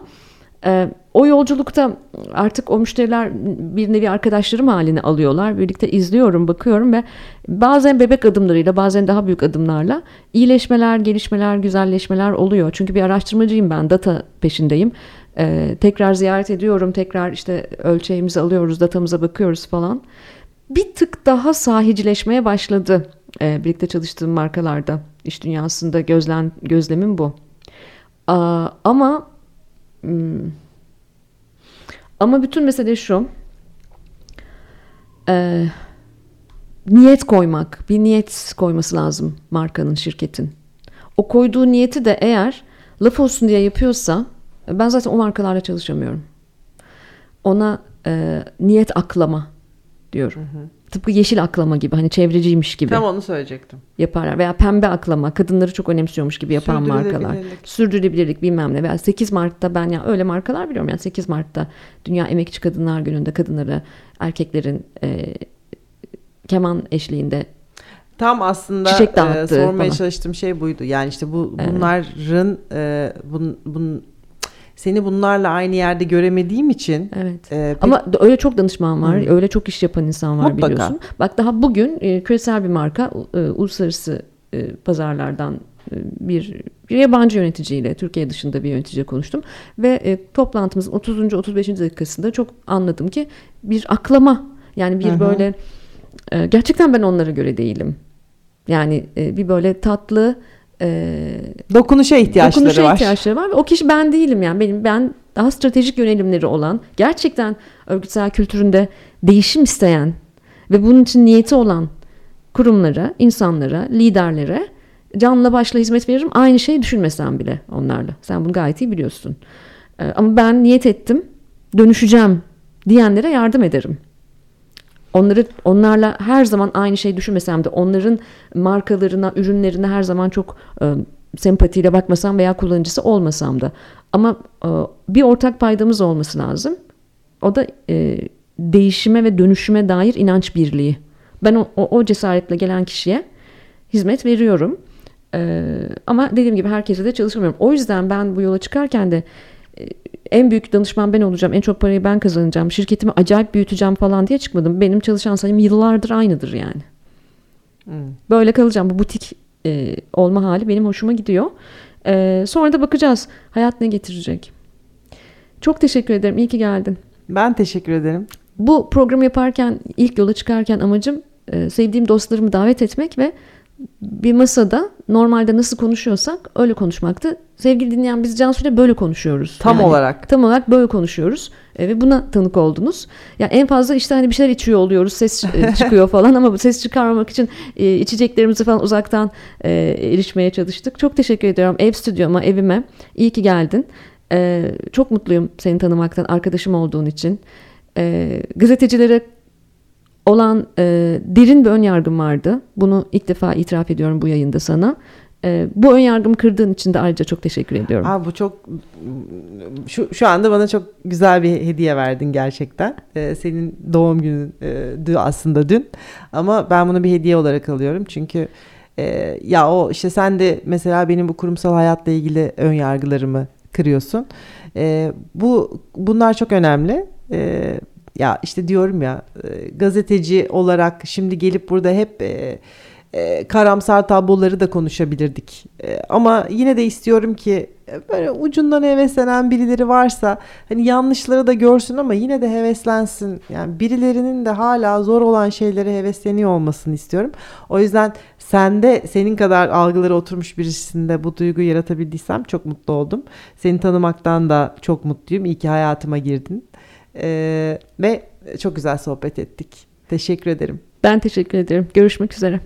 e, o yolculukta artık o müşteriler bir nevi arkadaşlarım haline alıyorlar. Birlikte izliyorum, bakıyorum ve bazen bebek adımlarıyla, bazen daha büyük adımlarla iyileşmeler, gelişmeler, güzelleşmeler oluyor. Çünkü bir araştırmacıyım ben, data peşindeyim. Ee, tekrar ziyaret ediyorum, tekrar işte ölçeğimizi alıyoruz, datamıza bakıyoruz falan. Bir tık daha sahicileşmeye başladı e, birlikte çalıştığım markalarda. iş dünyasında gözlen, gözlemim bu. Aa, ama. Ama bütün mesele şu. E, niyet koymak. Bir niyet koyması lazım markanın, şirketin. O koyduğu niyeti de eğer laf olsun diye yapıyorsa ben zaten o markalarla çalışamıyorum. Ona e, niyet aklama diyorum. Hı hı. Tıpkı yeşil aklama gibi hani çevreciymiş gibi. Tam onu söyleyecektim. Yaparlar veya pembe aklama kadınları çok önemsiyormuş gibi yapan markalar. Sürdürülebilirlik bilmem ne veya 8 Mart'ta ben ya öyle markalar biliyorum yani 8 Mart'ta Dünya Emekçi Kadınlar Günü'nde kadınları erkeklerin e, keman eşliğinde Tam aslında Çiçek e, sormaya falan. çalıştığım şey buydu. Yani işte bu bunların evet. e, bun, bun, seni bunlarla aynı yerde göremediğim için. Evet. E, pek... Ama öyle çok danışman var. Hı. Öyle çok iş yapan insan var Mutlaka. biliyorsun. Bak daha bugün e, küresel bir marka e, uluslararası e, pazarlardan e, bir, bir yabancı yöneticiyle Türkiye dışında bir yöneticiyle konuştum ve e, toplantımızın 30. 35. dakikasında çok anladım ki bir aklama yani bir Hı-hı. böyle e, gerçekten ben onlara göre değilim. Yani e, bir böyle tatlı e, dokunuşa ihtiyaçları dokunuşa var. ihtiyaçları var. O kişi ben değilim yani benim ben daha stratejik yönelimleri olan gerçekten örgütsel kültüründe değişim isteyen ve bunun için niyeti olan kurumlara, insanlara, liderlere canla başla hizmet veririm. Aynı şeyi düşünmesem bile onlarla. Sen bunu gayet iyi biliyorsun. Ee, ama ben niyet ettim, dönüşeceğim diyenlere yardım ederim. Onları onlarla her zaman aynı şey düşünmesem de onların markalarına, ürünlerine her zaman çok e, sempatiyle bakmasam veya kullanıcısı olmasam da ama e, bir ortak paydamız olması lazım. O da e, değişime ve dönüşüme dair inanç birliği. Ben o, o, o cesaretle gelen kişiye hizmet veriyorum. E, ama dediğim gibi herkese de çalışamıyorum. O yüzden ben bu yola çıkarken de en büyük danışman ben olacağım, en çok parayı ben kazanacağım, şirketimi acayip büyüteceğim falan diye çıkmadım. Benim çalışan sayım yıllardır aynıdır yani. Hmm. Böyle kalacağım. Bu butik e, olma hali benim hoşuma gidiyor. E, sonra da bakacağız hayat ne getirecek. Çok teşekkür ederim. İyi ki geldin. Ben teşekkür ederim. Bu programı yaparken ilk yola çıkarken amacım e, sevdiğim dostlarımı davet etmek ve bir masada normalde nasıl konuşuyorsak öyle konuşmaktı. Sevgili dinleyen biz Cansu'yla böyle konuşuyoruz. Tam yani, olarak. Tam olarak böyle konuşuyoruz e, ve buna tanık oldunuz. Ya yani en fazla işte hani bir şeyler içiyor oluyoruz, ses e, çıkıyor falan ama bu ses çıkarmamak için e, içeceklerimizi falan uzaktan e, erişmeye çalıştık. Çok teşekkür ediyorum ev stüdyoma, evime. İyi ki geldin. E, çok mutluyum seni tanımaktan, arkadaşım olduğun için. E, gazetecilere olan e, derin bir ön yargım vardı. Bunu ilk defa itiraf ediyorum bu yayında sana. E, bu ön yargımı kırdığın için de ayrıca çok teşekkür ediyorum. Aa, bu çok şu, şu anda bana çok güzel bir hediye verdin gerçekten. Ee, senin doğum günün e, aslında dün ama ben bunu bir hediye olarak alıyorum çünkü e, ya o işte sen de mesela benim bu kurumsal hayatla ilgili ön yargılarımı kırıyorsun. E, bu bunlar çok önemli. E, ya işte diyorum ya e, gazeteci olarak şimdi gelip burada hep e, e, karamsar tabloları da konuşabilirdik. Ama yine de istiyorum ki böyle ucundan heveslenen birileri varsa hani yanlışları da görsün ama yine de heveslensin. Yani birilerinin de hala zor olan şeylere hevesleniyor olmasını istiyorum. O yüzden sende senin kadar algıları oturmuş birisinde bu duyguyu yaratabildiysem çok mutlu oldum. Seni tanımaktan da çok mutluyum. İyi ki hayatıma girdin. Ee, ve çok güzel sohbet ettik. Teşekkür ederim. Ben teşekkür ederim. Görüşmek üzere.